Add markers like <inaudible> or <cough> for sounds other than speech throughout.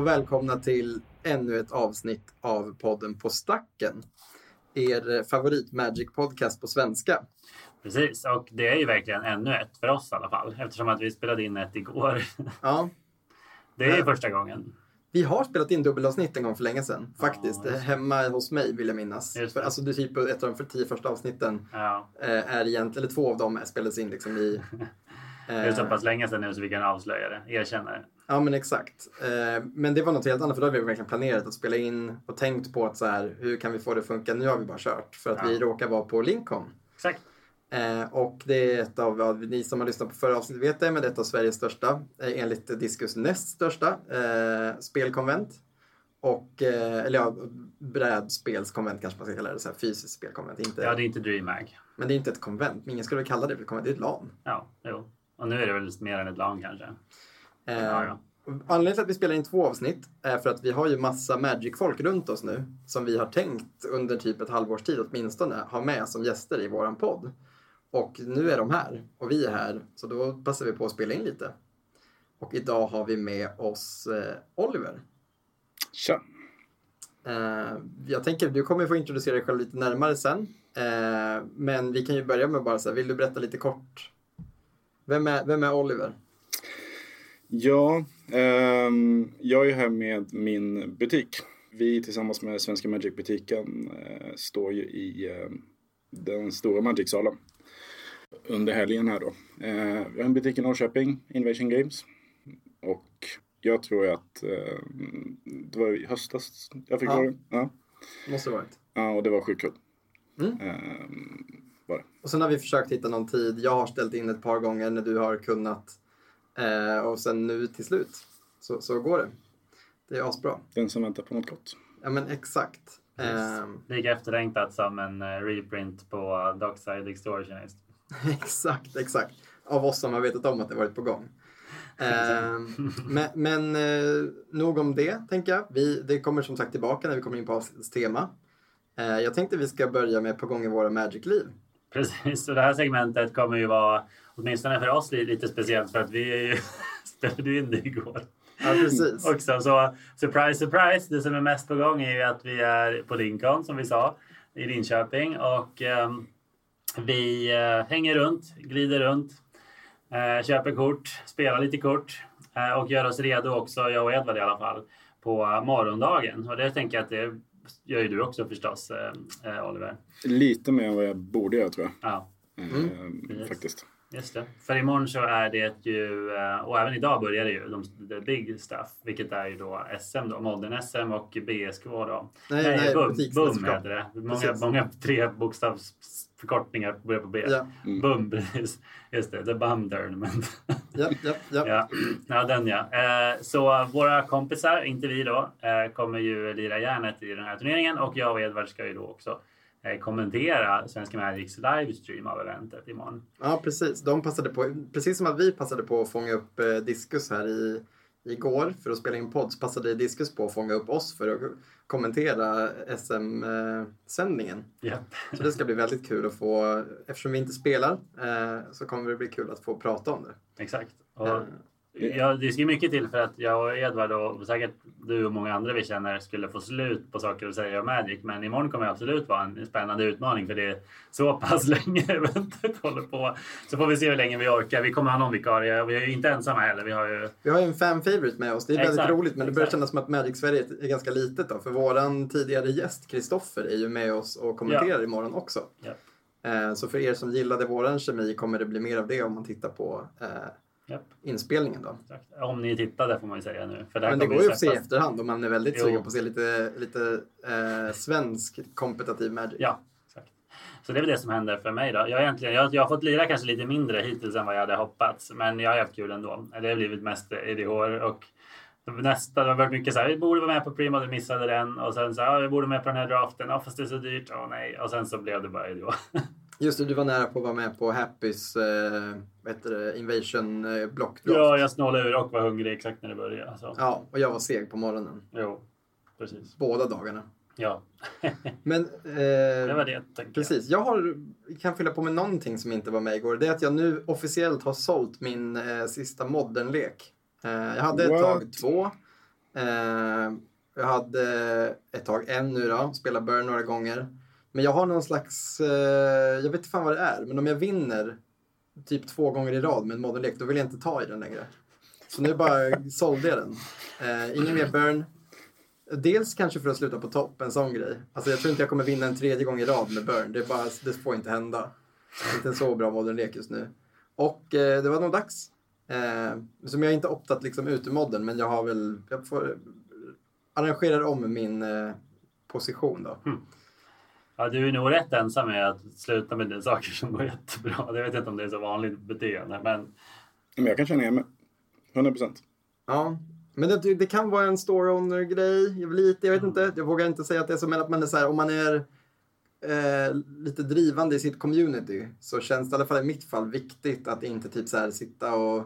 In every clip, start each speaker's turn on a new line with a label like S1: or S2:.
S1: Och välkomna till ännu ett avsnitt av podden På stacken. Er favorit Magic podcast på svenska.
S2: Precis, och det är ju verkligen ännu ett för oss i alla fall eftersom att vi spelade in ett igår.
S1: Ja, <laughs>
S2: Det är
S1: Ja.
S2: första gången.
S1: vi har spelat in dubbelavsnitt en gång för länge sedan. Faktiskt.
S2: Ja.
S1: Hemma hos mig vill jag minnas. För, alltså det typ ett av de för tio första avsnitten
S2: Ja,
S1: eh, är egentligen, eller två av dem spelades in liksom i... <laughs>
S2: det är så
S1: eh,
S2: pass länge sedan nu så vi kan avslöja det, erkänna det.
S1: Ja men exakt. Eh, men det var något helt annat för då har vi verkligen planerat att spela in och tänkt på att så här, hur kan vi få det att funka? Nu har vi bara kört för att
S2: Ja.
S1: vi råkar vara på Lincoln.
S2: Exakt.
S1: Eh, och det är ett av, ni som har lyssnat på förra avsnittet vet det, men det är ett av Sveriges största, eh, enligt Discus näst största, spelkonvent. Och, eller ja, brädspelskonvent kanske man ska kalla det, så här, fysiskt spelkonvent. Inte,
S2: Ja, det är inte DreamHack.
S1: Men det är inte ett konvent, men ingen skulle kalla det för ett konvent, det är ett LAN.
S2: Ja, jo. Och nu är det väl mer än ett LAN kanske.
S1: Eh,
S2: Ja, ja.
S1: Anledningen till att vi spelar in två avsnitt är för att vi har ju massa Magic-folk runt oss nu som vi har tänkt under typ ett halvårs tid åtminstone ha med som gäster i våran podd. Och nu är de här och vi är här så då passar vi på att spela in lite. Och idag har vi med oss eh, Oliver.
S3: Tja.
S1: Eh, jag tänker du kommer få introducera dig själv lite närmare sen. Eh, men vi kan ju börja med bara så här, vill du berätta lite kort? Vem är, vem är Oliver?
S3: Ja, ehm, jag är här med min butik. Vi tillsammans med Svenska Magic-butiken eh, står ju i eh, den stora Magic-salen under helgen här då. Eh, vi har en butik i Norrköping, Invasion Games. Och jag tror att eh, det var i höstas jag fick
S1: Ja.
S3: vara det. Ja.
S1: Måste varit.
S3: ja, och det var sjukt kul.
S1: Mm.
S3: Ehm, var det.
S1: Och sen har vi försökt hitta någon tid. Jag har ställt in ett par gånger när du har kunnat. Eh, och sen nu till slut så, så går det. Det är asbra.
S3: Den som väntar på något gott.
S1: Ja men exakt. Eh,
S2: Lika efterlängtat som en eh, reprint på Dockside Extortionist. <laughs>
S1: exakt, exakt. Av oss som har vetat om att det varit på gång. <laughs> Eh, men men eh, nog om det, tänker jag. Vi, det kommer som sagt tillbaka när vi kommer in på avsnittets tema. Eh, jag tänkte vi ska börja med på gång i våra Magic-liv.
S2: Precis, och det här segmentet kommer ju vara, åtminstone för oss, li- lite speciellt för att vi är ju, <laughs> spelade in det igår.
S1: Ja, precis.
S2: också. Så surprise, surprise. Det som är mest på gång är ju att vi är på Lincoln som vi sa i Linköping och ehm, vi eh, hänger runt, glider runt, eh, köper kort, spelar lite kort eh, och gör oss redo också, jag och Edvard i alla fall, på morgondagen. Och det tänker jag att det gör ju du också förstås, eh, eh, Oliver.
S3: Lite mer än vad jag borde göra tror jag.
S2: Ja. Yes.
S3: Faktiskt.
S2: Just det. För imorgon så är det ju, eh, och även idag börjar det ju, de, the big stuff, vilket är ju då SM då, Modern SM och BSK då.
S1: Nej, nej,
S2: BUM,
S1: butiksmästerskap.
S2: BUM heter det. Många,
S1: Precis.
S2: många tre bokstavsförkortningar börjar på B.
S1: Ja,
S2: Mm. BUM, precis. Just det, The Bum Tournament.
S1: ja, ja, ja.
S2: ja. ja, den ja. Eh, så våra kompisar, inte vi då, eh, kommer ju lira järnet i den här turneringen och jag och Edvard ska ju då också kommentera Svenska Magics livestream av eventet imorgon.
S1: Ja, precis. De passade på, precis som att vi passade på att fånga upp eh, Diskus här i, igår för att spela in podd, så passade Diskus på att fånga upp oss för att kommentera SM-sändningen.
S2: Japp.
S1: Så det ska bli väldigt kul att få, eftersom vi inte spelar, eh, så kommer det bli kul att få prata om det.
S2: Exakt. Och,
S1: Eh,
S2: ja, det ska mycket till för att jag och Edvard och säkert du och många andra vi känner skulle få slut på saker att säga om Magic. Men imorgon kommer det absolut vara en spännande utmaning för det är så pass <laughs> länge eventet håller på. Så får vi se hur länge vi orkar. Vi kommer ha någon vikarie och vi är ju inte ensamma heller. Vi har ju
S1: Vi har ju en fan favorite med oss, det är väldigt
S2: Exakt,
S1: roligt men det börjar
S2: exakt.
S1: kännas som att Magic Sverige är ganska litet då, för våran tidigare gäst Kristoffer är ju med oss och kommenterar imorgon också.
S2: Ja.
S1: Eh, Så för er som gillade våran kemi kommer det bli mer av det om man tittar på eh,
S2: Japp.
S1: inspelningen då.
S2: Exakt. Om ni tittade får man ju säga nu. För här
S1: Men det går ju att se i efterhand om man är väldigt
S2: Jo.
S1: sugen på att se lite, lite eh, svensk kompetitiv Magic.
S2: Ja, exakt. Så det är väl det som händer för mig då. Jag, egentligen, jag, jag har fått lira kanske lite mindre hittills än vad jag hade hoppats. Men jag har haft kul ändå. Det har blivit mest EDH och nästa, det har varit mycket så här, vi borde vara med på Prima, du missade den. Och sen så här, ja, vi borde vara med på den här draften, ja, fast det är så dyrt, åh nej. Och sen så blev det bara EDH. <laughs>
S1: Just det, du var nära på att vara med på Happys eh, det, Invasion eh, block
S2: ja, jag snålade ur och var hungrig exakt när det började. Så.
S1: ja, och jag var seg på morgonen.
S2: Jo, precis.
S1: Båda dagarna.
S2: Ja, <laughs>
S1: Men,
S2: det
S1: eh,
S2: var det tänker
S1: precis. Jag har, kan fylla på med någonting som inte var med igår. Det är att jag nu officiellt har sålt min eh, sista modernlek. Eh, jag hade ett
S3: What?
S1: tag två. Eh, jag hade ett tag en nu då, spelat Burn några gånger. Men jag har någon slags, eh, jag vet inte fan vad det är, men om jag vinner typ två gånger i rad med en modern då vill jag inte ta i den längre. Så nu bara <laughs> sålde jag den. Eh, ingen mer Burn. Dels kanske för att sluta på topp, en sån grej. Alltså jag tror inte jag kommer vinna en tredje gång i rad med Burn. Det, är bara, det får inte hända. Det är inte en så bra modern just nu. Och eh, det var nog dags. Eh, som jag inte optat liksom ut ur modden, men jag har väl, jag får arrangera om min eh, position då. Mm.
S2: Ja, du är nog rätt ensam med att sluta med de saker som går jättebra. Jag vet inte om det är så vanligt beteende, men
S3: Men jag kan känna igen mig. 100 procent.
S1: Ja, men det, det kan vara en store owner-grej. Jag, lite, jag vet inte, jag vågar inte säga att det är så, men att man är så här, om man är eh, lite drivande i sitt community så känns det i alla fall i mitt fall viktigt att inte typ så här sitta och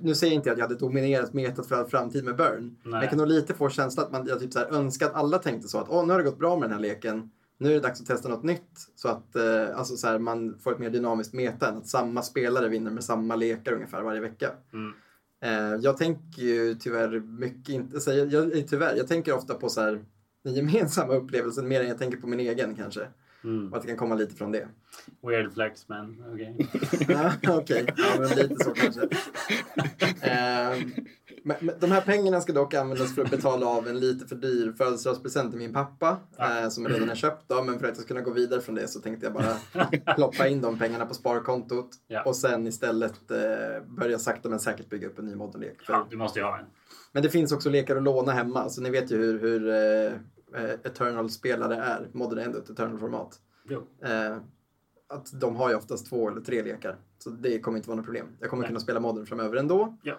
S1: nu säger inte jag att jag hade dominerat metat för all framtid med Burn. Men jag kan nog lite få känslan att man, jag typ så här önskar att alla tänkte så att åh, nu har det gått bra med den här leken. Nu är det dags att testa något nytt. Så att eh, alltså så här, man får ett mer dynamiskt meta än att samma spelare vinner med samma lekar ungefär varje vecka.
S2: Mm.
S1: Eh, jag tänker ju tyvärr mycket, inte, så jag, jag, eh, tyvärr, jag tänker ofta på så här, den gemensamma upplevelsen mer än jag tänker på min egen kanske.
S2: mm.
S1: Och att det kan komma lite från det.
S2: weird flex, men okej. <laughs>
S1: Ja, Okej, ja, men lite så kanske. <laughs> Eh, men, men de här pengarna ska dock användas för att betala av en lite för dyr födelsedagspresent till min pappa. Eh, som jag redan har köpt då, men för att jag ska kunna gå vidare från det så tänkte jag bara ploppa in de pengarna på sparkontot.
S2: Ja.
S1: Och sen istället eh, börja sakta men säkert bygga upp en ny modellek.
S2: Ja, du måste ju ha en.
S1: Men det finns också lekar att låna hemma, så ni vet ju hur, hur eh, eh, Eternal-spelare är. Modern är ändå ett Eternal-format. Eh, att de har ju oftast två eller tre lekar. Så det kommer inte vara något problem. Jag kommer
S2: Nej.
S1: kunna spela modern framöver ändå.
S2: Ja.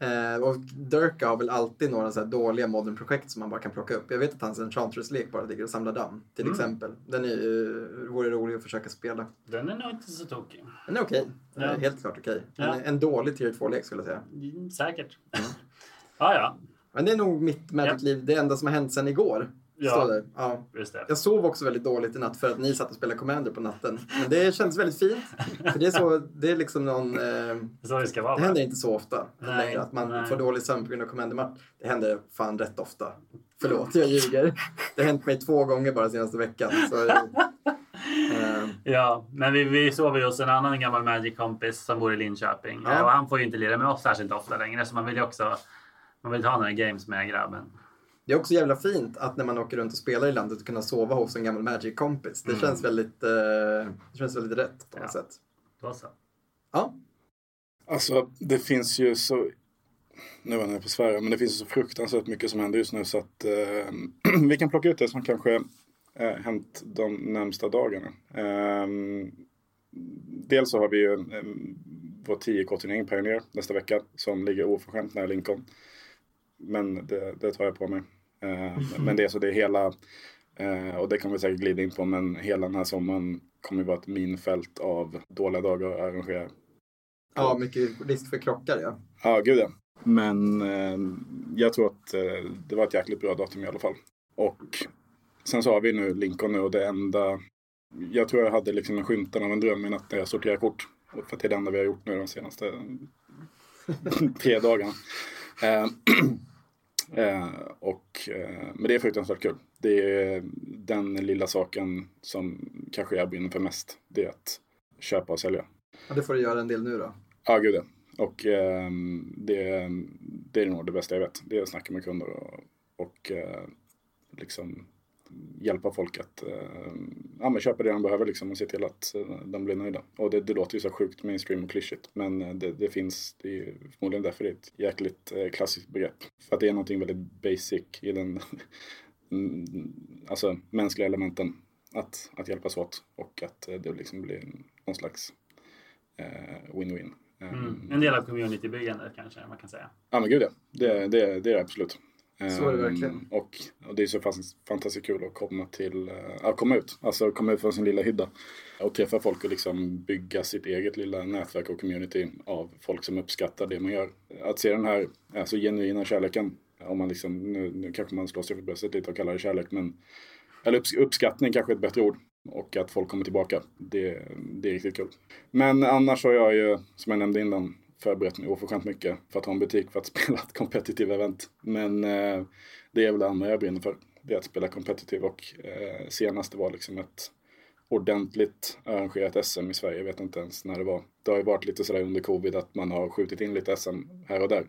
S1: Eh, och Durka har väl alltid några så dåliga modern-projekt som man bara kan plocka upp. Jag vet att hans Enchantress-lek bara ligger och samlar damm, till
S2: Mm.
S1: exempel. Den är ju, vore rolig att försöka spela.
S2: Den är nog inte så tokig.
S1: Den är okej. Den är
S2: Ja.
S1: helt klart okej.
S2: Ja.
S1: En, en dålig tier 2-lek skulle jag säga.
S2: Mm, Säkert. <laughs> ja, ja.
S1: Men det är nog mitt Magic-liv, det enda som har hänt sedan igår.
S2: Ja.
S1: Ja.
S2: Just det.
S1: Jag sov också väldigt dåligt i natt för att ni satt och spelade Commander på natten. Men det känns väldigt fint. För det är, så, det är liksom någon... Eh,
S2: så det ska vara.
S1: det händer inte så ofta
S2: Nej,
S1: längre att man
S2: nej.
S1: får dålig sömn på grund av Commander-match. Det händer fan rätt ofta. Förlåt, jag ljuger. Det har hänt mig två gånger bara senaste veckan. Så, eh,
S2: Ja, men vi, vi sover ju hos en annan gammal Magic-kompis som bor i Linköping.
S1: Ja.
S2: Och han får ju inte lira med oss särskilt ofta längre. Så man vill ju också man vill ta några games med grabben.
S1: Det är också jävla fint att när man åker runt och spelar i landet kunna sova hos en gammal Magic-kompis. Det
S2: Mm.
S1: känns väldigt, eh, det känns väldigt rätt på något
S2: Ja.
S1: sätt.
S2: Då så.
S1: Ja,
S3: Alltså, det finns ju så... Nu var jag på svära, men det finns så fruktansvärt mycket som händer just nu så att eh, <clears throat> vi kan plocka ut det som kanske eh, hänt de närmsta dagarna. Eh, dels så har vi ju eh, vår 10K-turnering Pioneer nästa vecka som ligger oförskämt nära Lincoln. Men det, det tar jag på mig. Eh, men det är så det är hela, eh, och det kan vi säkert glida in på, men hela den här sommaren kommer vara ett minfält av dåliga dagar att arrangera.
S1: ja mycket risk för krockar ja.
S3: Ja, gud ja. Men eh, jag tror att eh, det var ett jäkligt bra datum i alla fall. Och sen så har vi nu Lincoln nu och det enda... Jag tror jag hade liksom en skymten av en dröm i natt när jag sorterade kort. För att det är det enda vi har gjort nu de senaste <laughs> tre dagarna. <clears throat> Eh, eh, och, eh, men det är fruktansvärt kul. Det är den lilla saken som kanske jag brinner för mest. Det är att köpa och sälja.
S1: ja. Det får du göra en del nu då.
S3: Ja, gud ja. Och ehm, det, det är nog det bästa jag vet. Det är att snacka med kunder och, och eh, liksom hjälpa folk att eh, ja, men köpa det de behöver liksom, och se till att eh, de blir nöjda. Och det, det låter ju så sjukt mainstream och klyschigt men eh, det, det finns, det är förmodligen därför det är ett jäkligt eh, klassiskt begrepp. För att det är någonting väldigt basic i den <laughs> mm, alltså, mänskliga elementen att, att hjälpas åt och att eh, det liksom blir någon slags eh, win-win.
S2: Mm. En del av communitybyggandet kanske man kan säga.
S3: Ja men gud ja. Det, det, det är det absolut.
S1: Så är det
S3: Ehm,
S1: verkligen.
S3: Och, och det är så fantastiskt kul att komma till, eh, ja, komma ut. Alltså komma ut från sin lilla hydda. Och träffa folk och liksom bygga sitt eget lilla nätverk och community av folk som uppskattar det man gör. Att se den här alltså, genuina kärleken. Om man liksom, nu, nu kanske man slår sig för bröstet lite och kallar det kärlek men eller upps, uppskattning kanske är ett bättre ord. Och att folk kommer tillbaka. Det, det är riktigt kul. Men annars har jag ju, som jag nämnde innan, förberett mig oförskämt mycket för att ha en butik för att <laughs> spela ett competitive event. Men eh, det är väl det andra jag brinner för. Det är att spela competitive och eh, senaste var liksom ett ordentligt arrangerat SM i Sverige. Jag vet inte ens när det var. Det har ju varit lite sådär under covid att man har skjutit in lite SM här och där.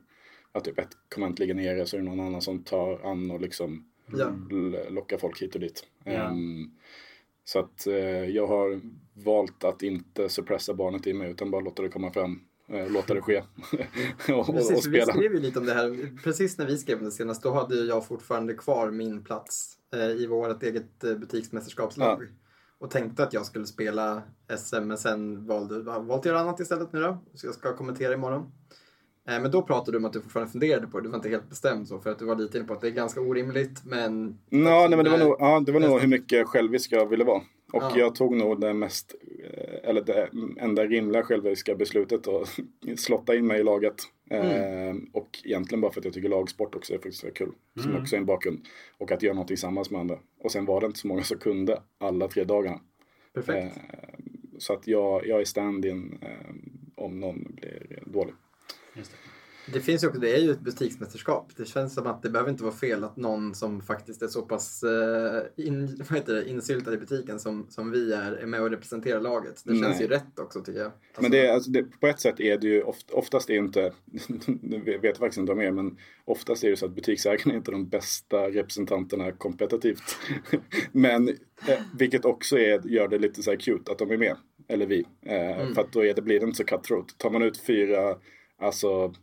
S3: Att typ ett konvent ligger nere så är det någon annan som tar an och liksom l- lockar folk hit och dit.
S2: Ja.
S3: Ehm, så att eh, jag har valt att inte suppressa barnet i mig utan bara låta det komma fram. Eh, låta det ske. <laughs> och,
S1: Precis,
S3: och
S1: för vi
S3: spela.
S1: skrev ju lite om det här. Precis när vi skrev det senast, då hade jag fortfarande kvar min plats eh, i vårt eget eh, butiksmästerskapslag. Och tänkte att jag skulle spela SM, men sen valde valt att göra annat istället nu då. Så jag ska kommentera imorgon. Men då pratade du om att du fortfarande funderade på det. Du var inte helt bestämd så, för att du var lite inne på att det är ganska orimligt, men...
S3: Nå, nej, men det var nog, ja, det var nog hur mycket självisk jag ville vara. Och
S1: Ja.
S3: jag tog nog det mest, eh, eller det enda rimliga själviska beslutet att <laughs> slotta in mig i laget. Eh, och egentligen bara för att jag tycker lagsport också är faktiskt kul. Som också är en bakgrund. Och att göra någonting tillsammans med andra. Och sen var det inte så många som kunde alla tre dagarna.
S1: Perfekt.
S3: Eh, så att jag, jag är stand-in eh, om någon blir dålig.
S2: Just det.
S1: Det finns ju också, det är ju ett butiksmästerskap. Det känns som att det behöver inte vara fel att någon som faktiskt är så pass eh, in, <laughs> vad heter det, insyltad i butiken som, som vi är, är med och representerar laget. Det känns
S3: Nej.
S1: ju rätt också tycker jag. Alltså,
S3: Men det, är- alltså det, på ett sätt är det ju oft, oftast är inte, <laughs> vet jag faktiskt inte om er, men oftast är det så att butiksägarna är inte de bästa representanterna kompetitivt. <laughs> men eh, vilket också är, gör det lite så här cute att de är med, eller vi. Eh, För att då är det, blir det inte så cutthroat. Tar man ut fyra, alltså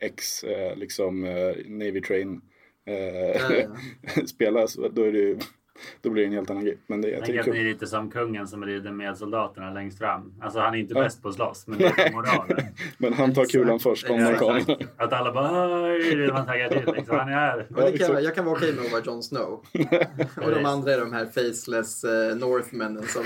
S3: ex, eh, liksom eh, Navy Train eh,
S1: Ja, <laughs>
S3: så då, är det ju, då blir det en helt annan grej. Men det, jag
S2: tänker
S3: det
S2: att
S3: är
S2: ni är lite som kungen som rider med soldaterna längst fram. Alltså han är inte
S3: Ja.
S2: bäst på att slåss, men det är moralen. <laughs>
S3: Men han tar kulan
S1: Exakt.
S3: först om
S1: Ja,
S3: kommer. <laughs>
S2: Att alla bara man taggar till. Liksom. Han är här.
S1: Det kan jag, jag kan vara okej med att vara Jon Snow. och de andra är de här faceless eh, Northmännen som,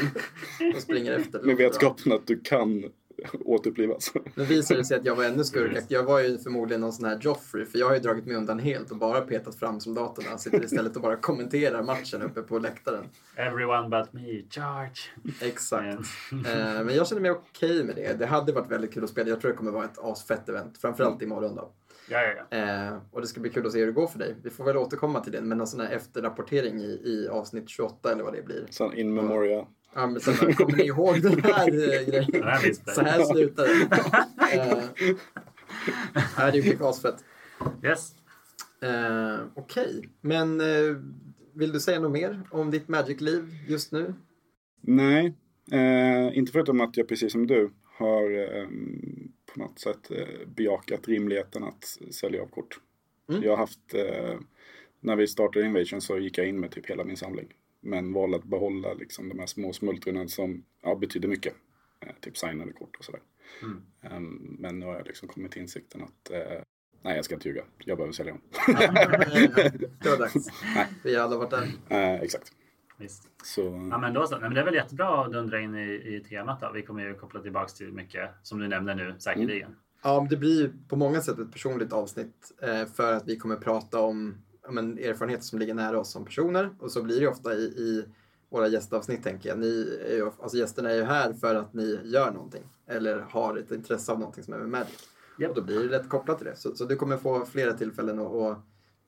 S1: som springer efter.
S3: Med vetskapen att du kan <laughs> återupplivas.
S1: Nu visade det sig att jag var ännu skurkaktig. Jag var ju förmodligen någon sån här Joffrey, för jag har ju dragit mig undan helt och bara petat fram soldaterna. Sitter istället och bara kommenterar matchen uppe på läktaren.
S2: Everyone but me, charge.
S1: Exakt.
S2: Mm.
S1: Eh, men jag känner mig okej med det. Det hade varit väldigt kul att spela. Jag tror det kommer vara ett asfett event. Framförallt imorgon då.
S2: Ja, ja, ja.
S1: Eh, och det ska bli kul att se hur det går för dig. Vi får väl återkomma till det med någon sån här efterrapportering i, i avsnitt 28 eller vad det blir.
S3: Sen in memoria.
S1: Ja, men sen bara, kommer ni ihåg den här eh, <laughs> grejen?
S2: Den här listan.
S1: Så här slutar det. <laughs> Eh, ja, det blir asfett.
S2: Yes.
S1: Eh, Okej, men eh, vill du säga något mer om ditt Magic-liv just nu?
S3: Nej, eh, inte förutom att jag precis som du har eh, på något sätt eh, bejakat rimligheten att sälja av kort.
S1: Mm.
S3: Jag har haft, när vi startade Invasion så gick jag in med typ hela min samling. Men valde att behålla liksom de här små smultronen som ja, betyder mycket. Eh, typ signade kort och sådär.
S2: Mm.
S3: Eh, men nu har jag liksom kommit till insikten att eh, nej, jag ska inte ljuga. Jag behöver sälja dem. <laughs> <laughs>
S1: Det var dags.
S3: Nej.
S1: Vi har alla varit där.
S3: Eh, exakt.
S2: Visst.
S3: Så,
S2: Ja, men då så. Nej, men det är väl jättebra att dundra in i, i temat. Då. Vi kommer ju koppla tillbaka till mycket som du nämner nu, säkerligen.
S1: Ja, men det blir på många sätt ett personligt avsnitt eh, för att vi kommer prata om ja, men, erfarenheter som ligger nära oss som personer. Och så blir det ofta i, i våra gästavsnitt tänker jag. Ni är ju, alltså gästerna är ju här för att ni gör någonting eller har ett intresse av någonting som är med Magic.
S2: Japp.
S1: Och då blir det lätt kopplat till det. Så, så du kommer få flera tillfällen att, att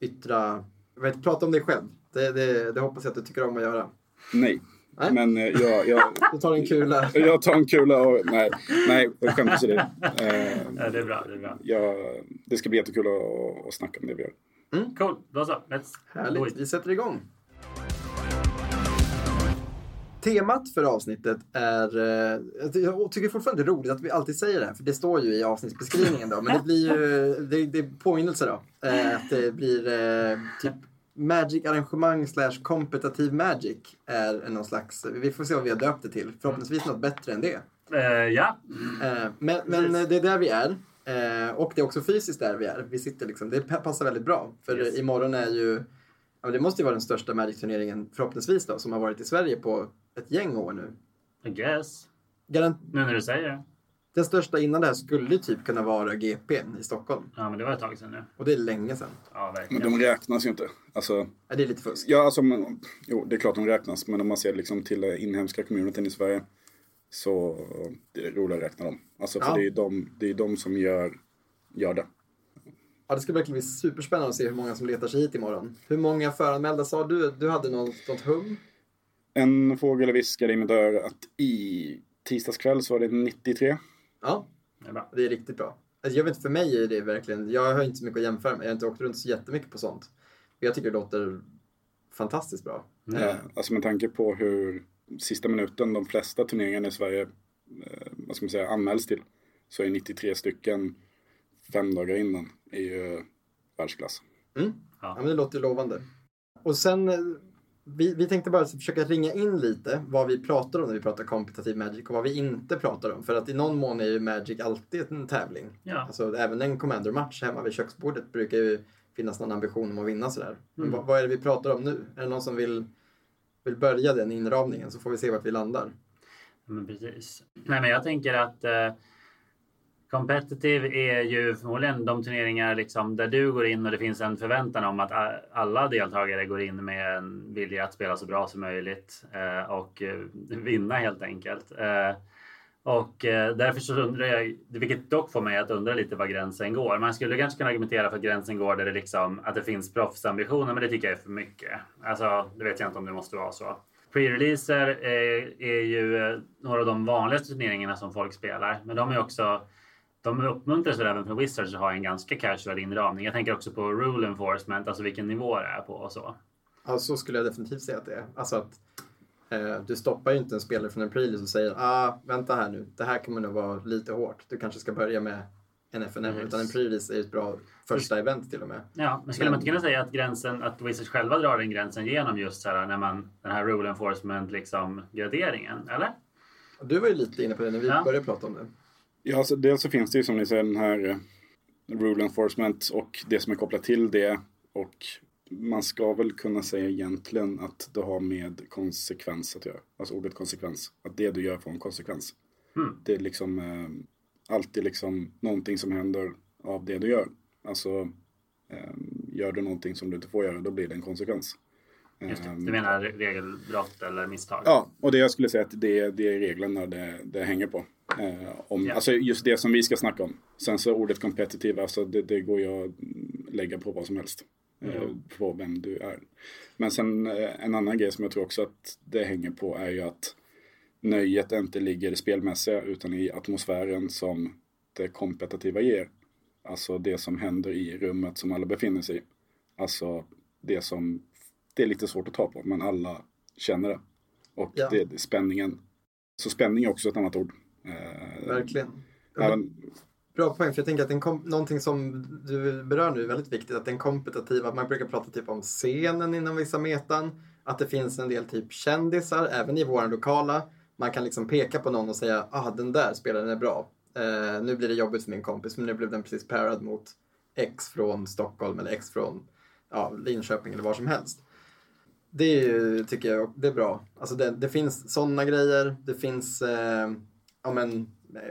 S1: yttra, vet, prata om dig själv. Det, det, det hoppas jag att du tycker om att göra.
S3: nej.
S1: Nej.
S3: Men eh, jag, jag,
S1: Du tar en kula. <laughs>
S3: Jag tar en kula och nej, nej skämt åsido. Eh,
S2: Ja, det är bra. Det är bra.
S3: jag, det ska bli jättekul att, att snacka om det vi gör.
S2: Cool. Då så. Let's
S1: Härligt, vi sätter igång. Temat för avsnittet är, eh, jag tycker fortfarande det är roligt att vi alltid säger det här, för det står ju i avsnittsbeskrivningen då, men det blir ju, det, det är påminnelse då, eh, att det blir eh, typ Magic-arrangemang slash kompetitiv Magic är någon slags, vi får se vad vi har döpt det till, förhoppningsvis något bättre än det.
S2: Ja.
S1: Men men det är där vi är. Eh, och det är också fysiskt där vi är. Vi sitter liksom, det pa- passar väldigt bra. För
S2: Yes.
S1: imorgon är ju, ja, men det måste ju vara den största Magic-turneringen förhoppningsvis då, som har varit i Sverige på ett gäng år nu.
S2: I guess.
S1: Garant,
S2: Nu när du säger det.
S1: den största innan det här skulle ju typ kunna vara GP i Stockholm.
S2: Ja, men det var ett tag sedan nu.
S1: Och det är länge sedan.
S2: Ja,
S3: Men
S2: verkligen.
S3: de räknas ju inte. Alltså,
S1: Ja, det är lite fusk.
S3: ja, alltså, men, jo, det är klart de räknas. Men om man ser liksom till inhemska communityn i Sverige så det är roligt att räkna dem. Alltså för
S1: Ja.
S3: det är de, det är de som gör, gör det.
S1: Ja, det ska verkligen bli superspännande att se hur många som letar sig hit imorgon. Hur många föranmälda sa du? Du hade något, något hum?
S3: En fågel viskade i mitt öra att i tisdags kväll så var det 93.
S1: Ja,
S2: Det är bra.
S1: det är riktigt bra. Alltså, jag vet inte, för mig är det verkligen, jag har inte så mycket att jämföra med. Jag har inte åkt runt så jättemycket på sånt. Men jag tycker det låter fantastiskt bra.
S3: Eh, alltså med tanke på hur sista minuten de flesta turneringarna i Sverige eh, vad ska man säga, anmäls till så är 93 stycken fem dagar innan är ju världsklass.
S1: Mm.
S2: Ja.
S1: Ja, men det låter lovande. Och sen, eh, vi, vi tänkte bara försöka ringa in lite vad vi pratar om när vi pratar kompetitiv Magic och vad vi inte pratar om. För att i någon mån är ju Magic alltid en tävling.
S2: Ja.
S1: Alltså även en Commander-match hemma vid köksbordet brukar ju finnas någon ambition om att vinna sådär. Men
S2: Mm.
S1: vad, vad är det vi pratar om nu? Är det någon som vill, vill börja den inramningen så får vi se vart vi landar.
S2: Men precis. Nej, men jag tänker att eh, competitive är ju förmodligen de turneringar liksom där du går in och det finns en förväntan om att alla deltagare går in med en vilja att spela så bra som möjligt eh, och eh, vinna helt enkelt. Eh, och eh, därför så undrar jag, vilket dock får mig att undra lite var gränsen går. Man skulle kanske kunna argumentera för att gränsen går där det liksom att det finns proffsambitioner, men det tycker jag är för mycket. Alltså, det vet jag inte om det måste vara så. Pre-releaser är, är ju eh, några av de vanligaste turneringarna som folk spelar, men de är också de uppmuntras väl även från Wizards att ha en ganska casual inramning. Jag tänker också på rule enforcement, alltså vilken nivå det är på och så.
S1: Ja, så skulle jag definitivt säga att det är. Alltså att du stoppar ju inte en spelare från en pre och säger ah, vänta här nu, det här kommer nog vara lite hårt. Du kanske ska börja med en FNM,
S2: Yes.
S1: utan en pre är ett bra första event till och med.
S2: Ja, men skulle man inte kunna säga att gränsen, att Wizards själva drar den gränsen genom just så här när man, den här rule enforcement liksom graderingen, eller?
S1: Du var ju lite inne på det när vi
S2: Ja.
S1: började prata om det.
S3: Ja, alltså, dels så finns det ju som ni säger den här eh, rule enforcement och det som är kopplat till det. Och man ska väl kunna säga egentligen att det har med konsekvens att göra. Alltså ordet konsekvens. Att det du gör får en konsekvens.
S2: Mm.
S3: Det är liksom eh, alltid liksom någonting som händer av det du gör. Alltså eh, gör du någonting som du inte får göra då blir det en konsekvens.
S2: Just det.
S3: Ehm,
S2: Du menar regelbrott eller misstag?
S3: Ja, och det jag skulle säga att det, det är reglerna det, det hänger på. Eh, om,
S2: Ja.
S3: Alltså just det som vi ska snacka om. Sen så ordet competitive, alltså det, det går ju att lägga på vad som helst. Eh,
S2: Jo.
S3: på vem du är. Men sen eh, en annan grej som jag tror också att det hänger på är ju att nöjet inte ligger i spelmässiga utan i atmosfären som det kompetitiva ger. Alltså det som händer i rummet som alla befinner sig i. Alltså det som det är lite svårt att ta på men alla känner det. Och
S1: Ja.
S3: det, spänningen. Så spänning är också ett annat ord. Eh,
S1: Verkligen.
S3: även,
S1: Bra poäng, för jag tänker att den kom, någonting som du berör nu är väldigt viktigt, att den kompetitiva, man brukar prata typ om scenen inom vissa metan, att det finns en del typ kändisar, även i våran lokala. Man kan liksom peka på någon och säga, ah den där spelaren är bra. Eh, nu blir det jobbigt för min kompis, men nu blev den precis parad mot X från Stockholm eller X från ja, Linköping eller var som helst. Det är, ju, tycker jag det är bra. Alltså det, det finns sådana grejer. Det finns eh, ja, men,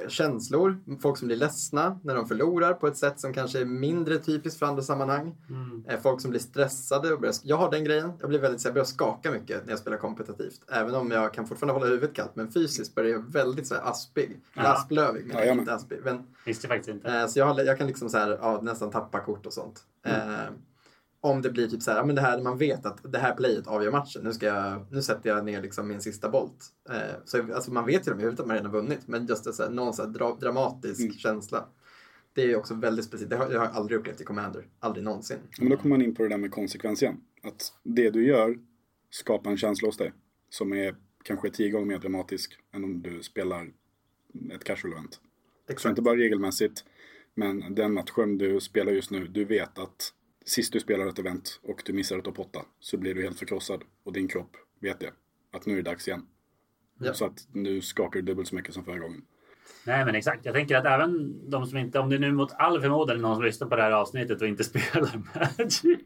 S1: känslor. Folk som blir ledsna när de förlorar på ett sätt som kanske är mindre typiskt för andra sammanhang.
S2: Mm.
S1: Eh, folk som blir stressade. Och börjar, jag har den grejen. Jag blir väldigt så jag börjar skaka mycket när jag spelar kompetitivt. Även om jag kan fortfarande hålla huvudet kallt. Men fysiskt börjar jag väldigt så här, aspig. Eller
S2: Ja.
S1: asplövig. Men
S3: Ja, jag
S1: inte aspig. Men,
S2: Visste faktiskt inte.
S1: Eh, så jag, har, jag kan liksom så här, ja, nästan tappa kort och sånt.
S2: Mm.
S1: Eh, om det blir typ så här, men det här man vet att det här playet avgör matchen. Nu, ska jag, nu sätter jag ner liksom min sista bolt. Eh, så, alltså man vet ju huvudet att man redan har vunnit. Men just det, så här, någon så dra, dramatisk
S3: Mm.
S1: känsla. Det är också väldigt speciellt. Det har det har jag aldrig upplevt i Commander. Aldrig någonsin.
S3: men då kommer man in på det där med konsekvens igen. Att det du gör skapar en känsla hos dig. Som är kanske tio gånger mer dramatisk än om du spelar ett casual event. Så
S1: Exakt.
S3: inte bara regelmässigt. Men den matchen du spelar just nu, du vet att sist du spelar ett event och du missar ett topp 8 så blir du helt förkrossad. Och din kropp vet det. Att nu är det dags igen.
S1: Ja.
S3: Så att nu skakar du dubbelt så mycket som förra gången.
S2: Nej men exakt. Jag tänker att även de som inte, om det nu mot all förmodan är någon som lyssnar på det här avsnittet och inte <laughs> spelar Magic.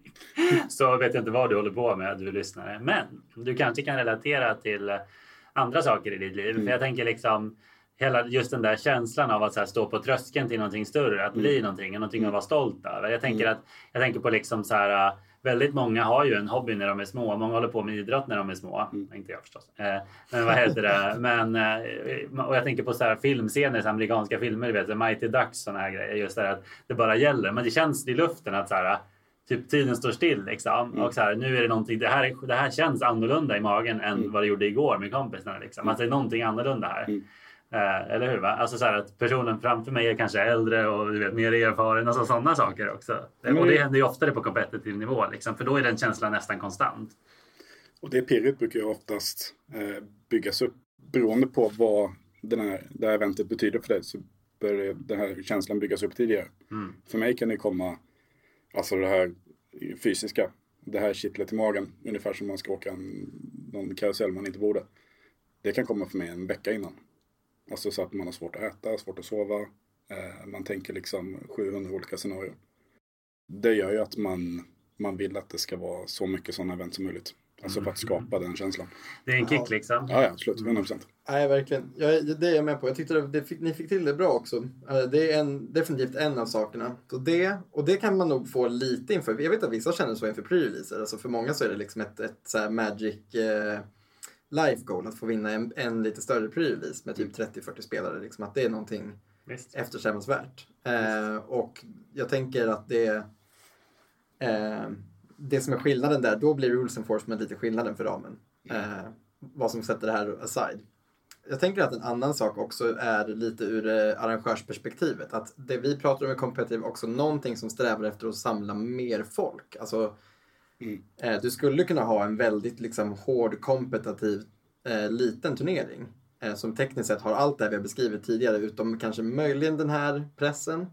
S2: Så vet jag inte vad du håller på med du lyssnare. Men du kanske kan relatera till andra saker i ditt liv. För jag tänker liksom hela just den där känslan av att så här, stå på tröskeln till någonting större, att bli någonting, någonting att vara stolt över. Jag tänker, att, jag tänker på liksom så här, väldigt många har ju en hobby när de är små. Många håller på med idrott när de är små. Mm. Inte jag förstås. Eh, men vad heter det? <laughs> Men, eh, och jag tänker på så här filmscener, så amerikanska filmer, vet, Mighty Ducks såna här grejer. Just det att det bara gäller. Men det känns i luften att så här, typ tiden står still liksom. Mm. Och så här, nu är det någonting, det här, det här känns annorlunda i magen än mm. vad det gjorde igår med kompisarna. Liksom. Mm. Att det är någonting annorlunda här. Mm. Eh, eller hur? Va? Alltså så här att personen framför mig är kanske äldre och du vet, mer erfaren. Alltså sådana saker också. Mm. Och det händer ju oftare på kompetitiv nivå. Liksom, för då är den känslan nästan konstant.
S3: Och det pirret brukar ju oftast eh, byggas upp. Beroende på vad den här, det här eventet betyder för dig så börjar den här känslan byggas upp tidigare. Mm. För mig kan det komma, alltså det här fysiska. Det här kittlet i magen. Ungefär som man ska åka en, någon karusell man inte borde. Det kan komma för mig en vecka innan. Alltså så att man har svårt att äta, svårt att sova. Eh, man tänker liksom 700 olika scenarier. Det gör ju att man, man vill att det ska vara så mycket sådana event som möjligt. Alltså för att skapa den känslan.
S2: Det är en kick liksom?
S3: Ja, ja absolut. 100 procent.
S1: Nej, verkligen. Jag, det är jag med på. Jag tyckte det, det fick, ni fick till det bra också. Eh, det är en, definitivt en av sakerna. Så det, och det kan man nog få lite inför. Jag vet att vissa känner så inför pre-releaser. Alltså för många så är det liksom ett, ett så magic... Eh, life goal att få vinna en, en lite större pre-release med typ 30-40 spelare. Liksom, att det är någonting eftersträvansvärt. Eh, och jag tänker att det eh, det som är skillnaden där, då blir rules enforcement lite skillnaden för ramen. Eh, vad som sätter det här aside. Jag tänker att en annan sak också är lite ur eh, arrangörsperspektivet. Att det vi pratar om är competitive också någonting som strävar efter att samla mer folk. Alltså Mm. Eh, du skulle kunna ha en väldigt liksom, hård kompetitiv eh, liten turnering eh, som tekniskt sett har allt det vi har beskrivit tidigare utom kanske möjligen den här pressen.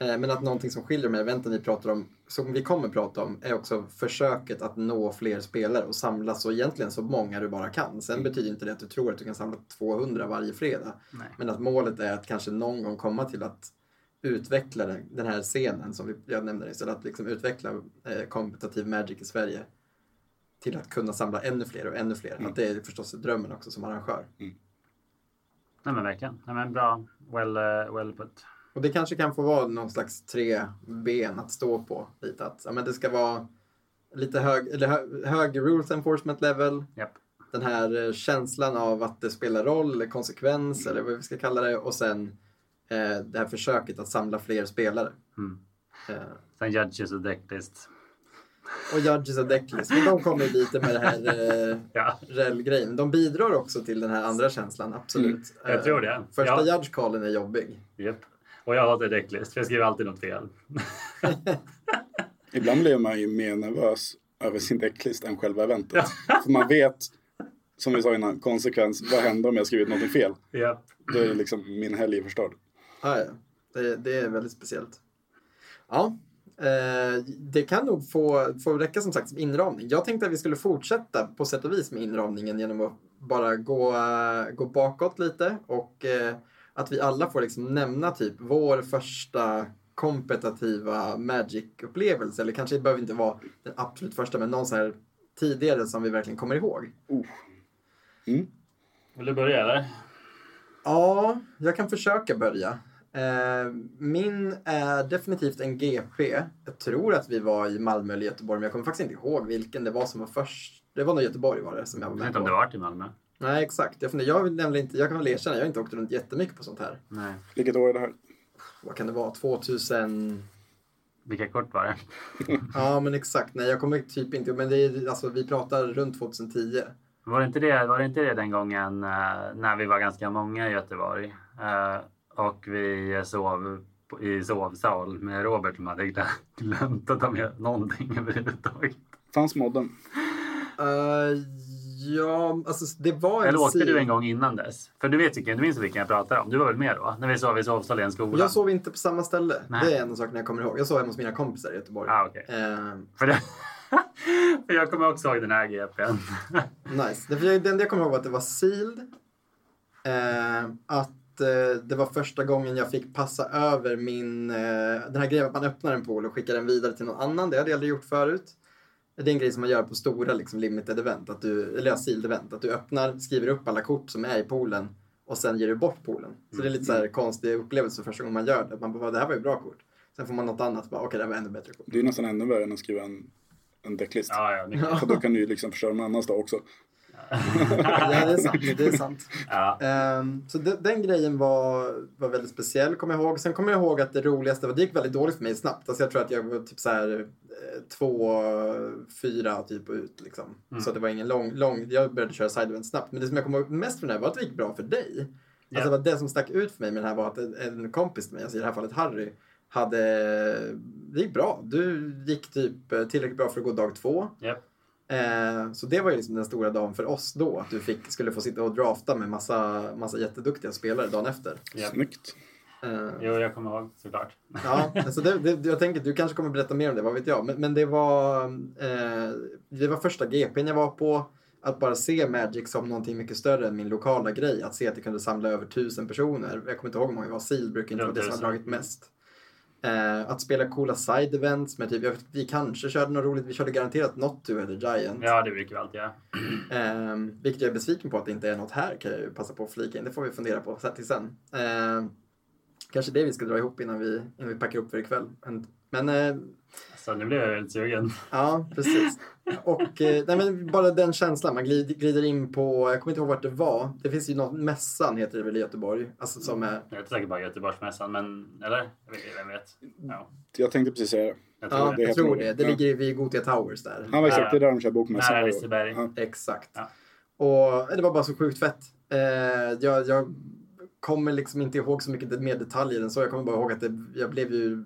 S1: Eh, men att någonting som skiljer de här eventen vi pratar om, som vi kommer prata om, är också försöket att nå fler spelare och samla så egentligen så många du bara kan. Sen mm. betyder inte det att du tror att du kan samla 200 varje fredag. Nej. Men att målet är att kanske någon gång komma till att utveckla den här scenen som jag nämnde istället. Att liksom utveckla eh, kompetitiv Magic i Sverige till att kunna samla ännu fler och ännu fler. Mm. Att det är förstås drömmen också som arrangör. Mm.
S2: Nej men verkligen. Nej, men bra. Well, uh, well put.
S1: Och det kanske kan få vara någon slags tre ben att stå på. Lite att ja, men det ska vara lite hög, eller hö, hög rules enforcement level.
S2: Yep.
S1: Den här eh, känslan av att det spelar roll, eller konsekvens mm. eller vad vi ska kalla det. Och sen eh, det här försöket att samla fler spelare. Mm.
S2: Eh. Sen Judges och Decklist.
S1: Och Judges och Decklist. Men de kommer lite med det här <laughs> eh, ja. rel-grejen. De bidrar också till den här andra känslan, absolut. Mm.
S2: Jag tror det.
S1: Eh, första ja. Judge-callen är jobbig.
S2: Yep. Och jag hatar Decklist, för jag skriver alltid något fel. <laughs>
S3: Ibland blir man ju mer nervös över sin decklist än själva eventet. <laughs> för man vet, som vi sa innan, konsekvens. Vad händer om jag skrivit något fel?
S2: Yep.
S3: Då är liksom min helg förstörd.
S1: Ja, det, det är väldigt speciellt. Ja, eh, det kan nog få, få räcka som sagt som inramning. Jag tänkte att vi skulle fortsätta på sätt och vis med inramningen genom att bara gå, gå bakåt lite och eh, att vi alla får liksom nämna typ vår första kompetitiva Magic-upplevelse. Eller kanske det behöver inte vara den absolut första, men någon så här tidigare som vi verkligen kommer ihåg.
S3: Oh. Mm.
S2: Vill du börja eller?
S1: Ja, jag kan försöka börja. Eh, min är definitivt en GP. Jag tror att vi var i Malmö eller Göteborg, men jag kommer faktiskt inte ihåg vilken det var som var först. Det var nog Göteborg var det som jag var med.
S2: Jag vet inte om du har varit i Malmö.
S1: Nej, exakt. Jag, funderar, jag, vill nämligen inte, jag kan väl erkänna, jag har inte åkt runt jättemycket på sånt här.
S2: Nej.
S3: Vilket år är det här?
S1: Vad kan det vara? 2000...
S2: Vilka kort var det? <laughs>
S1: ja, men exakt. Nej, jag kommer typ inte... Men det är, alltså, vi pratar runt 2010.
S2: Var det inte det, var det, inte det den gången uh, när vi var ganska många i Göteborg? Och vi sov i sovsal med Robert som hade glömt att ta med någonting överhuvudtaget.
S3: Fanns modden?
S1: Uh, ja, alltså det var
S2: en Eller åkte du en gång innan dess? För du vet vilken, du minns vilken jag pratar om? Du var väl med då? När vi sov i sovsal i en skola?
S1: Jag sov inte på samma ställe. Nej. Det är en sak jag kommer ihåg. Jag sov hemma hos mina kompisar i Göteborg.
S2: Ah, okay. Uh, För det... <laughs> Jag kommer också ihåg den här GPn. <laughs>
S1: nice. Det, enda jag kommer ihåg var att det var sealed. Uh, att eh, det var första gången jag fick passa över min, eh, den här grejen att man öppnar en pool och skickar den vidare till någon annan. Det hade jag aldrig gjort förut. Det är en grej som man gör på stora liksom, limited event, att du, eller sealed event. Att du öppnar, skriver upp alla kort som är i poolen och sen ger du bort poolen. Så det är lite så här konstig upplevelse första gången man gör det. Man bara, det här var ju bra kort. Sen får man något annat, bara, okej det här var ännu bättre kort.
S3: Det är nästan ännu värre än att skriva en, en decklist.
S2: Ja, ja.
S3: För då kan du ju liksom förstöra någon annans dag också.
S1: Ja, det är sant. <laughs> Det är sant.
S2: Ja.
S1: Ehm, så de, den grejen var, var väldigt speciell, kommer jag ihåg. Sen kommer jag ihåg att det roligaste var, det gick väldigt dåligt för mig snabbt. Alltså jag tror att jag var typ så här eh, två, fyra typ ut liksom. Så det var ingen lång, lång, jag började köra side event snabbt. Men det som jag kommer ihåg mest från det här var att det gick bra för dig.
S2: Ja.
S1: Alltså det, var det som stack ut för mig med den här var att en, kompis till mig, alltså i det här fallet Harry, hade, det gick bra. Du gick typ eh, tillräckligt bra för att gå dag två.
S2: Japp.
S1: Eh, så det var ju liksom den stora dagen för oss då, att du fick, skulle få sitta och drafta med massa, massa jätteduktiga spelare dagen efter.
S2: Ja.
S3: Snyggt.
S1: Eh,
S2: Jo, jag kommer ihåg såklart.
S1: ja, alltså det, det, jag tänker att du kanske kommer berätta mer om det, vad vet jag. Men, men det, var, eh, det var första GPn jag var på. Att bara se Magic som någonting mycket större än min lokala grej. Att se att det kunde samla över tusen personer. Jag kommer inte ihåg hur många det var. Seal brukar inte vara det som har dragit mest. Eh, att spela coola side events med typ, jag vi kanske körde något roligt, vi körde garanterat något Two Headed Giant.
S2: Ja, det brukar vi alltid göra.
S1: Eh, vilket jag är besviken på att det inte är något här kan jag ju passa på att flika in. Det får vi fundera på sen till sen. Eh, kanske det vi ska dra ihop innan vi, innan vi packar upp för ikväll. Men, men eh,
S2: Så nu blev jag väldigt sugen.
S1: ja, precis. Och eh, nej, men bara den känslan, man glider, in på, jag kommer inte ihåg vart det var. Det finns ju något, Mässan heter det väl i Göteborg. Alltså som är,
S2: Jag är inte säker på Göteborgsmässan, men eller? Vem vet? Ja,
S3: Jag tänkte precis säga det.
S2: jag tror
S1: ja,
S2: det.
S3: det
S1: jag tror det.
S3: det.
S1: Det
S3: Ja.
S1: ligger vid Gothia Towers där.
S3: Han var exakt,
S2: Ja.
S3: det är där de kör bokmässan.
S2: Nära Liseberg.
S3: Ja.
S1: Exakt.
S2: Ja.
S1: Och det var bara så sjukt fett. Eh, jag, jag kommer liksom inte ihåg så mycket mer detaljer än så. Jag kommer bara ihåg att det, jag blev ju...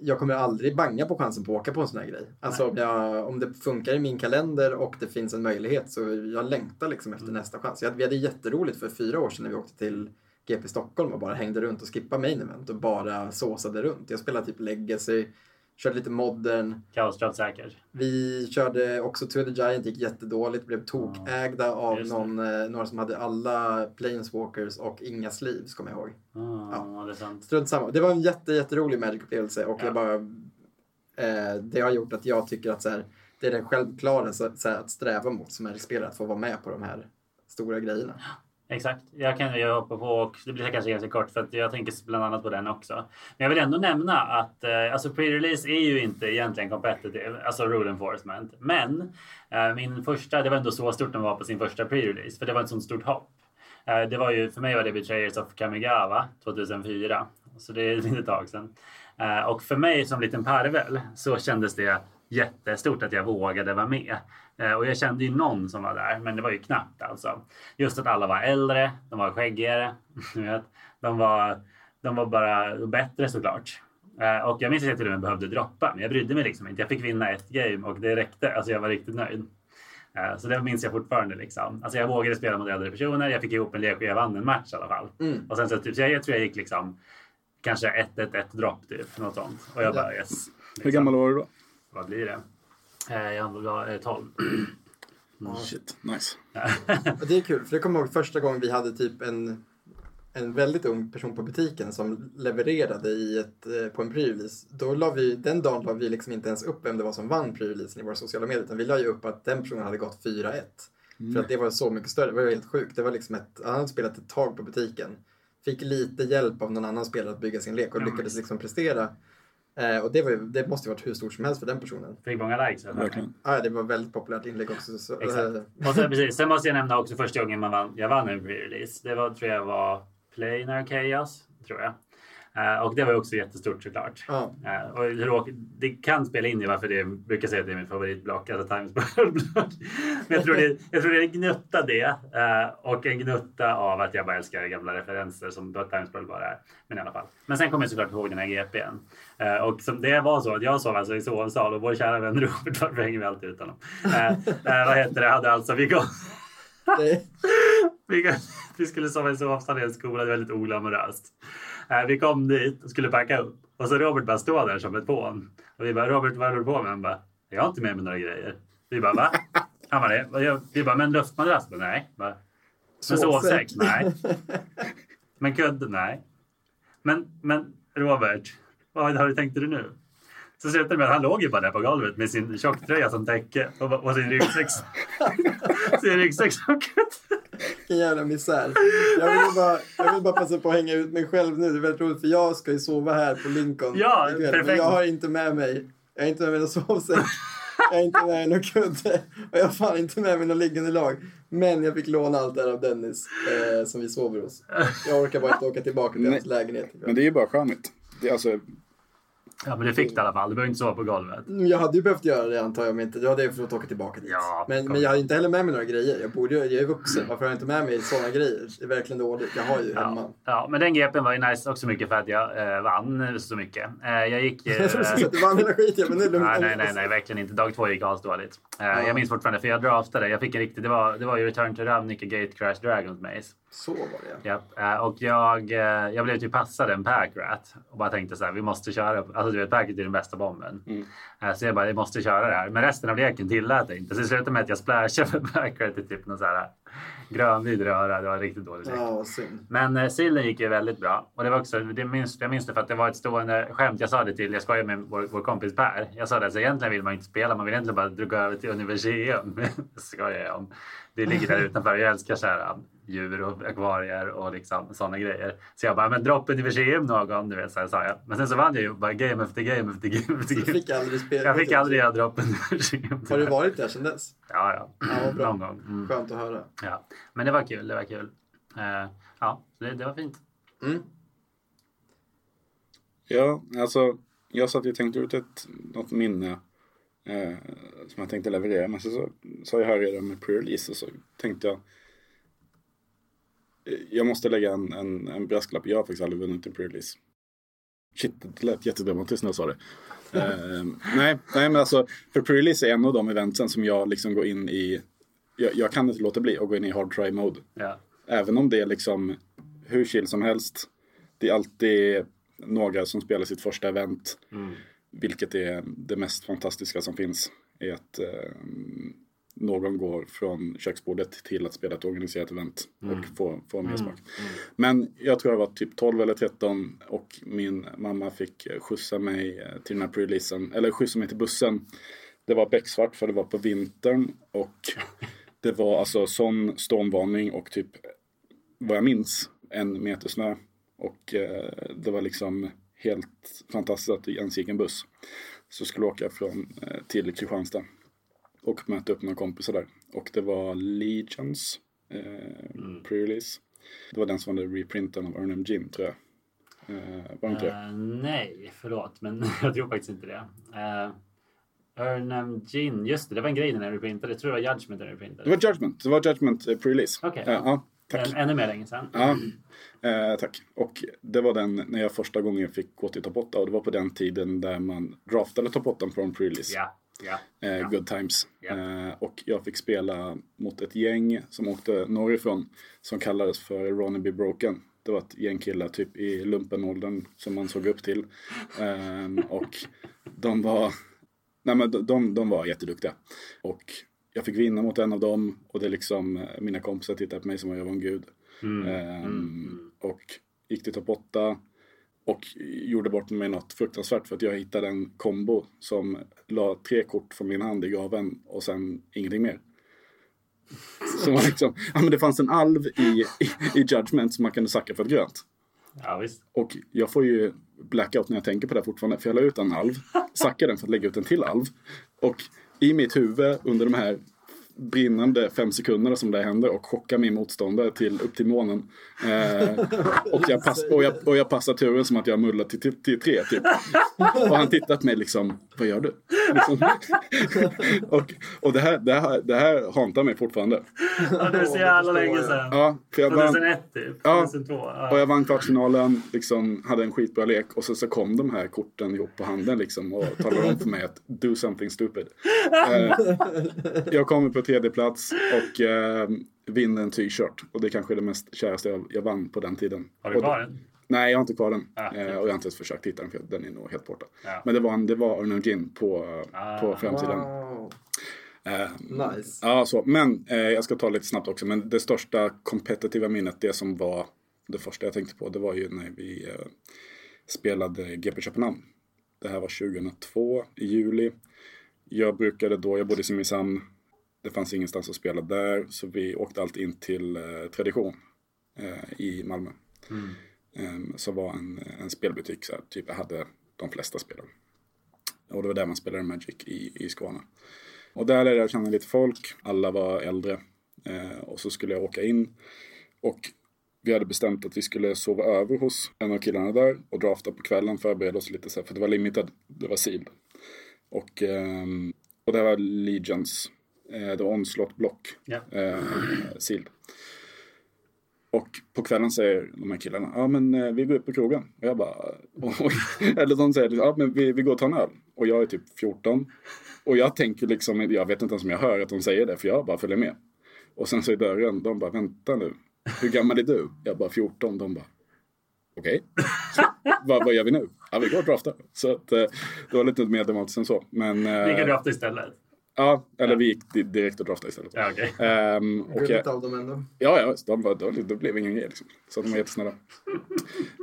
S1: Jag kommer aldrig banga på chansen på att åka på en sån här grej. Alltså om, jag, om det funkar i min kalender och det finns en möjlighet så jag längtar liksom efter nästa chans. Jag, vi hade jätteroligt för fyra år sedan när vi åkte till GP Stockholm och bara hängde runt och skippade main event och bara såsade runt. Jag spelade typ Legacy, körde lite modern.
S2: Kaosdraft säkert.
S1: Vi körde också To the Giant, gick jättedåligt, blev tokägda av
S2: just det.
S1: någon, eh, några som hade alla Planeswalkers och inga sleeves, kommer jag ihåg.
S2: Ah, det är sant.
S1: Strunt samma. Det var en jätte, jätterolig Magic-upplevelse och
S2: Ja.
S1: jag bara... Eh, det har gjort att jag tycker att så här, det är den självklara så, så här, att sträva mot som Magic-spelare, att få vara med på de här stora grejerna. <gasps>
S2: Exakt. Jag kan jag hoppa på och det blir kanske ganska kort för att jag tänker bland annat på den också. Men jag vill ändå nämna att eh, alltså pre-release är ju inte egentligen competitive, alltså rule enforcement. Men eh, min första, det var ändå så stort den var på sin första pre-release för det var ett sånt stort hopp. Eh, det var ju, för mig var det Betrayers of Kamigawa 2004. Så det är ett litet tag sedan. Eh, och för mig som liten parvel så kändes det jättestort att jag vågade vara med. Eh, och jag kände ju någon som var där, men det var ju knappt alltså. Just att alla var äldre, de var skäggigare. <laughs> De var, de var bara bättre såklart. Eh, och jag minns att jag till och med behövde droppa, men jag brydde mig liksom inte. Jag fick vinna ett game och det räckte. Alltså jag var riktigt nöjd. Eh, Så det minns jag fortfarande. Liksom. Alltså jag vågade spela mot äldre personer. Jag fick ihop en lek och jag vann en match i alla fall.
S1: Mm.
S2: Och sen så, typ, så jag, jag tror jag gick liksom kanske 1-1-1 dropp typ. Något sånt. Och jag bara yes.
S3: Hur gammal var du då?
S2: Vad blir det? Jag var eh, 12. <clears throat>
S3: Shit, nice.
S1: Det är kul, för jag kommer ihåg första gången vi hade typ en, en väldigt ung person på butiken som levererade i ett, eh, på en pre-release. Då la vi, den dagen la vi liksom inte ens upp vem det var som vann pre-releasen i våra sociala medier, utan vi la ju upp att den personen hade gått 4-1. För att det var så mycket större, det var helt sjukt. Det var liksom ett, han hade spelat ett tag på butiken. Fick lite hjälp av någon annan spelare att bygga sin lek och
S2: Ja,
S1: lyckades liksom prestera. Eh, och det, var det måste ju varit hur stort som helst för den personen.
S2: Fick många likes. eller?
S1: Ah, det var väldigt populärt inlägg också. Så,
S2: Exakt. <laughs> Och sen, precis. sen måste jag nämna också första gången man vann, jag vann en pre-release. Det var, tror jag var Planar Chaos, tror jag. Eh, och det var också jättestort såklart.
S1: ja.
S2: Eh, och det kan spela in i varför det brukar säga att det är mitt favoritblock, alltså Times Square-block. <laughs> Men jag tror, det, jag tror det är en gnutta det eh, och en gnutta av att jag bara älskar gamla referenser som Times Square bara är. Men i alla fall. Men sen kommer jag såklart ihåg den här GPn. Och som det var så att jag sov alltså i sovsal och vår kära vän Robert, varför hänger vi alltid ut honom? Vad heter det, hade alltså, vi
S1: Det, <laughs>
S2: vi, skulle sova i sovsal i en skola, det var väldigt oglamoröst. Eh, vi kom dit och skulle packa upp och så Robert bara står där som ett fån. Och vi bara, Robert vad håller du på med? Han bara, jag har inte med mig några grejer. Vi bara, va? <laughs> Han bara, Vi bara, men luftmadrass? Nej. Bara, men sovsäck? Nej. <laughs> Men kudde? Nej. Men, men Robert, vad har du tänkt dig nu? Så slutade det med att han låg ju bara där på golvet med sin tjocktröja som täcke och, och sin ryggsäck. sin ryggsäck som kudde.
S1: Vilken jävla misär. Jag vill, bara, jag vill bara passa på att hänga ut mig själv nu. Det är väldigt roligt för jag ska ju sova här på Lincoln.
S2: Ja,
S1: ikväll, Men
S2: perfekt.
S1: jag har inte med mig, jag har inte med mig någon sovsäck. Jag är inte med mig någon kudde. Och jag har fan inte med mig någon liggande lag. Men jag fick låna allt det här av Dennis eh, som vi sover hos. Jag orkar bara inte åka tillbaka till hans lägenhet.
S3: Men det är ju bara charmigt. Det är alltså,
S2: Ja, men du fick det i alla fall. Du behöver inte sova på golvet.
S1: Mm, Jag hade ju behövt göra det antar jag, men inte. Jag hade fått åka tillbaka dit.
S2: Ja,
S1: men,
S2: kom.
S1: men jag hade inte heller med mig några grejer. Jag, borde, jag är vuxen, varför har jag inte med mig sådana grejer? Det är verkligen dåligt. Jag har ju hemma.
S2: Ja, ja, men den GPn var ju nice också mycket för att jag eh, vann så mycket. Eh, jag gick... Eh, <laughs>
S1: Jag trodde du att du vann hela skiten, men nu är det lugnt.
S2: Nej, nej, nej, nej, verkligen inte. Dag två gick asdåligt. Uh, Jag minns fortfarande, för jag draftade. Jag fick en riktig, det var, det var ju Return to Ravnica Gate Crash Dragons Maze.
S1: Så var det
S2: Japp. Eh, och jag, eh, jag blev typ passad en pack rat och bara tänkte så här, vi måste köra. Alltså du vet, packet är den bästa bomben. Eh, så jag bara, vi måste köra det här. Men resten av leken tillät jag inte. Så det slutade med att jag splashade för pack rat i typ någon så här grönvid röra. Det var riktigt dåligt.
S1: Ja.
S2: Men eh, sillen gick ju väldigt bra. Och det var också, det minns, jag minns det för att det var ett stående skämt. Jag sa det till, jag skojade med vår, vår kompis Per. Jag sa det, alltså, egentligen vill man inte spela, man vill egentligen bara gå över till Universium. <laughs> Det skojar jag om. Det ligger där <laughs> utanför. Jag älskar så här, djur och akvarier och liksom sådana grejer. Så jag bara, men dropp Universium någon, du vet, så här sa jag. Men sen så vann jag ju bara game efter game efter game efter
S1: Du
S2: game.
S1: fick aldrig spela.
S2: Jag fick aldrig göra dropp Universium.
S1: Har du varit där sedan dess?
S2: Ja, ja.
S1: Ja, bra.
S2: Någon gång. Mm.
S1: Skönt att höra.
S2: Ja. Men det var kul, det var kul. Eh, ja, det, det var fint.
S1: Mm.
S3: ja, alltså jag satt och tänkte ut ett, något minne eh, som jag tänkte leverera. Men så så sa jag här redan med pre-release och så tänkte jag jag måste lägga en, en, en brasklapp. Jag har faktiskt aldrig vunnit en pre-release. Shit, det lät jättedramatiskt när jag sa det. <laughs> Eh, nej, nej, men alltså för pre-release är en av de eventsen som jag liksom går in i. Jag, jag kan inte låta bli att gå in i hard try mode.
S2: Ja.
S3: Även om det är liksom hur chill som helst. Det är alltid några som spelar sitt första event.
S2: Mm.
S3: Vilket är det mest fantastiska som finns. Är att eh, någon går från köksbordet till att spela ett organiserat event och få, få mer smak. Men jag tror jag var typ 12 eller 13 och min mamma fick eh, skjutsa mig eh, till den här pre-releasen. Eller skjutsa mig till bussen. Det var becksvart för det var på vintern och <laughs> det var alltså sån stormvarning och typ vad jag minns en meter snö. Och eh, det var liksom helt fantastiskt att det ens gick en buss. Så skulle jag åka från, eh, till Kristianstad och möta upp några kompisar där. Och det var Legions eh, pre-release. Det var den som var reprinten av Ernham Gin tror jag. Eh, var det inte det?
S2: Eh, nej, förlåt, men <laughs> jag tror faktiskt inte det. Uh, Ernam Gin, just det, det var en grej när du printade. Jag tror det var Judgment när du printade.
S3: Det var Judgment, det var Judgment eh, pre-release. Eh, ja, tack.
S2: Än, ännu mer länge sedan.
S3: Ja, eh, tack. Och det var den när jag första gången fick gå till topp 8 och det var på den tiden där man draftade topp 8 från pre-release.
S2: Ja, ja.
S3: Eh, Good times.
S2: Ja.
S3: Eh, och jag fick spela mot ett gäng som åkte norrifrån som kallades för Ronneby Broken. Det var ett gäng killar typ i lumpenåldern som man såg upp till. Eh, <laughs> och de var, nej men de, de, de var jätteduktiga. Och jag fick vinna mot en av dem och det är liksom, eh, mina kompisar tittade på mig som om jag var en gud.
S2: Mm.
S3: Ehm, Och gick till topp 8. Och gjorde bort mig något fruktansvärt för att jag hittade en kombo som la tre kort från min hand i gaven och sen ingenting mer. Så var liksom, ja, men det fanns en alv i, i, i Judgment som man kunde sacka för ett grönt.
S2: ja visst.
S3: Och jag får ju blackout när jag tänker på det fortfarande. För jag la ut en alv, sackade den för att lägga ut en till alv. Och i mitt huvud under de här brinnande fem sekunderna som det händer och chockar min motståndare till, upp till månen. Eh, och, jag pass, och, jag, och jag passar turen som att jag mullar till, till, till tre typ. Och han tittar på mig liksom, vad gör du? Liksom. <laughs> och och det, här, det, här, det här hantar mig fortfarande.
S2: Ja, det är så jävla länge sedan.
S3: Ja, för jag vann,
S2: 2001 typ.
S3: Ja.
S2: 2002. Ja.
S3: och jag vann kvartsfinalen, liksom, hade en skitbra lek och så, så kom de här korten ihop på handen liksom, och talade om för mig att do something stupid. <laughs> Eh, jag kommer på tredje plats och eh, vinner en t-shirt. Och det är kanske det mest käraste jag, jag vann på den tiden.
S2: Har du kvar den?
S3: Nej, jag har inte kvar den.
S2: Ah,
S3: eh, och jag har inte ens försökt hitta den för den är nog helt borta.
S2: Ja.
S3: Men det var, en, det var Arnold Gin på,
S2: Ah.
S3: på framsidan.
S1: Wow.
S3: Eh,
S1: Nice.
S3: Ja, så. Men eh, jag ska ta lite snabbt också. Men det största kompetitiva minnet, det som var det första jag tänkte på, det var ju när vi eh, spelade GP Köpenhamn. Det här var 2002 i juli. Jag brukade då, jag bodde i Simrishamn, det fanns ingenstans att spela där så vi åkte alltid in till eh, Tradition eh, i Malmö.
S2: Mm.
S3: Eh, som var en, en spelbutik, så här, typ jag hade de flesta spelen. Och det var där man spelade Magic i, i Skåne. Och där lärde jag känna lite folk, alla var äldre. Eh, och så skulle jag åka in. Och vi hade bestämt att vi skulle sova över hos en av killarna där och drafta på kvällen, förbereda oss lite så här, för det var limited, det var sealed. Och, ehm, och det var Legions, eh, det var Onslaught Block,
S2: Ja.
S3: eh, sealed. Och på kvällen säger de här killarna, ja men eh, vi går upp på krogen. Och jag bara, <laughs> oj. Eller de säger, ja men vi, vi går och tar en öl. Och jag är typ 14. Och jag tänker liksom, jag vet inte ens om jag hör att de säger det, för jag bara följer med. Och sen så i dörren, de bara, vänta nu. Hur gammal är du? Jag bara 14. De bara, okej. <laughs> vad, vad gör vi nu? Ja, vi går och draftar. Så att, eh, det var lite mer dramatiskt än så. Men, eh,
S2: Vilka draftar istället?
S3: Ja, eller vi gick di- direkt och draftade istället.
S2: Ja, okej.
S3: Ehm, och jag,
S1: av dem ändå.
S3: Ja, ja, de var, blev ingen grej liksom. Så de var jättesnälla.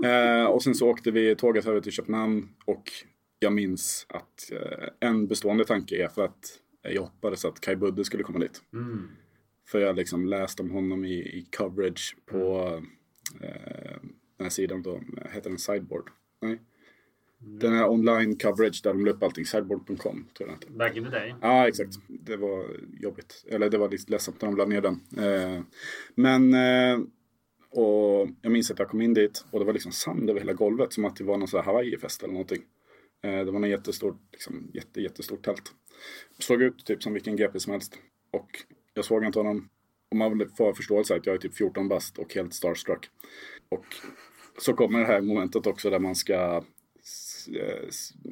S3: Eh, och sen så åkte vi tåget över till Köpenhamn och jag minns att eh, en bestående tanke är för att jag hoppades att Kai Budde skulle komma dit.
S2: Mm.
S3: För jag har liksom läst om honom i, i coverage på eh, den här sidan då, heter den Sideboard? Nej. Den här online coverage där de la upp allting, sideboard.com tror jag.
S2: Back in the day.
S3: Ja, exakt. Det var jobbigt. Eller det var lite ledsamt när de la ner den. Eh, men, eh, och jag minns att jag kom in dit och det var liksom sand över hela golvet. Som att det var någon sån här Hawaii-fest eller någonting. Eh, det var en jättestort, liksom, jätte, jättestort tält. Såg ut typ som vilken GP som helst. Och jag såg inte honom. Och man vill få förståelse att jag är typ 14 bast och helt starstruck. Och så kommer det här momentet också där man ska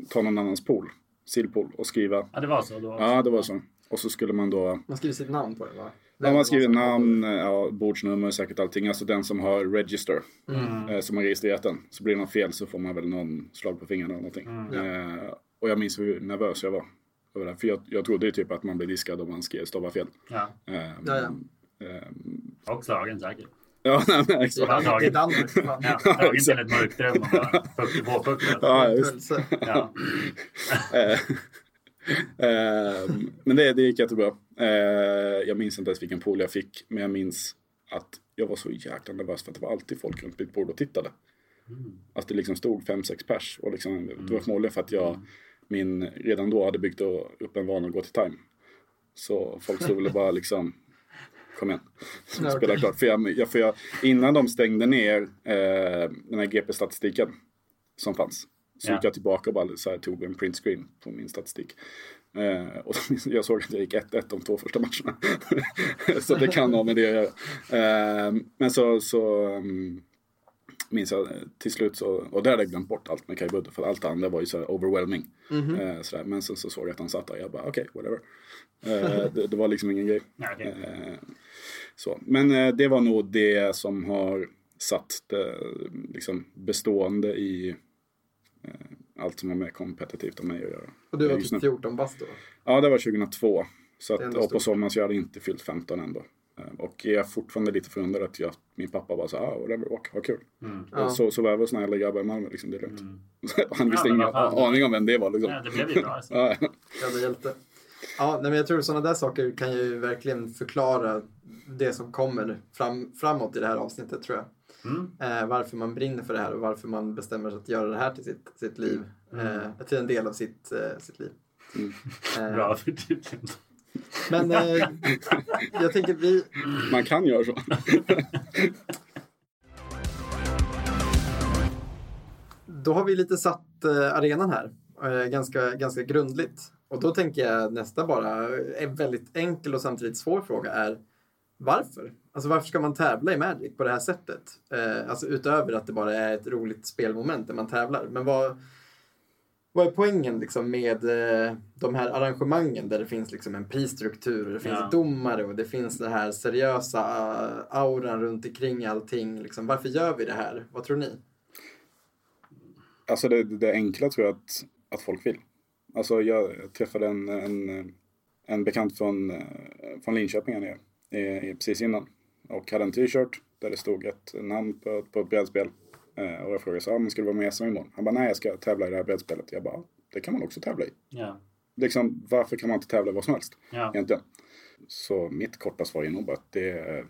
S3: ta någon annans pool, sillpool och skriva
S2: Ja, det var så då.
S3: Ja, det var så. Och så skulle man då...
S1: Man skriver sitt namn på den va?
S3: Ja, man skriver namn, ja, bordsnummer, säkert allting. Alltså den som har register,
S2: Mm.
S3: eh, som har registrerat den. Så blir det något fel så får man väl någon slag på fingrarna eller någonting.
S2: Mm.
S3: Eh, och jag minns hur nervös jag var. över det. För jag, jag trodde ju typ att man blev diskad om man skrev stavar fel.
S2: Ja.
S3: Eh,
S1: Ja, ja.
S3: eh,
S2: Och slagen säkert.
S3: Ja, nej, men exakt.
S2: Ja.
S1: I Danmark. fan.
S2: Ja, slagen till ett mörkrum och bara puck på pucklet.
S3: Ja, just.
S2: Ja. <laughs>
S3: Eh, eh, men det, det gick jättebra. Eh, jag minns inte ens vilken pool jag fick. Men jag minns att jag var så jäkla nervös för att det var alltid folk runt mitt bord och tittade. Att det liksom stod fem sex pers. Och liksom, det var förmodligen för att jag min, redan då hade byggt upp en vana att gå till time. Så folk stod väl bara liksom Kom igen,
S1: Ja,
S3: spela
S1: okej.
S3: klart. För jag, för jag, innan de stängde ner eh, den här GP-statistiken som fanns. Så
S2: Ja.
S3: gick jag tillbaka och bara så här, tog en print screen på min statistik. Eh, och jag <laughs> jag såg att jag gick 1-1 de två första matcherna. <laughs> så det kan ha med det att göra. Eh, men så, så um, minns jag eh, till slut så, och där hade jag glömt bort allt med Kai Budde. För allt det andra var ju så overwhelming.
S1: Mhm.
S3: Eh, sådär. Men sen så såg jag att han satt där. Jag bara okej, whatever. Eh, det, det var liksom ingen grej. <laughs>
S2: Okej.
S3: Eh, så. Men eh, det var nog det som har satt det liksom, bestående i eh, allt som har med kompetitivt och mig att göra.
S1: Och du var typ
S3: nu.
S1: 14 bast då?
S3: Ja, det var 2002. Så att, och på sommaren så jag hade inte fyllt 15 ändå. Eh, Och jag är fortfarande lite förundrad att jag, min pappa bara så ah, whatever, åk, vad kul.
S2: Mm.
S1: Ja.
S3: Så, så var såna jävla grabbar i Malmö, liksom, det är lugnt.
S2: Mm. <laughs>
S3: Han visste
S2: Ja,
S3: ingen aning om vem det var liksom.
S2: Ja, det blev ju bra. Alltså. <laughs>
S3: Ja,
S1: Jävla hjälte. Ja, nej, men jag tror sådana där saker kan ju verkligen förklara det som kommer fram, framåt i det här avsnittet tror jag.
S2: Mm.
S1: Eh, varför man brinner för det här och varför man bestämmer sig att göra det här till sitt, sitt liv. Eh, till en del av sitt, eh, sitt liv.
S3: Mm.
S1: Eh,
S2: Bra förtydligande.
S1: Men eh, jag tänker vi...
S3: man kan göra så.
S1: Då har vi lite satt eh, arenan här. Eh, ganska, ganska grundligt. Och då tänker jag nästa bara, en väldigt enkel och samtidigt svår fråga är varför? Alltså varför ska man tävla i Magic på det här sättet? Eh, alltså utöver att det bara är ett roligt spelmoment där man tävlar. Men vad, vad är poängen liksom med eh, de här arrangemangen där det finns liksom en prisstruktur, det finns
S2: Ja.
S1: domare och det finns den här seriösa uh, auran runt omkring allting. Liksom, varför gör vi det här? Vad tror ni?
S3: Alltså det, det enkla tror jag att, att folk vill. Alltså jag träffade en, en, en bekant från, eh, från Linköping här nere, eh, precis innan. Och hade en t-shirt där det stod ett namn på, på ett brädspel. Eh, och jag frågade så, ah, men ska du vara med i SM imorgon? Han bara, nej jag ska tävla i det här brädspelet. Jag bara, det kan man också tävla i.
S2: Ja.
S3: Liksom, varför kan man inte tävla i vad som helst
S2: Ja.
S3: egentligen? Så mitt korta svar är nog bara att det är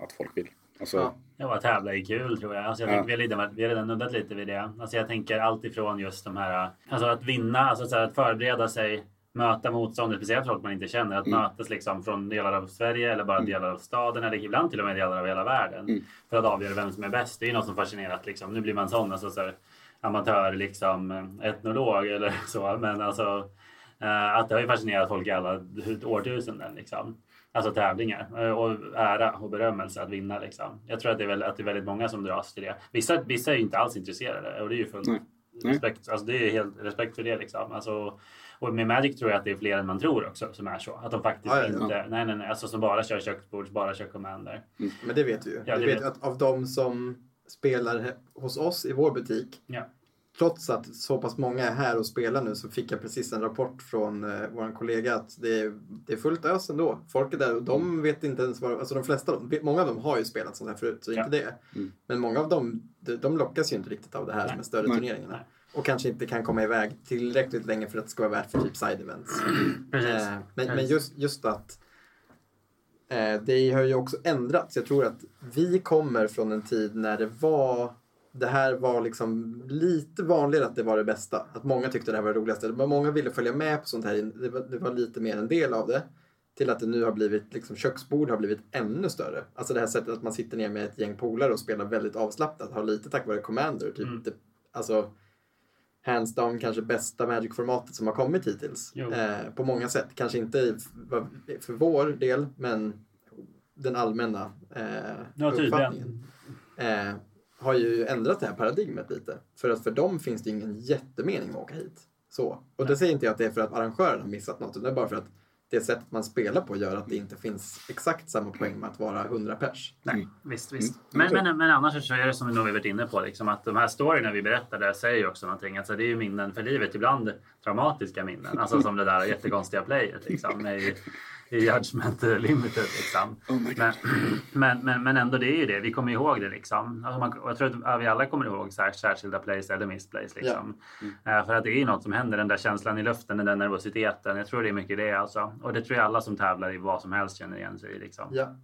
S3: att folk vill. Alltså,
S1: Ja.
S2: Ja, att tävla är kul tror jag. Alltså, jag
S3: Ja.
S2: vi, har redan, vi har redan nuddat lite vid det. Alltså, jag tänker allt ifrån just de här, alltså att vinna, alltså att förbereda sig, möta motståndare, speciellt folk man inte känner, att
S3: Mm.
S2: mötas liksom från delar av Sverige eller bara delar av staden eller ibland till och med delar av hela världen
S3: Mm.
S2: för att avgöra vem som är bäst. Det är ju något som fascinerat liksom. Nu blir man sån, alltså så här, amatör liksom etnolog eller <laughs> så, men alltså eh, att det har ju fascinerat folk i alla årtusenden liksom. Alltså tävlingar eh, och ära och berömmelse att vinna liksom. Jag tror att det är, väl, att det är väldigt många som dras till det. Vissa, vissa är ju inte alls intresserade och det är ju fullt respekt. Alltså det är helt respekt för det liksom. Alltså, och med Magic tror jag att det är fler än man tror också som är så. Att de faktiskt
S1: Ja, ja, ja.
S2: inte, nej nej nej, alltså som bara kör köksbords, bara kör commander.
S1: Men det vet vi ju.
S2: Ja,
S1: vi vet
S2: vet.
S1: att av de som spelar hos oss i vår butik,
S2: Ja.
S1: trots att så pass många är här och spelar nu så fick jag precis en rapport från eh, vår kollega att det är, det är fullt ös ändå. Folk är där och de vet inte ens vad, alltså de flesta, av dem- många av dem har ju spelat sånt här förut, så
S2: Ja.
S1: inte det.
S3: Mm.
S1: Men många av dem, de, de lockas ju inte riktigt av det här
S2: Nej.
S1: med större
S3: Nej.
S1: turneringarna.
S2: Nej.
S1: Och kanske inte kan komma iväg tillräckligt länge för att det ska vara värt för typ side events. <clears throat>
S2: Precis.
S1: Eh, men, men just, just att eh, det har ju också ändrats. Jag tror att vi kommer från en tid när det var det här var liksom lite vanligare att det var det bästa. Att många tyckte det här var det roligaste. Många ville följa med på sånt här. Det var, det var lite mer en del av det. Till att det nu har blivit, liksom köksbord har blivit ännu större. Alltså det här sättet att man sitter ner med ett gäng polare och spelar väldigt avslappnat. Har lite tack vare Commander. Typ,
S2: Mm.
S1: det, alltså hands down kanske bästa Magic-formatet som har kommit hittills. Eh, på många sätt. Kanske inte för, vår del, men den allmänna eh,
S2: Ja,
S1: uppfattningen. Eh, har ju ändrat det här paradigmet lite. För att för dem finns det ingen jättemening med att åka hit. Så. Och det säger inte jag att det är för att arrangören har missat något, utan det är bara för att det sättet man spelar på gör att det inte finns exakt samma poäng med att vara 100 pers.
S2: Nej,
S3: Mm.
S2: visst, visst.
S3: Mm,
S2: Men, men, men annars så är det som vi nog har varit inne på, liksom, att de här storyna vi berättar där säger ju också någonting. Alltså, det är ju minnen för livet, ibland traumatiska minnen. Alltså som det där jättekonstiga playet liksom, Judgment Limited. Liksom.
S3: Oh.
S2: Men, <clears throat> men, men, men ändå, det är ju det. Vi kommer ihåg det. Liksom. Alltså man, jag tror att ja, vi alla kommer ihåg så här, särskilda plays eller missplays. Liksom. Eh, för att det är ju något som händer, den där känslan i luften, den där nervositeten. Jag tror det är mycket det alltså. Och det tror jag alla som tävlar i vad som helst känner igen sig i. Liksom.
S1: Ja.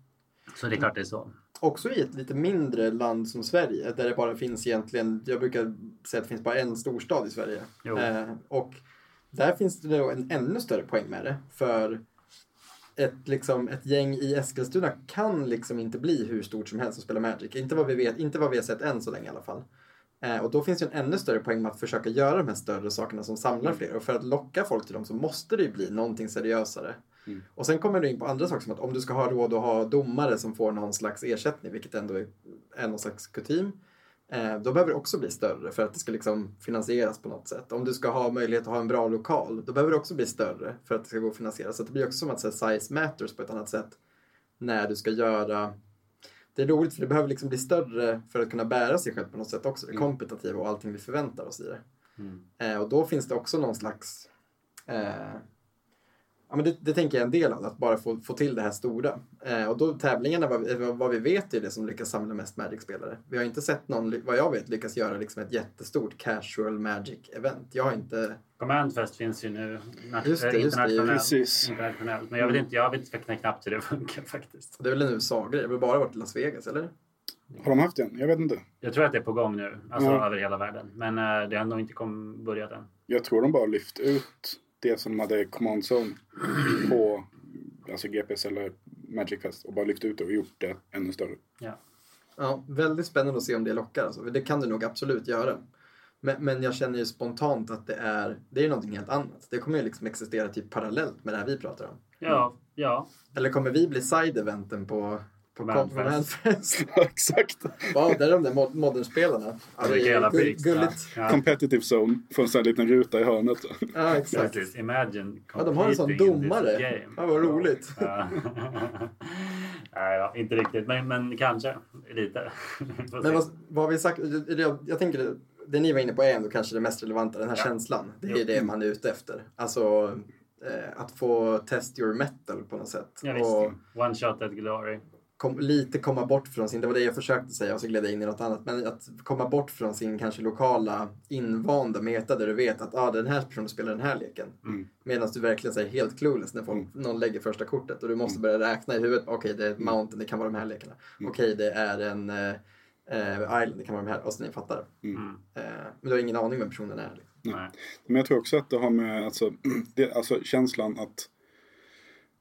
S2: Så det är klart det är så.
S1: Också i ett lite mindre land som Sverige, där det bara finns egentligen, jag brukar säga att det finns bara en storstad i Sverige. Eh, och där finns det då en ännu större poäng med det. För ett, liksom, ett gäng i Eskilstuna kan liksom inte bli hur stort som helst och spela Magic. Inte vad vi vet, inte vad vi har sett än så länge i alla fall. Eh, och då finns det en ännu större poäng med att försöka göra de här större sakerna som samlar fler. Och för att locka folk till dem så måste det ju bli någonting seriösare.
S3: Mm.
S1: Och sen kommer du in på andra saker som att om du ska ha råd att ha domare som får någon slags ersättning, vilket ändå är, är någon slags kutym. Eh, då behöver det också bli större för att det ska liksom finansieras på något sätt. Om du ska ha möjlighet att ha en bra lokal, då behöver det också bli större för att det ska gå att finansiera. Så det blir också som att säga, size matters på ett annat sätt när du ska göra det är roligt för det behöver liksom bli större för att kunna bära sig själv på något sätt också. Det
S3: Mm.
S1: kompetitiva och allting vi förväntar oss i det.
S2: Mm.
S1: Eh, och då finns det också någon slags... Eh, ja, men det, det tänker jag är en del av, att bara få, få till det här stora. Eh, och då tävlingarna, vad, vi- vad vi vet, är det som lyckas samla mest Magic-spelare. Vi har inte sett någon, vad jag vet, lyckas göra liksom ett jättestort casual Magic-event. Jag har inte...
S2: Commandfest finns ju nu
S1: Just det,
S2: eh,
S1: just det,
S2: internationellt. internationellt. Men jag vet inte, jag vet inte knappt hur det funkar faktiskt.
S1: Det är väl en USA-grej, det har bara varit Las Vegas, eller?
S3: Har de haft den? Jag vet inte.
S2: Jag tror att det är på gång nu, alltså
S3: Ja.
S2: över hela världen. Men eh, det har nog inte kom, börjat än.
S3: Jag tror de bara lyft ut det som de hade Command Zone på alltså GPS eller Magic Fest och bara lyft ut det och gjort det ännu större.
S2: Ja.
S1: Ja, väldigt spännande att se om det lockar. Alltså. Det kan det nog absolut göra. Men, men jag känner ju spontant att det är, det är någonting helt annat. Det kommer ju liksom existera typ parallellt med det här vi pratar om.
S2: Ja, ja.
S1: Eller kommer vi bli side-eventen på, på
S2: Command
S1: Command Fest?
S3: Ja, exakt.
S1: Ja, där är de där mod- modern-spelarna. Ja, det
S2: Vilka jävla
S1: är gull,
S2: freaks.
S1: gulligt.
S2: Ja.
S3: Competitive Zone. Får en sån här liten ruta i hörnet.
S1: Ja, exakt.
S2: Precis. Imagine
S1: Ja, de har en sån domare. Ja, vad roligt.
S2: Ja. <laughs> Nej, ja, inte riktigt, men, men kanske lite. <laughs>
S1: Men vad, vad har vi sagt? Jag, jag tänker det, det ni var inne på är ändå kanske det mest relevanta, den här
S2: Ja.
S1: känslan. Det är
S2: Jo.
S1: det man är ute efter. Alltså eh, att få test your metal på något sätt.
S2: Ja, visst.
S1: och,
S2: One shot at glory.
S1: Kom, lite komma bort från sin, det var det jag försökte säga och så gled jag in i något annat, men att komma bort från sin kanske lokala invanda meta där du vet att ah, den här personen spelar den här leken.
S3: Mm.
S1: Medan du verkligen säger helt clueless när folk, någon lägger första kortet och du måste börja räkna i huvudet. Okej, det är ett mountain, det kan vara de här lekarna. Okej, det är en eh, eh, island, det kan vara de här. Och så ni fattar.
S2: Mm.
S1: Eh, men du har ingen aning vem personen är. Liksom.
S2: Nej.
S3: Men jag tror också att det har med alltså, <clears throat> det, alltså känslan att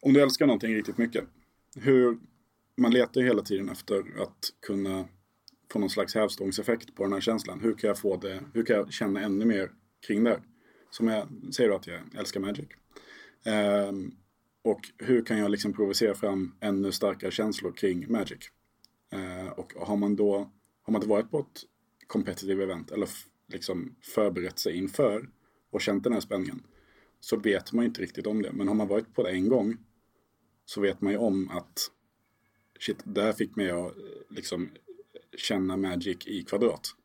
S3: om du älskar någonting riktigt mycket. Hur man letar ju hela tiden efter att kunna få någon slags hävstångseffekt på den här känslan. Hur kan jag få det? Hur kan jag känna ännu mer kring det? här? Som jag säger då att jag älskar Magic. Um, och hur kan jag liksom provocera fram ännu starkare känslor kring Magic? Uh, och har man då har man inte varit på ett competitive event eller liksom förberett sig inför och känt den här spänningen så vet man inte riktigt om det. Men har man varit på det en gång så vet man ju om att shit, det här fick mig att eh, liksom känna Magic i kvadrat.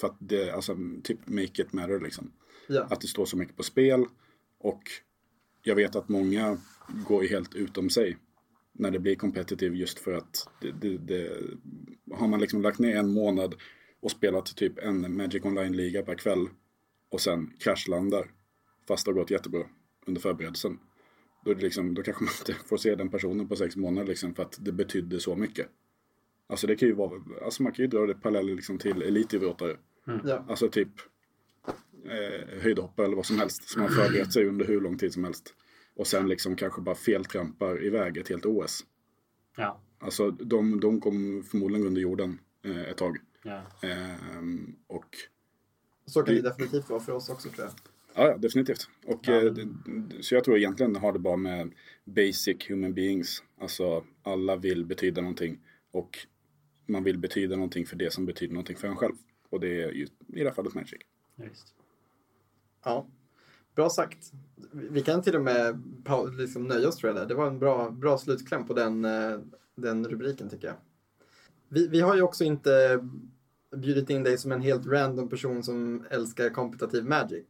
S3: För att det, alltså typ make it matter liksom.
S1: Ja.
S3: Att det står så mycket på spel och jag vet att många går ju helt utom sig när det blir competitive just för att det, det, det, har man liksom lagt ner en månad och spelat typ en Magic Online-liga per kväll och sen kraschlandar fast det har gått jättebra under förberedelsen. Då, är det liksom, då kanske man inte <laughs> får se den personen på sex månader liksom för att det betydde så mycket. Alltså det kan ju vara, alltså man kan ju dra det paralleller liksom till elitidrottare.
S1: Ja.
S3: Alltså typ eh, höjdhoppare eller vad som helst som har förberett sig under hur lång tid som helst. Och sen liksom kanske bara feltrampar iväg ett helt OS.
S2: Ja.
S3: Alltså de, de kom förmodligen under jorden eh, ett tag.
S2: Ja.
S3: Ehm, och
S1: Så kan det definitivt vara för oss också tror jag.
S3: Ja, ja, definitivt. Och,
S2: Ja,
S3: eh, så jag tror egentligen har det bara med basic human beings. Alltså alla vill betyda någonting. Och man vill betyda någonting för det som betyder någonting för en själv. Och det är ju i det här fallet Magic.
S2: Just.
S1: Ja. Bra sagt. Vi kan till och med liksom nöja oss tror jag. Där. Det var en bra, bra slutkläm på den, eh, den rubriken tycker jag. Vi, vi har ju också inte bjudit in dig som en helt random person som älskar kompetitiv Magic.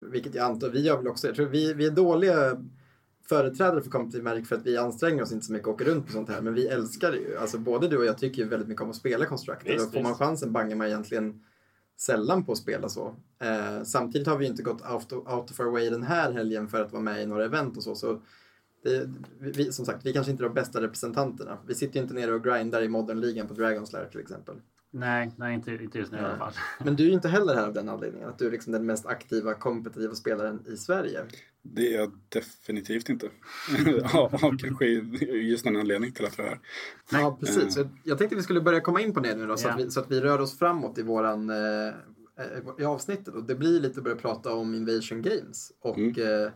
S1: Vilket jag antar vi gör väl också. Jag tror vi, vi är dåliga företrädare för kompetitiv Magic för att vi anstränger oss inte så mycket och åker runt på sånt här. Men vi älskar det ju. Alltså både du och jag tycker ju väldigt mycket om att spela Constructed.
S2: Visst,
S1: och får man chansen bangar man egentligen sällan på att spela så. Eh, samtidigt har vi inte gått out, out of our way den här helgen för att vara med i några event och så. så det, vi, som sagt, vi kanske inte är de bästa representanterna. Vi sitter ju inte nere och grindar i modernligan på Dragon's Lair till exempel.
S2: Nej, nej inte, inte just nu i alla fall. <laughs>
S1: Men du är ju inte heller här av den anledningen, att du är liksom den mest aktiva kompetitiva spelaren i Sverige.
S3: Det är jag definitivt inte. <laughs> ja, kanske just den anledningen till att jag är här.
S1: Ja, precis. Så jag tänkte vi skulle börja komma in på det nu då, så,
S2: Ja.
S1: att, vi, så att vi rör oss framåt i våran eh, eh, i avsnittet. Och det blir lite att börja prata om Invasion Games och
S3: Mm.
S1: eh,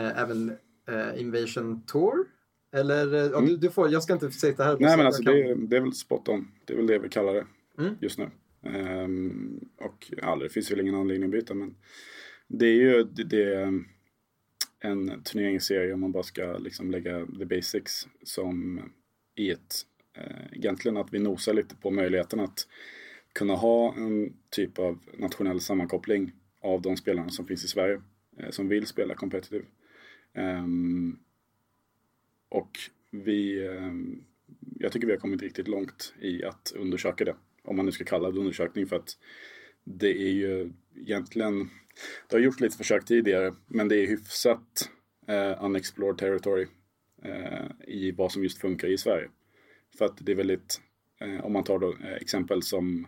S1: eh, även eh, Invasion Tour. Eller, eh, ja, du, du får, jag ska inte sitta här och
S3: Mm. Nej
S1: säga
S3: men alltså det,
S1: kan.
S3: är- det är väl spot on. Det är väl det vi kallar det
S1: Mm.
S3: just nu. Ehm, och ja, det finns väl ingen anledning att byta men det är ju det, det är en turneringsserie om man bara ska liksom lägga the basics som i ett eh, egentligen att vi nosar lite på möjligheten att kunna ha en typ av nationell sammankoppling av de spelarna som finns i Sverige eh, som vill spela competitive. Ehm, och vi, ehm, jag tycker vi har kommit riktigt långt i att undersöka det. Om man nu ska kalla det undersökning för att det är ju egentligen, det har gjorts lite försök tidigare, men det är hyfsat eh, unexplored territory eh, i vad som just funkar i Sverige. För att det är väldigt, eh, om man tar då eh, exempel som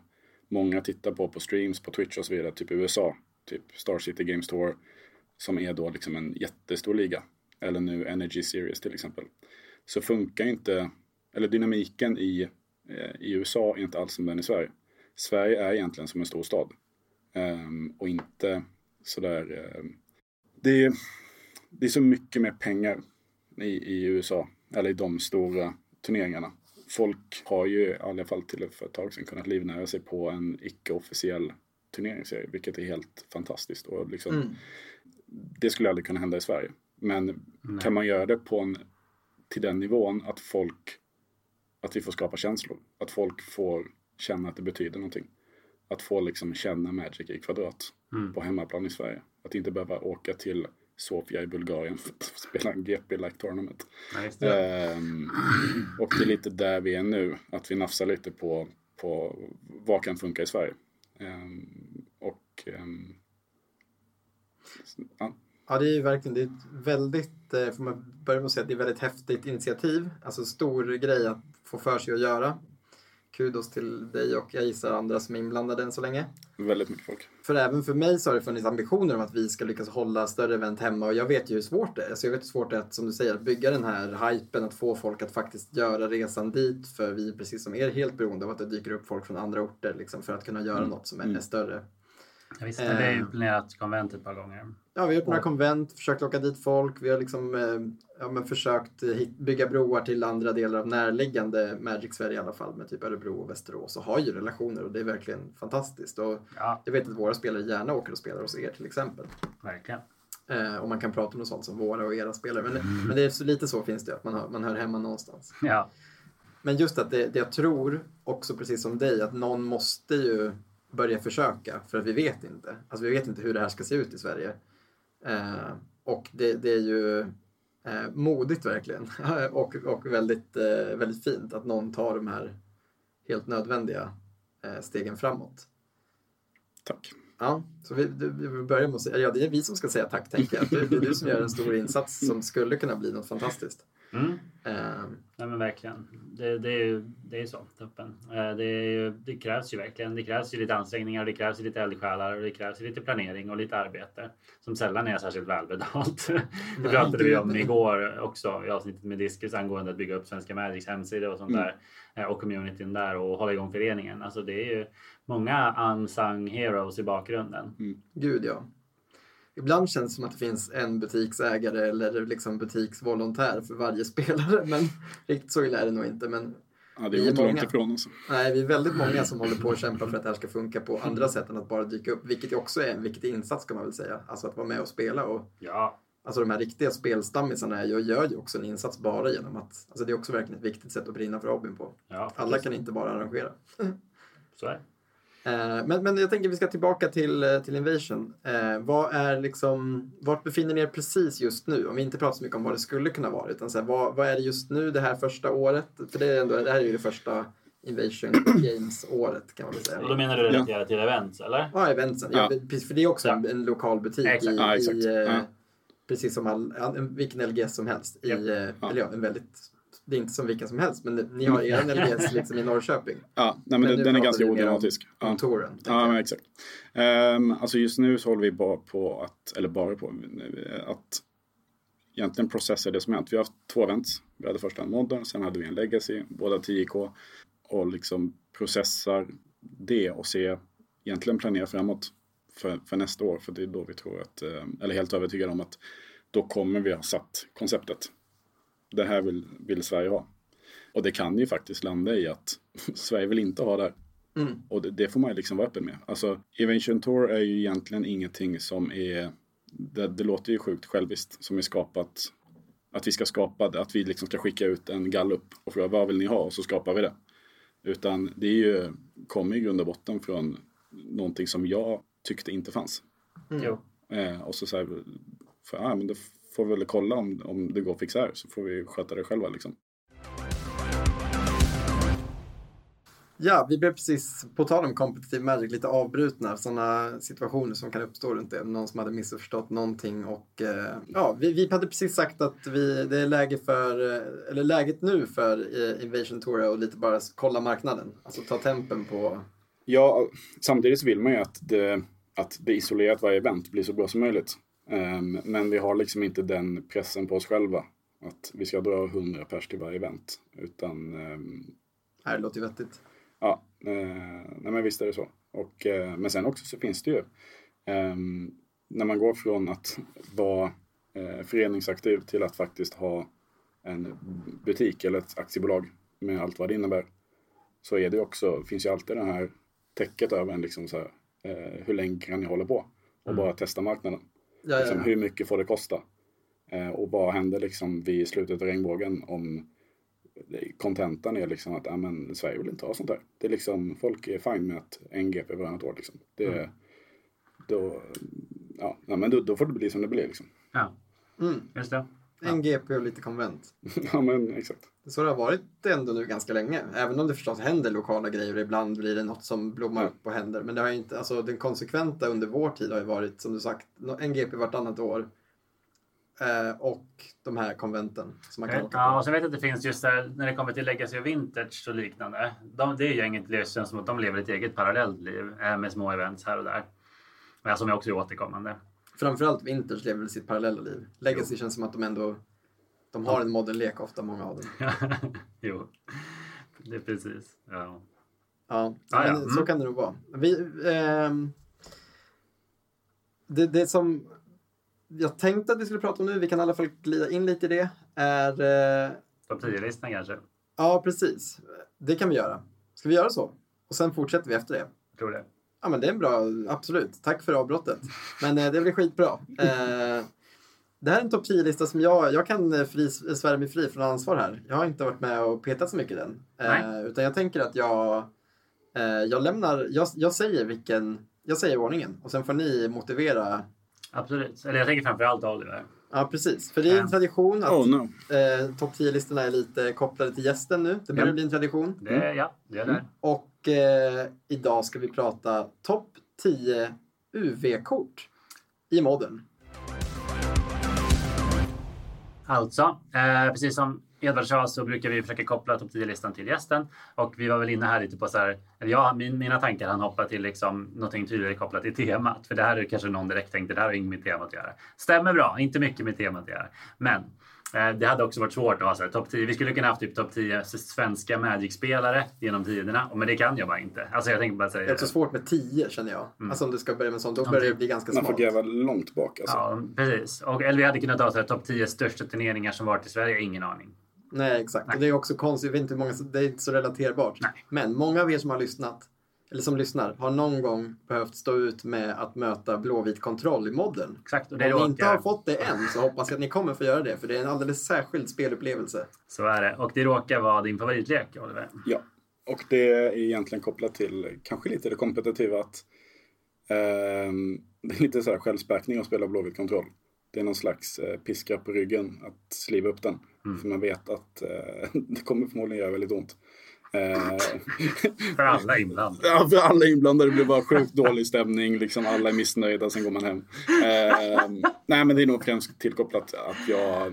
S3: många tittar på på streams, på Twitch och så vidare, typ USA, typ Star City Games Tour, som är då liksom en jättestor liga. Eller nu Energy Series till exempel. Så funkar inte, eller dynamiken i, eh, i USA är inte alls som den i Sverige. Sverige är egentligen som en stor stad. Ehm, och inte sådär... ehm, det, är, det är så mycket mer pengar i, i USA, eller i de stora turneringarna. Folk har ju i alla fall till för ett tag sedan kunnat livnära sig på en icke-officiell turneringsserie, vilket är helt fantastiskt. Och liksom,
S1: Mm.
S3: Det skulle aldrig kunna hända i Sverige. Men kan man göra det på en, till den nivån att folk, att vi får skapa känslor. Att folk får känna att det betyder någonting. Att få liksom känna Magic i kvadrat
S2: Mm.
S3: på hemmaplan i Sverige. Att inte behöva åka till Sofia i Bulgarien för att <laughs> spela en GP-like tournament.
S2: Ja, just det.
S3: Ehm, och det är lite där vi är nu, att vi nafsar lite på, på vad kan funka i Sverige. Ehm, och ehm, ja,
S1: Ja, det är ju verkligen det är ett väldigt, eh, får man börja med att säga, att det är ett väldigt häftigt initiativ. Alltså stor grej att få för sig att göra. Kudos till dig och jag gissar andra som är inblandade än så länge.
S3: väldigt mycket folk.
S1: För även för mig så har det funnits ambitioner om att vi ska lyckas hålla större event hemma och jag vet ju hur svårt det är. Så jag vet hur svårt det är att, som du säger, att bygga den här hypen, att få folk att faktiskt göra resan dit. För vi, precis som er, är helt beroende av att det dyker upp folk från andra orter liksom, för att kunna göra något som är, är större.
S2: Jag visste, vi har ju planerat konvent ett par gånger.
S1: Ja, vi har gjort några konvent, försökt locka dit folk. Vi har liksom eh, ja, men försökt eh, bygga broar till andra delar av närliggande Magic Sverige i alla fall med typ Örebro och Västerås och har ju relationer och det är verkligen fantastiskt. Och
S2: Ja,
S1: jag vet att våra spelare gärna åker och spelar hos er till exempel.
S2: verkligen.
S1: Eh, och man kan prata om något sånt som våra och era spelare. Men, men det är så lite så finns det, att man, hör, man hör hemma någonstans.
S2: Ja,
S1: Men just att det, det jag tror, också precis som dig, att någon måste ju börja försöka för att vi vet inte. Alltså vi vet inte hur det här ska se ut i Sverige. Eh, och det, det är ju eh, modigt verkligen <laughs> och, och väldigt, eh, väldigt fint att någon tar de här helt nödvändiga eh, stegen framåt.
S3: Tack.
S1: Ja, så vi, vi börjar med att säga, ja det är vi som ska säga tack tänker jag. Det, det är du som gör en stor insats som skulle kunna bli något fantastiskt.
S2: mm.
S1: Eh,
S2: Nej, men verkligen. Det, det, är ju det är så, toppen. Eh, Det, ju, det krävs ju verkligen. Det krävs ju lite ansträngningar, det krävs ju lite eldsjälar och det krävs ju lite planering och lite arbete som sällan är särskilt välbetalt. <laughs> Det pratade vi om igår också i avsnittet med Diskus angående att bygga upp Svenska Magics hemsida och sånt
S1: Mm.
S2: där eh, och communityn där och hålla igång föreningen. Alltså det är ju många unsung heroes i bakgrunden.
S1: Gud ja. Ibland känns det som att det finns en butiksägare eller liksom butiksvolontär för varje <laughs> spelare. Men riktigt så illa är det nog inte. Men
S3: Ja, det
S1: Vi
S3: är
S1: är
S3: inte långt
S1: många.
S3: ifrån alltså.
S1: nej, vi är väldigt många som håller på att kämpa för att det här ska funka på andra sätt än att bara dyka upp. Vilket ju också är en viktig insats kan man väl säga. Alltså att vara med och spela. Och,
S2: Ja,
S1: alltså de här riktiga spelstammisarna är ju, gör ju också en insats bara genom att... Alltså det är också verkligen ett viktigt sätt att brinna för hobbyn på.
S2: ja
S1: Alla kan inte bara arrangera.
S2: så är det.
S1: Men, men jag tänker vi ska tillbaka till, eh, till Invasion. Eh, vad är liksom, vart befinner ni er precis just nu? Om vi inte pratar så mycket om vad det skulle kunna vara. Utan så här, vad, vad är det just nu det här första året? För det, är ändå, det här är ju det första Invasion <clears throat> Games-året kan man väl säga.
S2: Och då menar du relaterat till events eller?
S1: Ja, eventsen. Ja.
S3: Ja.
S1: för det är också en,
S2: Ja.
S1: en lokal butik i,
S3: Ja,
S1: i eh,
S3: Ja.
S1: precis som all, ja, en- vilken LGS som helst. I, eh,
S3: Ja.
S1: Eller ja, en väldigt, det är inte som vilken som helst, men ni har er LGS liksom i Norrköping. <laughs>
S3: Ja, nej, men
S1: Men
S3: den, den är ganska odramatisk. Ja.
S1: touren.
S3: Ja, men exakt. Um, alltså just nu så håller vi bara på att, eller bara på, att egentligen processa det som hänt. Vi har haft två events. Vi hade först en modern, sen hade vi en legacy, båda 10K. Och liksom processar det och se, egentligen planera framåt för, för nästa år. För det är då vi tror att, eh, eller helt övertygade om att då kommer vi ha satt konceptet. Det här vill, vill Sverige ha. Och det kan ju faktiskt landa i att <laughs> Sverige vill inte ha det här.
S1: Mm.
S3: Och det, det får man ju liksom vara öppen med. Alltså, Invention Tour är ju egentligen ingenting som är... Det, det låter ju sjukt själviskt som är skapat. Att vi ska skapa det, att vi liksom ska skicka ut en gallup och fråga vad vill ni ha och så skapar vi det. Utan det är ju, kommer i grund och botten från någonting som jag tyckte inte fanns.
S1: Mm.
S3: Eh, och så säger för, ah, men då får vi väl kolla om, om det går att fixa här så får vi sköta det själva liksom.
S1: Ja, vi blev precis, på tal om competitive magic, lite avbrutna. Sådana situationer som kan uppstå runt det. Någon som hade missförstått någonting. Och, eh, ja, vi, vi hade precis sagt att vi, det är läge för, eh, eller läget nu för eh, Invasion Tour att lite bara kolla marknaden. Alltså ta tempen på...
S3: Ja, samtidigt så vill man ju att det, att det isolerat varje event blir så bra som möjligt. Ehm, men vi har liksom inte den pressen på oss själva. Att vi ska dra 100 pers till varje event. Utan, ehm,
S1: Här låter ju vettigt.
S3: ja, eh, nej men visst är det så. Och, eh, men sen också så finns det ju, ehm, när man går från att vara eh, föreningsaktiv till att faktiskt ha en butik eller ett aktiebolag med allt vad det innebär. Så är det också, finns ju alltid det här täcket över en liksom så här, hur länge kan ni hålla på? Och bara testa marknaden.
S1: Ja, ja,
S3: Liksom,
S1: ja.
S3: hur mycket får det kosta? Eh, och vad händer liksom vid slutet av regnbågen om kontentan är liksom att ja, men, Sverige vill inte ha sånt där. Det är liksom, folk är fine med att en GP varannat år. Liksom. Det,
S1: Mm.
S3: då, ja, ja, men då, då får det bli som det blir liksom.
S2: Ja,
S1: Mm.
S2: just det.
S1: En GP och lite konvent. <laughs>
S3: ja, men exakt.
S1: Så det har varit ändå nu ganska länge. Även om det förstås händer lokala grejer ibland blir det något som blommar
S3: Ja.
S1: upp och händer. Men det har inte, alltså den konsekventa under vår tid har ju varit som du sagt en GP vartannat år. Eh, och de här konventen som man kan åka
S2: Ja,
S1: på.
S2: och så vet jag att det finns just där, när det kommer till Legacy och Vintage och liknande. De, det gänget känns som att de lever ett eget parallellt liv eh, med små events här och där. Men som är också återkommande.
S1: Framförallt Winters lever sitt parallella liv. Legacy känns som att de ändå de har en modellek ofta, många av dem. <laughs>
S2: jo, det är precis. Ja.
S1: Ja,
S2: Ah, ja.
S1: men så
S2: Mm.
S1: kan det nog vara. Vi, ehm, det, det som jag tänkte att vi skulle prata om nu, vi kan i alla fall glida in lite i det, är... eh,
S2: Topp 10-listan kanske.
S1: ja, precis. Det kan vi göra. Ska vi göra så? Och sen fortsätter vi efter det.
S2: Jag tror det.
S1: Ja, men det är bra. Absolut. Tack för avbrottet. Men eh, det blir skitbra. Eh, det här är en topp 10-lista som jag, jag kan eh, fri, svära mig fri från ansvar här. Jag har inte varit med och petat så mycket i den. Eh, utan jag tänker att jag, eh, jag lämnar, jag, jag säger vilken, jag säger ordningen och sen får ni motivera.
S2: Absolut. Eller jag tänker framförallt Oliver.
S1: Ja, precis. För det är en tradition att
S3: Oh no.
S1: eh, topp 10-listorna är lite kopplade till gästen nu. Det börjar
S2: Ja.
S1: bli en tradition.
S2: Det, Ja, det är det.
S1: Och eh, idag ska vi prata topp 10 UV-kort i modern.
S2: Alltså, eh, precis som Edvard sa så brukar vi försöka koppla topp 10-listan till gästen. Och vi var väl inne här lite på så här, eller jag, min, mina tankar han hoppa till liksom någonting tydligare kopplat till temat. För det här är kanske någon direkt tänkte, det här har inget med temat att göra. Stämmer bra, inte mycket med temat att göra. Men det hade också varit svårt att ha så här, topp 10. Vi skulle kunna haft typ topp 10 svenska Magic-spelare genom tiderna. Men det kan jag bara inte. Alltså jag tänker bara
S1: Det
S2: säga
S1: är också svårt med 10 känner jag. Alltså om du ska börja med sånt, då börjar det bli ganska
S3: Man får gräva långt bak alltså.
S2: Ja, precis. Och, eller vi hade kunnat ha så topp 10 största turneringar som varit i Sverige. Ingen aning.
S1: Nej, exakt. Och det är också konstigt, jag vet inte många, det är inte så relaterbart.
S2: Nej.
S1: Men många av er som har lyssnat, eller som lyssnar, har någon gång behövt stå ut med att möta blåvit kontroll i modden.
S2: Exakt. Och
S1: Om
S2: det
S1: ni inte har fått det än så hoppas jag att ni kommer få göra det, för det är en alldeles särskild spelupplevelse.
S2: Så är det. Och det råkar vara din favoritlek, Oliver.
S3: Ja, och det är egentligen kopplat till kanske lite det kompetitiva att ehm, det är lite så här självspäkning att spela Blåvitt kontroll. Det är någon slags eh, piska på ryggen att sliva upp den. För man vet att eh, <laughs> det kommer förmodligen göra väldigt ont. Eh,
S2: För alla inblandade.
S3: ja, för alla inblandade blir bara sjukt dålig stämning. Liksom alla är missnöjda, sen går man hem. Eh, nej, men det är nog främst tillkopplat att jag,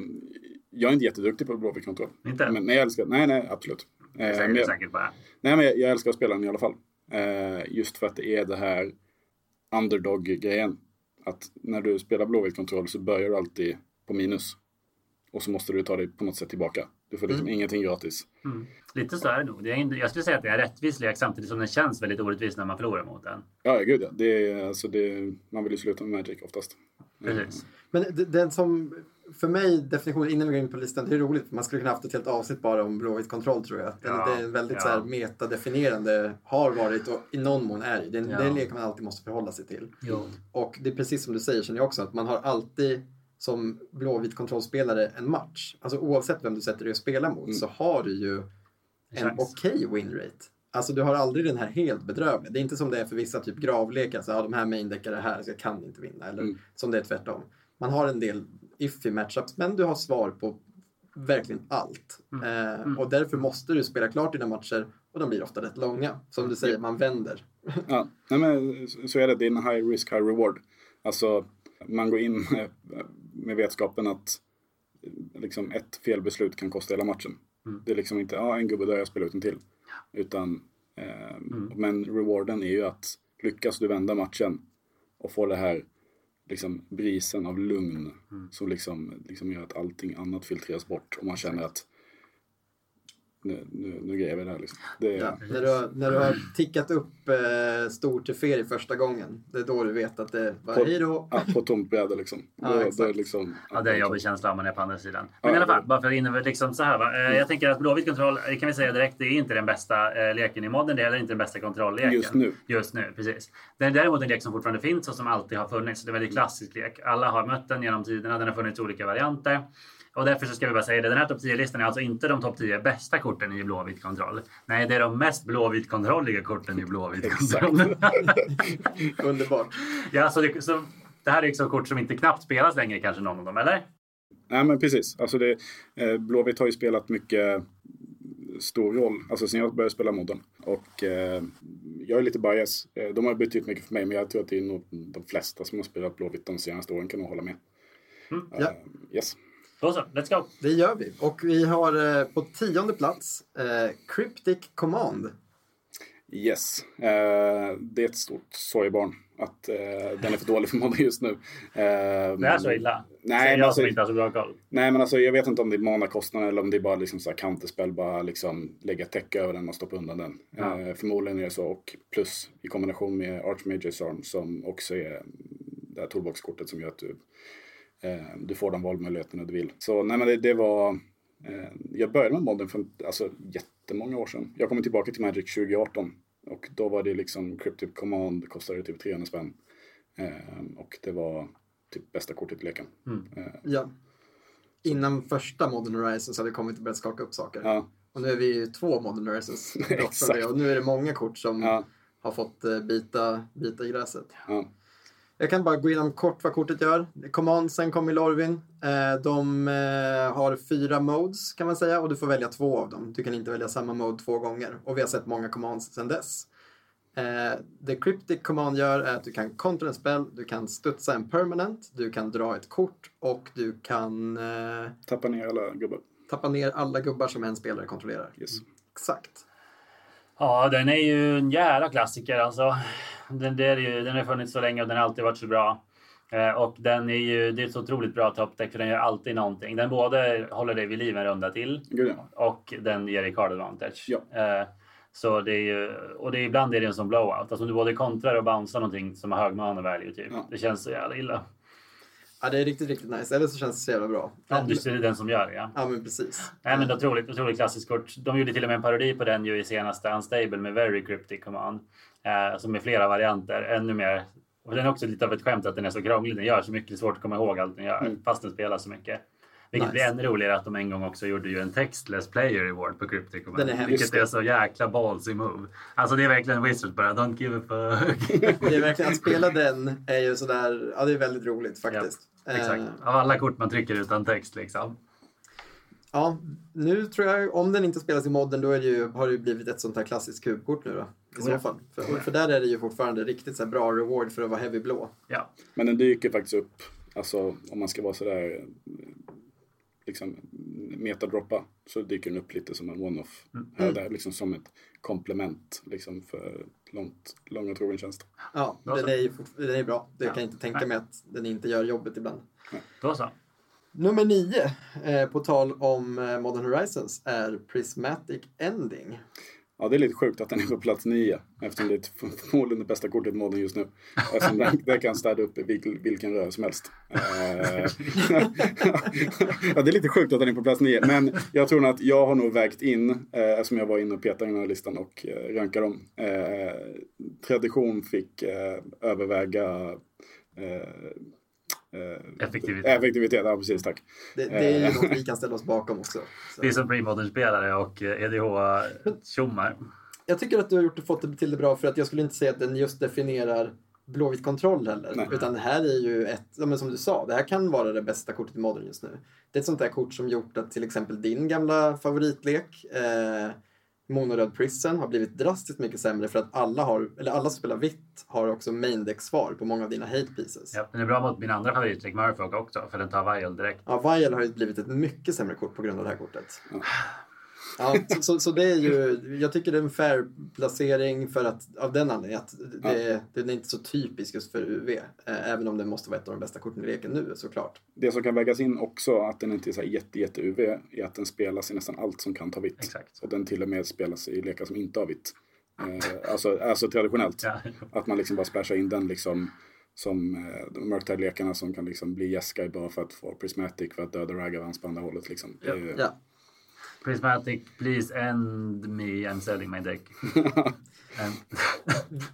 S3: jag är inte jätteduktig på Blåvitt.
S2: Inte?
S3: Men, men jag älskar, nej, nej, absolut.
S2: Det säger
S3: men
S2: du
S3: jag-
S2: säkert bara.
S3: Nej, men jag, jag älskar att spela den i alla fall. Eh, just för att det är det här underdog-grejen. Att när du spelar Blåvitt så börjar du alltid på minus. Och så måste du ta dig på något sätt tillbaka. Du får liksom ingenting gratis.
S2: Mm. Lite så är det nog. Det är, inte- jag skulle säga att det är rättvis lek samtidigt som den känns väldigt orättvis när man förlorar mot den.
S3: Ja, gud ja. Det är, alltså det, man vill ju sluta med Magic oftast.
S2: Precis.
S1: Men det- den som, för mig, definitionen innan vi går in på listan, det är roligt. Man skulle kunna haft ett helt avsnitt bara om blåvitt kontroll tror jag. Den,
S2: Ja,
S1: det är en väldigt
S2: ja.
S1: så här metadefinierande, har varit och i någon mån är det. Det är en,
S2: Ja.
S1: det är en lek man alltid måste förhålla sig till.
S2: Jo.
S1: Och det är precis som du säger känner jag också, att man har alltid som blåvit kontrollspelare en match. Alltså oavsett vem du sätter dig och spelar mot så har du ju en okej winrate. Alltså du har aldrig den här helt bedrövliga. Det är inte som det är för vissa typ gravlekar, så ja, de här maindeckare här, så jag kan inte vinna. Eller
S3: Mm.
S1: som det är tvärtom. Man har en del iffy matchups, men du har svar på verkligen allt. Eh, och därför måste du spela klart dina matcher och de blir ofta rätt långa. Som du säger, man vänder.
S3: Ja, nej men så är det. Det är en high risk, high reward. Alltså, man går in med, vetskapen att liksom ett felbeslut kan kosta hela matchen. Det är liksom inte, ja en gubbe där jag spelar ut en till. Utan, eh, men rewarden är ju att lyckas du vända matchen och få det här liksom brisen av lugn som liksom, liksom gör att allting annat filtreras bort och man känner att nu, nu, nu grejer vi det här liksom. Det,
S1: Ja, när, du har, när du har tickat upp eh, stor till ferie första gången, det är då du vet att det var
S3: På-
S1: hej då.
S3: Ja, på tomt bräde liksom.
S1: Ja,
S3: Då- då är
S1: exakt.
S3: det liksom
S2: Ja, det är en jobbig känsla om man är på andra sidan. Men
S3: Ja,
S2: i alla fall, bara för att innebära liksom så här. Va? Eh, Jag tänker att blåvit kontroll, det kan vi säga direkt, det är inte den bästa eh, leken i modden. Det är heller inte den bästa kontrollleken.
S3: Just nu.
S2: Just nu, precis. Det är däremot en lek som fortfarande finns och som alltid har funnits. Det är en väldigt klassisk lek. Alla har mött den genom tiderna. Den har funnits i olika varianter. Och därför så ska vi bara säga det. Den här topp 10-listan är alltså inte de topp 10 bästa korten i blåvit kontroll. Nej, det är de mest blåvit kontrolliga korten i blåvit kontroll. <laughs>
S1: Underbart.
S2: Ja, så, det, så det här är också kort som inte knappt spelas längre kanske någon av dem, eller?
S3: Nej men precis. Alltså det, eh, Blåvitt har ju spelat mycket stor roll, alltså sen jag började spela modden. Och eh, jag är lite bias. Eh, de har betytt mycket för mig, men jag tror att det är nog de flesta som har spelat Blåvitt de senaste åren kan nog hålla med.
S2: Mm,
S1: ja.
S3: Uh, yes.
S2: Då så, let's go!
S1: Det gör vi. Och vi har eh, på tionde plats eh, Cryptic Command.
S3: Yes, uh, det är ett stort sorgebarn att uh, den är för dålig för modden just nu. Uh,
S2: det är så illa?
S3: Nej,
S2: Säger
S3: men
S2: jag
S3: alltså,
S2: som inte har så bra koll.
S3: Nej, men alltså, jag vet inte om det är manakostnader eller om det är bara liksom så här counterspel, bara liksom lägga täcke över den och stoppa undan den.
S2: Ja.
S3: Eh, förmodligen är det så. Och plus i kombination med Archmage's Arm som också är det här toolboxkortet som gör att du, eh, du får de valmöjligheterna du vill. Så nej, men det, det var... Eh, jag började med modden för alltså, jättemånga år sedan. Jag kommer tillbaka till Magic 2018 och då var det liksom Cryptic Command kostade typ 300 spänn. Eh, och det var typ bästa kortet i leken. Eh,
S1: Ja. Innan första Modern Horizons hade kommit och börjat skaka upp saker.
S3: ja,
S1: Och nu är vi ju två Modern Horizons <laughs>
S3: Exakt.
S1: Och nu är det många kort som
S3: ja,
S1: har fått eh, bita, bita i gräset.
S3: ja.
S1: Jag kan bara gå igenom kort vad kortet gör. Commandsen kom i Lorvin. Eh, de eh, har fyra modes kan man säga och du får välja två av dem. Du kan inte välja samma mode två gånger. Och vi har sett många commands sedan dess. Eh, det Cryptic Command gör är att du kan kontra en spel, du kan studsa en permanent, du kan dra ett kort och du kan
S3: Tappa ner alla gubbar.
S1: tappa ner alla gubbar som en spelare kontrollerar.
S3: Yes.
S1: Exakt.
S2: Ja, den är ju en jävla klassiker alltså. Den, det är ju, den har funnits så länge och den har alltid varit så bra. Eh, och den är ju, det är ett så otroligt bra toppdeck för den gör alltid någonting. Den både håller dig vid liv en runda till
S3: ja.
S2: och den ger dig card advantage.
S3: Ja.
S2: Eh, så det är ju, och det är, ibland är det en sån blowout. Alltså om du både kontrar och bouncear någonting som har hög mana value typ.
S3: Ja.
S2: Det känns så jävla illa.
S1: Ja, det är riktigt, riktigt nice. Eller så känns det så jävla bra.
S2: Om du är den som gör det ja.
S1: Ja, men precis.
S2: Nej men otroligt, otroligt klassiskt kort. De gjorde till och med en parodi på den ju i senaste Unstable med Very Cryptic Command. Eh, som är flera varianter, ännu mer. Och den är också lite av ett skämt att den är så krånglig. Den gör så mycket, det är svårt att komma ihåg allt den gör.
S3: Mm.
S2: Fast den spelar så mycket. Vilket
S1: Nice.
S2: blir ännu roligare att de en gång också gjorde ju en textless player reward på Cryptic Command.
S1: Den är
S2: vilket är så jäkla ballsy move. Alltså det är verkligen Wizard bara, don't give a fuck. <laughs>
S1: Det är verkligen, att spela den är ju sådär, ja det är väldigt roligt faktiskt.
S2: Exakt.
S1: Eh,
S2: Av alla kort man trycker utan text liksom.
S1: ja, nu tror jag, om den inte spelas i modden då är det ju, har det ju blivit ett sånt här klassiskt kubkort nu då. I så
S2: Ja.
S1: fall. För, för där är det ju fortfarande riktigt så här bra reward för att vara heavy blå.
S2: Ja.
S3: Men den dyker faktiskt upp, alltså om man ska vara sådär liksom metadroppa så dyker den upp lite som en one-off. Här och där, liksom som ett komplement liksom för långt, lång och trogen tjänst.
S1: Ja, den är ju den är bra. Det
S2: Ja.
S1: kan jag inte tänka
S2: Nej.
S1: mig att den inte gör jobbet ibland.
S2: Då så.
S1: Nummer nio, eh, på tal om eh, Modern Horizons, är Prismatic Ending.
S3: Ja, det är lite sjukt att den är på plats nio eftersom det är ett- förmodligen det bästa kortet i modden just nu. Eftersom den, <laughs> den kan städa upp i vil, vilken röra som helst. Eh, <laughs> ja, det är lite sjukt att den är på plats nio. Men jag tror nog att jag har nog vägt in, eh, eftersom jag var inne och petade i den här listan och eh, rankade dem. Eh, tradition fick eh, överväga eh,
S2: Effektivitet.
S3: Effektivitet, ja precis tack.
S1: Det, det är ju
S3: Eh.
S1: något vi kan ställa oss bakom också. Så.
S2: Det är som premodern-spelare och eh, EDH-tjommar.
S1: Jag tycker att du har gjort, fått det till det bra för att jag skulle inte säga att den just definierar Blåvitt kontroll heller.
S3: Nej.
S1: Utan det här är ju ett, ja, men som du sa, det här kan vara det bästa kortet i Modern just nu. Det är ett sånt där kort som gjort att till exempel din gamla favoritlek, eh, Monoröd Prison, har blivit drastiskt mycket sämre för att alla har, eller alla som spelar vitt har också main deck-svar på många av dina hate pieces.
S2: Ja, den är bra mot min andra favoritlek Murfolk också, för den tar Vial direkt.
S1: Ja, Vial har ju blivit ett mycket sämre kort på grund av det här kortet.
S3: Ja.
S1: Ja, så, så, så det är ju, jag tycker det är en fair placering för att, av den anledningen att det, den är inte så typisk just för UV. Eh, även om den måste vara ett av de bästa korten i leken nu såklart.
S3: Det som kan vägas in också, att den inte är så här jätte, jätte UV, är att den spelas i nästan allt som kan ta vitt.
S2: Exakt.
S3: Och den till och med spelas i lekar som inte har vitt. Eh, alltså, alltså traditionellt.
S2: Ja.
S3: Att man liksom bara splashar in den liksom som eh, de Murktide-lekarna som kan liksom bli Jeskai bara för att få Prismatic för att döda Ragavans på andra hållet. Liksom. Ju-
S1: Ja.
S2: Prismatic, please end me, I'm selling my deck. <laughs>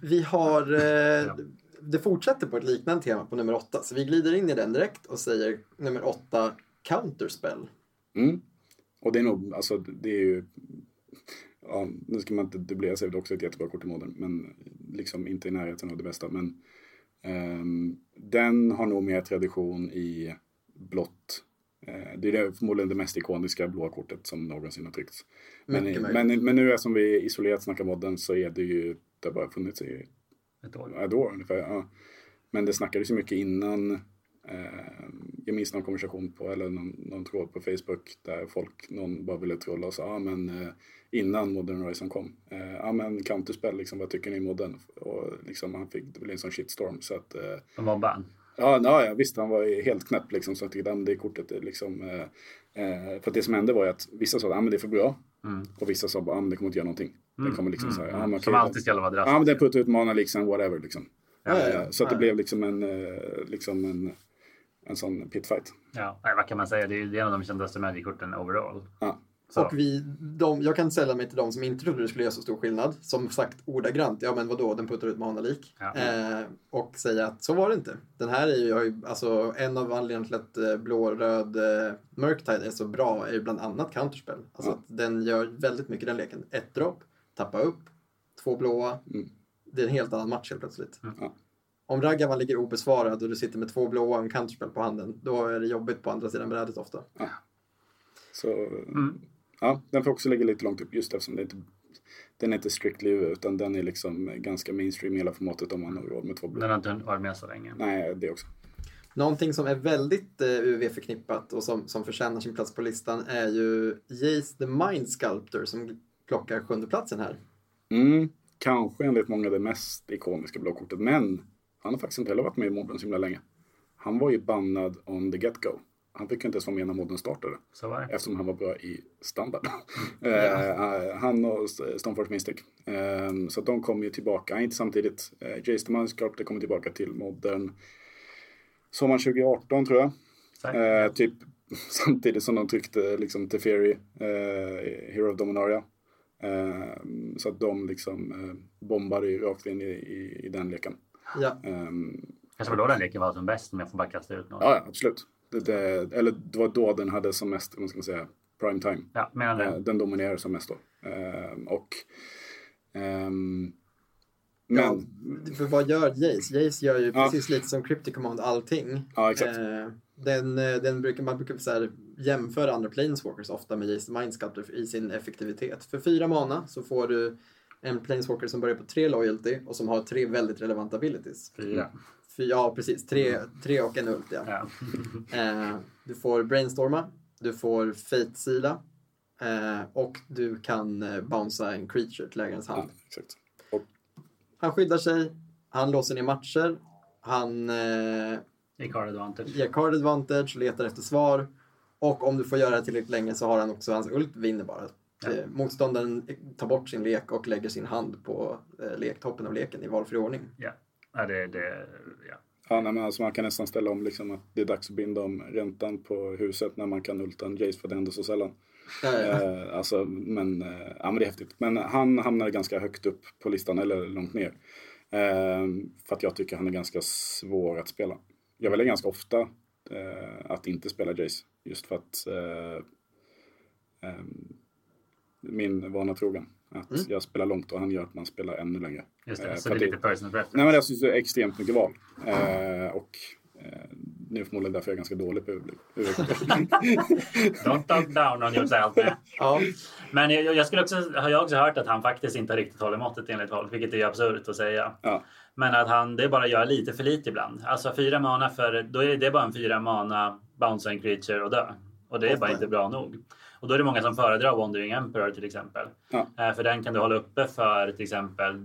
S2: <laughs>
S1: Vi har, eh, det fortsätter på ett liknande tema på nummer åtta. Så vi glider in i den direkt och säger nummer åtta, Counterspell.
S3: Mm. Och det är nog, alltså det är ju, ja, nu ska man inte dubblera sig, det är också ett jättebra kort i modern, men liksom inte i närheten av det bästa. Men Ehm, den har nog mer tradition i blått. Eh, det är det, förmodligen det mest ikoniska blåa kortet som någonsin har tryckts. Men, men, men nu eftersom vi isolerat snackar modden så är det ju, det har bara funnits i
S2: Ett år.
S3: ett år ungefär. Ja. Men det snackades ju mycket innan. Eh, jag minns någon konversation på, eller någon, någon tråd på Facebook där folk, någon bara ville trolla och sa, ja men eh, innan Modern Horizon kom, eh, ja men counterspel liksom, vad tycker ni modden? Och liksom han fick, det blev en sån shitstorm så att, eh,
S2: De mobbade han.
S3: Ja, ja, visst han var helt knäpp liksom så att det, det kortet är liksom, eh, eh, för att det som hände var ju att vissa sa, ja men det är för bra.
S2: Mm.
S3: Och vissa sa, ja men det kommer inte göra någonting. Det kommer liksom så här, ja men
S2: Som
S3: okej,
S2: alltid ska vara drastiskt.
S3: Ja men det puttar ut mana liksom, whatever liksom.
S1: Ja, ja, ja.
S3: Så att det blev liksom en, eh, liksom en, en sån pitfight.
S2: Ja, nej, vad kan man säga? Det är en av de kändaste Magic-korten overall.
S3: Ja.
S2: Så.
S1: Och vi, de, jag kan sälla mig till de som inte trodde det skulle göra så stor skillnad. Som sagt ordagrant, ja men vadå, den puttar ut manalik.
S2: Ja.
S1: Eh, och säga att så var det inte. Den här är ju, har ju alltså en av anledningarna till att eh, blå-röd eh, Murktide är så bra är ju bland annat counterspel. Alltså
S3: Ja.
S1: att den gör väldigt mycket den leken. Ett dropp, tappa upp, två blåa.
S3: Mm.
S1: Det är en helt annan match helt plötsligt.
S3: Ja.
S1: Om Raggavan ligger obesvarad och du sitter med två blåa och en counterspel på handen, då är det jobbigt på andra sidan brädet ofta.
S3: Så
S2: Mm.
S3: Ja, den får också ligga lite långt upp just eftersom det inte, den är inte strictly UV utan den är liksom ganska mainstream i hela formatet om man har råd med två blå.
S2: Den har inte varit med så länge.
S3: Nej, det också.
S1: Någonting som är väldigt eh, UV-förknippat och som, som förtjänar sin plats på listan är ju Jace the Mind Sculptor som plockar sjunde platsen här.
S3: Mm, kanske enligt många det mest ikoniska blåkortet, men han har faktiskt inte heller varit med i modden så himla länge. Han var ju bannad on the get-go. Han fick ju inte ens vara med när modden startade.
S2: Så var det.
S3: Eftersom han var bra i standard. <laughs> Eh, han och Stoneforge Mystic. Eh, så de kommer ju tillbaka, inte samtidigt. Jace the Mindsculptor kommer tillbaka till modern sommaren 2018 tror jag. Eh, typ <laughs> samtidigt som de tryckte liksom Teferi, uh, Hero of Dominaria. Eh, så att de liksom uh, bombade ju rakt in i, i, i den leken.
S1: Ja,
S3: Ehm,
S2: Kanske var då den leken var som bäst om jag får bara kasta ut något.
S3: ja, ja, absolut. Det, eller det var då den hade som mest, vad ska man säga, prime time.
S2: Ja, menar
S3: Eh,
S2: det.
S3: Den dominerar som mest då. Ehm, och... ehm,
S1: ja,
S3: men...
S1: för vad gör Jace? Jace gör ju
S3: Ja.
S1: precis lite som Cryptic Command allting.
S3: Ja, exakt.
S1: Eh, den, eh, den brukar, man brukar så här, jämföra andra Planeswalkers ofta med Jace the Mind Sculptor i sin effektivitet. För fyra mana så får du en Planeswalker som börjar på tre loyalty och som har tre väldigt relevanta abilities.
S2: Fyra.
S1: Fy, ja, precis. Tre, tre och en ult, ja.
S2: Ja. <laughs>
S1: Eh, du får brainstorma, du får fate-sila eh, och du kan eh, bouncea en creature till ägarens hand.
S3: Exakt. Och,
S1: Han skyddar sig, han låser ner matcher, han eh,
S2: card advantage.
S1: ger card advantage, letar efter svar och om du får göra det tillräckligt länge så har han också, hans ult vinner bara.
S2: Ja.
S1: Eh, motståndaren tar bort sin lek och lägger sin hand på eh, lektoppen av leken i valfri ordning.
S2: Ja. Ja, det, det, ja.
S3: ja, nej, men alltså man kan nästan ställa om liksom att det är dags att binda om räntan på huset när man kan ulta en Jace för det händer så sällan.
S1: Eh,
S3: alltså, men, eh, ja, men det är häftigt. Men han hamnar ganska högt upp på listan, eller långt ner. Eh, för att jag tycker han är ganska svår att spela. Jag väljer ganska ofta eh, att inte spela Jace. Just för att eh, eh, min vana trogen. Att
S1: Mm.
S3: jag spelar långt och han gör att man spelar ännu längre.
S2: Just det.
S3: Eh,
S2: så det är
S3: det-
S2: lite personal preference.
S3: Nej men jag syns det är extremt mycket val. Eh, och eh, nu är förmodligen därför jag är ganska dålig på UV. <laughs>
S2: Don't talk down on yourself. <laughs>
S1: ja,
S2: Men jag, jag skulle också, har jag också hört att han faktiskt inte riktigt håller måttet enligt folk, vilket är absurt att säga.
S3: ja.
S2: Men att han det bara gör lite för lite ibland. Alltså fyra mana för, då är det bara en fyra mana bounce en creature och dö. Och det är bara inte bra nog. Och då är det många som föredrar Wandering Emperor till exempel.
S3: Ja.
S2: För den kan du hålla uppe för till exempel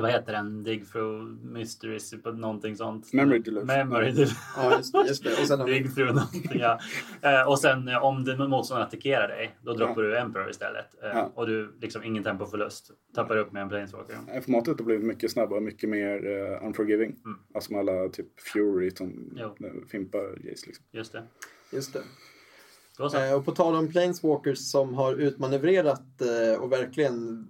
S2: vad heter den? Dig through mysteries på någonting sånt.
S3: Memory Deluxe.
S2: Memory Deluxe. <laughs>
S1: ja just, det, just det. Och sen
S2: Dig through någonting ja. Eh, Och sen eh, om den motståndaren attackerar dig, då droppar du Emperor istället. Eh,
S3: Ja.
S2: Och du liksom ingen tempoförlust. Tappar upp med en Planeswalker.
S3: Formatet har blivit mycket snabbare, mycket mer uh, unforgiving.
S2: Mm.
S3: Alltså med alla typ Fury som
S2: Jo.
S3: fimpar Jace liksom.
S2: Just det.
S1: Just det.
S2: Så.
S1: Eh, och på tal om Planeswalkers som har utmanövrerat eh, och verkligen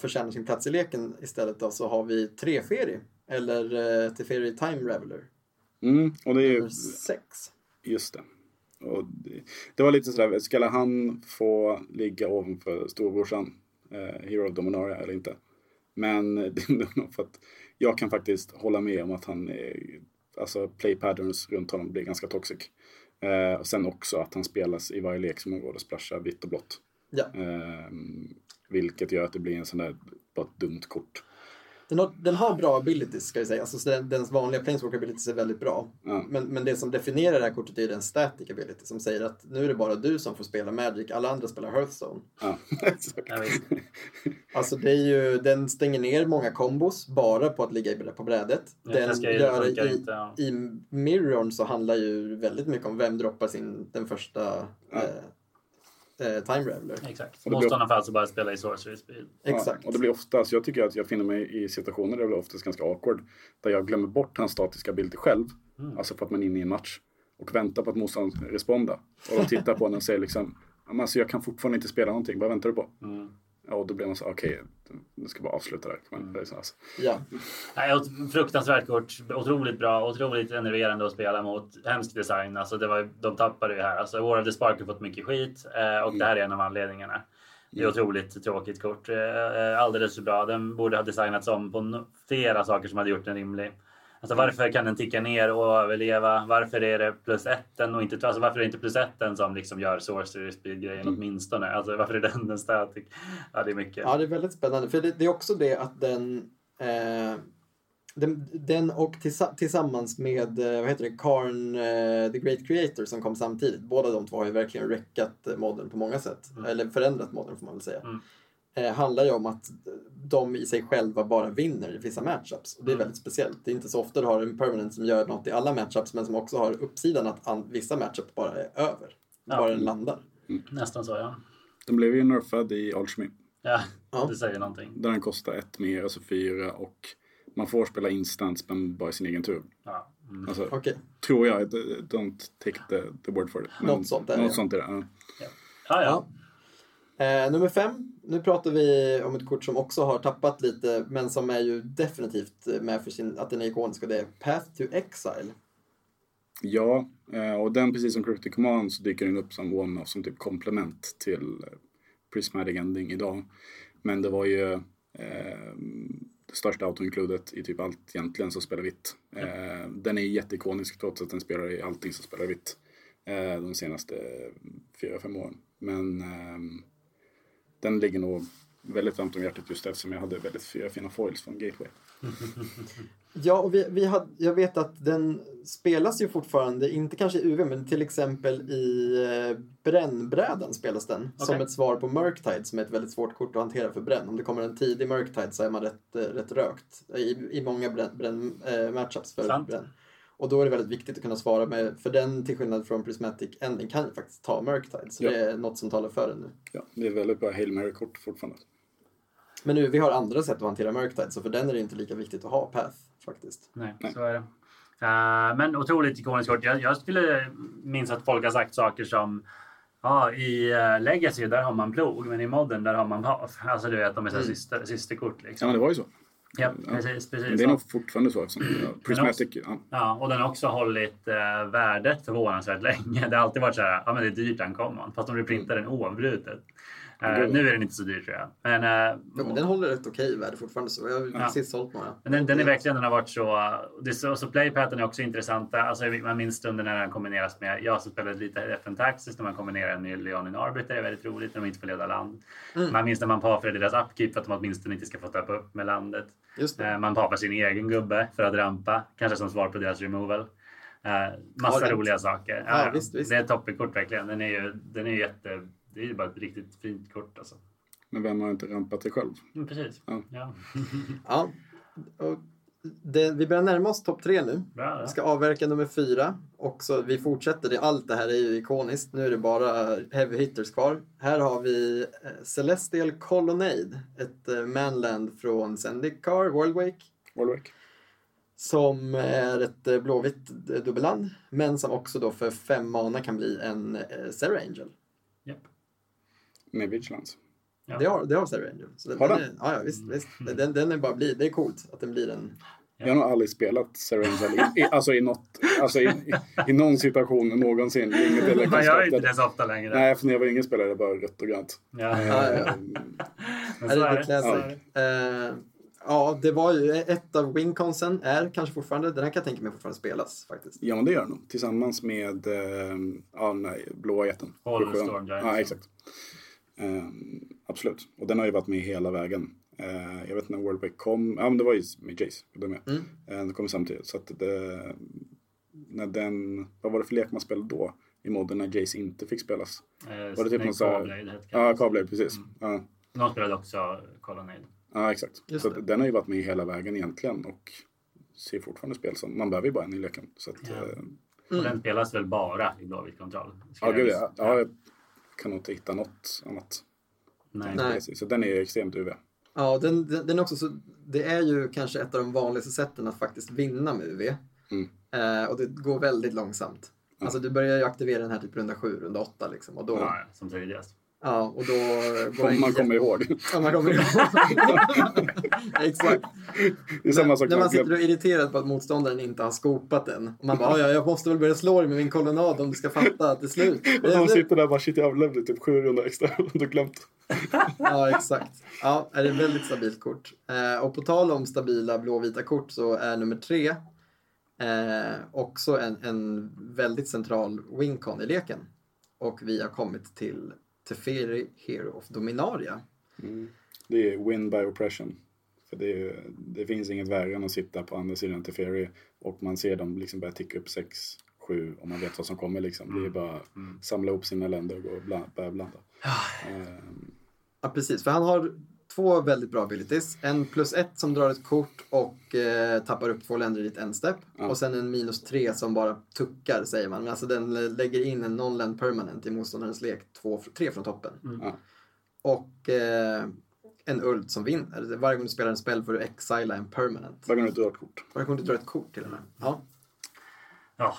S1: förtjänar sin plats i leken istället då, så har vi Treferi. Eller eh, Teferi Time Raveler.
S3: Mm, och det är ju,
S1: sex.
S3: just det. Och det, det var lite sådär, skulle han få ligga ovanför storbrorsan, eh, Hero of Dominaria eller inte? Men <laughs> det är nog för att jag kan faktiskt hålla med om att han är, alltså play patterns runt honom blir ganska toxic. Eh, och sen också att han spelas i varje lek som går och splashar vitt och blått.
S1: Ja.
S3: Eh, vilket gör att det blir en sån där, bara ett dumt kort.
S1: Den har, den har bra abilities ska vi säga. Alltså, så den, dens vanliga planeswalker abilities är väldigt bra.
S3: Ja.
S1: Men, men det som definierar det här kortet är den static ability som säger att nu är det bara du som får spela Magic, alla andra spelar Hearthstone.
S2: Vet. <laughs>
S1: Alltså det är ju, den stänger ner många kombos bara på att ligga på brädet. Den gör i,
S2: inte, ja.
S1: i Mirrorn så handlar ju väldigt mycket om vem droppar sin, den första
S3: Ja.
S1: eh, eh, Time Raveler.
S2: Exakt.
S3: Och det blir-
S2: Motståndaren får alltså bara spela i sorcery speed.
S1: Exakt.
S3: Ja, och det blir oftast, jag tycker att jag finner mig i situationer där det blir oftast ganska awkward. Där jag glömmer bort hans statiska bild själv. Alltså för att man är inne i en match. Och väntar på att motståndaren respondar. Och de tittar på en och säger liksom, "Ja, men alltså jag kan fortfarande inte spela någonting, vad väntar du på?
S2: Mm.
S3: Ja, och då blir man så, okej, nu ska bara avsluta där. Man, det är så, alltså.
S1: Ja.
S2: Nej, fruktansvärt kort. Otroligt bra, otroligt enerverande att spela mot. Hemsk design. Alltså, det var, de tappade ju här. Alltså, War of the Spark har fått mycket skit eh, och det här är en av anledningarna. Det är otroligt tråkigt kort. Eh, eh, alldeles för bra. Den borde ha designats om på flera saker som hade gjort den rimlig. Alltså varför kan den ticka ner och överleva? Varför är det plus etten och inte alltså varför är det inte plus etten som liksom gör sorcery speed grejen åtminstone? Alltså varför är den den static? Ja, det är mycket.
S1: ja, det är väldigt spännande. För det, det är också det att den eh, den, den och tillsa- tillsammans med eh, vad heter det, Karn, eh, The Great Creator som kom samtidigt. Båda de två har ju verkligen räckat modden på många sätt. Eller förändrat modden får man väl säga.
S2: Mm.
S1: Eh, handlar ju om att de i sig själva bara vinner i vissa matchups. Och det är
S2: Mm.
S1: väldigt speciellt. Det är inte så ofta du har en permanent som gör något i alla matchups men som också har uppsidan att vissa matchups bara är över.
S2: Ja.
S1: Bara den landar.
S2: Nästan så ja.
S3: Den blev ju nerfad i Alchemy.
S2: Ja,
S1: Ja.
S2: det säger någonting.
S3: Där den kostar ett mer, alltså fyra. Och man får spela instans men bara i sin egen tur.
S2: Ja. Mm.
S3: Alltså,
S1: Okej.
S3: tror jag, don't take the, the word for it. Men
S1: Något sånt är det,
S3: Något sånt är det, ja.
S2: Ja, ja.
S1: Eh, nummer fem. Nu pratar vi om ett kort som också har tappat lite men som är ju definitivt med för sin, att den är ikonisk och det är Path to Exile.
S3: Ja, eh, och den precis som Cryptic Command så dyker den upp som one-off, som typ komplement till eh, Prismatic Ending idag. Men det var ju eh, det största auto-includet i typ allt egentligen som spelar vitt. Eh, den är jätteikonisk trots att den spelar i allting som spelar vitt eh, de senaste fyra, fem åren. Men ehm, den ligger nog väldigt varmt om hjärtat just eftersom jag hade väldigt fyra fina foils från Gateway. <laughs>
S1: Ja, och vi, vi hade, jag vet att den spelas ju fortfarande, inte kanske i UV, men till exempel i eh, brännbrädan spelas den. Som
S2: Okej.
S1: ett svar på Murktide som är ett väldigt svårt kort att hantera för bränn. Om det kommer en tidig Murktide så är man rätt, eh, rätt rökt i, i många bränn, bränn, eh, matchups för
S2: Sant.
S1: bränn. Och då är det väldigt viktigt att kunna svara med, för den till skillnad från Prismatic Ending kan ju faktiskt ta Murktide. Så
S3: Ja.
S1: det är något som talar för den nu.
S3: Ja, det är väldigt bra Hail Mary-kort fortfarande.
S1: Men nu, vi har andra sätt att hantera Murktide så för den är det inte lika viktigt att ha Path faktiskt.
S2: Nej, så är det. Eh, men otroligt ikoniskt kort. Jag, jag skulle minns att folk har sagt saker som Ja, i uh, Legacy där har man plog, men i modden där har man path. Alltså du vet, de är
S1: Mm.
S2: syster, systerkort
S3: Ja,
S2: liksom.
S3: men det var ju så.
S2: Ja, precis. precis.
S3: Men det är nog fortfarande så eftersom ja, Prismatic, ja,
S2: Ja, och den har också hållit eh, värdet förvånansvärt länge. <laughs> Det har alltid varit så här, ja men det är dyrt den common. Fast de reprintar den oavbrutet.
S3: Mm.
S2: nu är den inte så dyr tror jag. Men, eh,
S1: Ja, men den håller ett okej värde fortfarande så. Jag har
S2: Ja.
S1: precis sålt några.
S2: Men den, den är verkligen, den har varit så... Det är så, så playpatten är också intressanta. Alltså, man minns stunden när den kombineras med... Jag som spelade lite FN Taxis när man kombinerar den med Leonin Arbiter. Det är väldigt roligt när de inte får leda land.
S1: Mm.
S2: Man minns när man pafrar deras upkeep för att de åtminstone inte ska få tappa upp med landet. Eh, Man papar sin egen gubbe för att rampa. Kanske som svar på deras removal. Massa
S1: Ja,
S2: roliga saker.
S1: Ja, visst, visst.
S2: Det är ett toppenkort verkligen. Den är ju, den är ju jätte... Det är ju bara ett riktigt fint kort alltså.
S3: men vem har inte rampat sig själv?
S2: Mm, precis.
S3: Ja.
S2: Ja.
S1: Ja. Och det, vi börjar närma oss topp tre nu.
S2: Bra,
S1: Vi ska avverka nummer fyra. Och så, vi fortsätter. Det, allt det här är ju ikoniskt. Nu är det bara heavy hitters kvar. Här har vi eh, Celestial Colonnade. Ett eh, manland från Zendikar, Worldwake.
S3: Warwick?
S1: Som är ett eh, blåvitt dubbelland. Men som också då för fem mana kan bli en Serra Angel.
S3: Med Vigilance.
S2: Ja.
S1: Det har, det har Serra Angel. Så den,
S3: Har
S1: den
S3: den?
S1: är, ja, ja, visst. visst. Den, den är bara bli, det är coolt att den blir en...
S3: Jag har nog aldrig spelat Serengel i, i, alltså i, något, alltså i, i, i någon situation någonsin. Inget eller
S2: Man gör inte det så ofta längre.
S3: Nej, för när jag var ingen spelare det bara rött och grönt.
S2: Ja.
S3: Eh,
S1: Ja, ja.
S2: Men så
S1: det
S2: är det.
S1: classic? Eh, Ja, det var ju ett av winconsen är kanske fortfarande, den här kan jag tänka mig fortfarande spelas faktiskt.
S3: Ja, men det gör den nog. Tillsammans med eh, ja, nej, blåa jätten.
S2: All. Storm Giants.
S3: Ja, exakt. Ehm, absolut. Och den har ju varit med hela vägen. Eh, jag vet inte när World Break kom. Ja, men det var ju med Jace. De med.
S1: Mm.
S3: Eh, den kom samtidigt. Så att det, när den, vad var det för lek man spelade då? I modden när Jace inte fick spelas.
S2: Eh,
S3: Var det typ någon så här- Ja. Kabler, precis.
S2: Mm.
S3: Ja,
S2: De spelade också Colonnade.
S3: ja, exakt.
S1: Just
S3: så den har ju varit med hela vägen egentligen. Och ser fortfarande spel som, man behöver ju bara en i leken. Så att,
S2: Ja.
S3: eh,
S2: Och den spelas väl bara i blåvit kontroll?
S3: ja, gud, ja, ja, kan nog inte hitta något annat.
S2: Nej.
S1: Nej.
S3: Precis. Så den är extremt UV.
S1: Ja, den, den, den är också så, det är ju kanske ett av de vanligaste sätten att faktiskt vinna med UV.
S3: Mm.
S1: Eh, och det går väldigt långsamt. Alltså du börjar ju aktivera den här typ runda 7, runda 8 liksom. Och då,
S2: ja, som tidigast.
S1: Och då går
S3: Om man kommer ihåg. <laughs>
S1: Ja, man kommer ihåg. <laughs> Exakt.
S3: Det är samma sak
S1: när
S3: när
S1: man sitter och är irriterad på att motståndaren inte har skopat den. Och man bara, "Ja, ja, jag måste väl börja slå dig med min kolonnad om du ska fatta att det är slut. <laughs>
S3: Och de sitter där och bara shit jag överlevde typ sju rundor extra. Du glömt.
S1: Ja, exakt. Ja, är det ett väldigt stabilt kort. Eh, och på tal om stabila blåvita kort så är nummer tre eh, också en, en väldigt central wincon i leken. Och vi har kommit till Teferi Hero of Dominaria.
S3: Det är win by oppression. För det, är, det finns inget värre än att sitta på andra sidan till ferie och man ser dem liksom börja ticka upp 6, 7 och man vet vad som kommer liksom. Det är bara samla ihop sina länder och gå och bla, börja blanda. Ehm,
S1: Ja, precis. För han har två väldigt bra abilities. En plus ett som drar ett kort och eh, tappar upp två länder i ditt endstep.
S3: Ja.
S1: Och sen en minus tre som bara tuckar, säger man. Men alltså den lä- lägger in en non-land permanent i motståndarens lek, två, tre från toppen.
S3: ja.
S1: Och eh, en ult som vinner. Varje gång du spelar en spel får du exila en permanent.
S3: Varje gång du drar ett kort.
S1: Varje gång du drar ett kort till och med. Ja.
S2: Ja,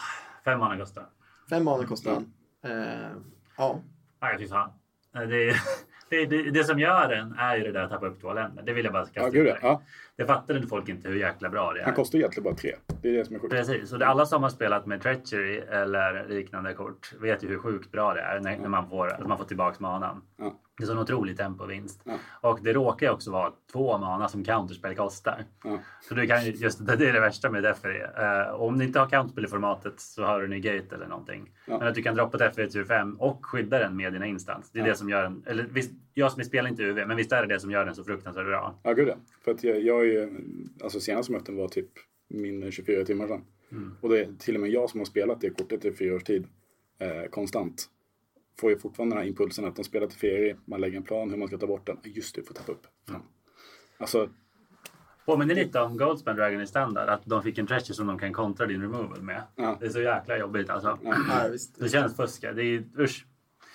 S2: fem mana kostar.
S1: Fem mana kostar han. Eh, ja.
S2: Nej, fy fan. Eh, Det, <laughs> det, det, det som gör den är ju det där att tappa upp två länder. Det vill jag bara kasta
S3: Ja, gud ja.
S2: Det fattar inte folk inte hur jäkla bra det är.
S3: Han kostar egentligen bara tre. Det är det som är sjukt.
S2: Precis, och det, alla som har spelat med treachery eller liknande kort vet ju hur sjukt bra det är när, när man, får, att man får tillbaka manan.
S3: Ja.
S2: Det är så en otrolig tempovinst.
S3: Ja.
S2: Och det råkar ju också vara två mana som counterspel kostar. Så du kan ju, just det, det är det värsta med FRE. Uh, om ni inte har counterspel i formatet så har du negate eller någonting. Men att du kan droppa ett FRE till 5 och skydda den med dina instans. Det är det som gör den, eller visst, jag som spelar inte UV, men visst är det det som gör den så fruktansvärt bra.
S3: Ja, gud ja. För att jag, jag är ju, alltså senaste möten var typ min 24 timmar sedan.
S2: Mm.
S3: Och det är till och med jag som har spelat det kortet i fyra års tid eh, konstant. Får ju fortfarande den här impulsen att de spelar till ferie, man lägger en plan hur man ska ta bort den. Just det, får tappa upp. Fan. Alltså,
S2: Påminner lite om Goldspan Dragon i standard, att de fick en treasure som de kan kontra din removal med.
S3: Ja.
S2: Det är så jäkla jobbigt alltså.
S3: ja.
S1: Ja, visst.
S2: Det känns fuska. Det är usch.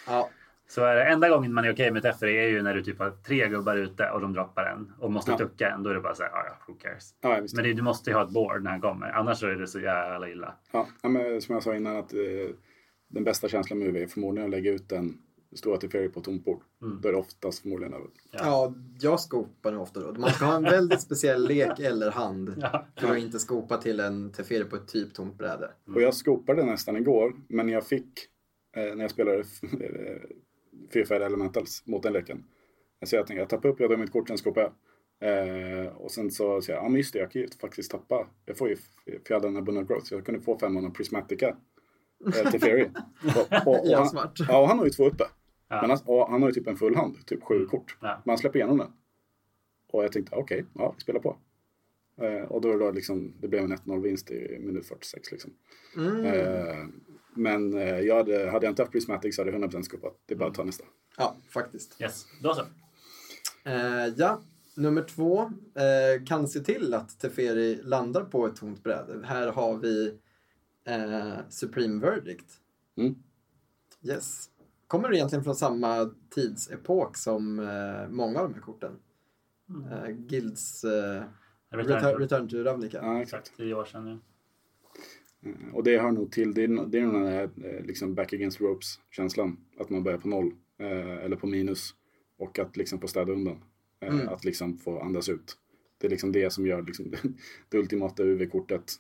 S1: Ja.
S2: Så är det. Enda gången man är okej med ett FRE är ju när du typ har tre gubbar ute och de droppar en och måste
S3: Ja.
S2: tucka en. Då är det bara så här, "Ja, ja, who cares.
S3: Ja, visst.
S2: Men det, du måste ju ha ett board när han kommer. Annars så är det så jävla illa.
S3: Ja, ja, men som jag sa innan att eh, den bästa känslan med UV är förmodligen att lägga ut den stora till på tomt bord.
S2: Mm.
S3: Då är det oftast förmodligen över.
S1: ja, jag skopar nog ofta då. Man ska ha en väldigt speciell lek eller hand
S2: Ja.
S1: för att inte skopa till en Teferi på ett typ tomt bräde.
S3: Och jag skopade nästan igår, men jag fick eh, när jag spelade <laughs> fyrfärdiga elementals mot den leken. Så jag tänkte, jag tappar upp, jag drar mitt kort, sen skopar jag. Eh, och sen så säger jag, ja men just det, jag kan ju faktiskt tappa. Jag får ju, för jag hade den här Abundant Growth, så jag kunde få fem av Prismatica eh, till Fairy. <laughs> Och, och, och,
S1: Ja,
S3: han, ja, och han har ju två uppe.
S2: Ja.
S3: Men han, och han har ju typ en full hand, typ sju kort.
S2: Ja.
S3: Men han släpper igenom den. Och jag tänkte, okej, ja, vi spelar på. Eh, och då, då liksom, det blev en 1-0 vinst i minut 46 liksom.
S1: Mm.
S3: Eh, men eh, jag hade, hade jag inte haft Prismatic så hade jag 100% skopat. Det är bara att ta nästa.
S1: Ja, faktiskt.
S2: Yes, då så.
S1: Eh, ja, nummer två eh, kan se till att Teferi landar på ett tomt bräde. Här har vi eh, Supreme Verdict.
S3: Mm.
S1: Yes. Kommer det egentligen från samma tidsepok som eh, många av de här korten? Eh, Guilds eh,
S2: Return
S1: Return,
S2: to-
S1: Ravnica.
S3: Ja, exakt.
S2: Exakt, tio år sedan nu.
S3: Och det hör nog till, det är, det är den här eh, liksom back against ropes-känslan. Att man börjar på noll eh, eller på minus. Och att liksom få städa undan. Eh,
S1: Mm.
S3: Att liksom få andas ut. Det är liksom det som gör liksom det, <laughs> det ultimata UV-kortet.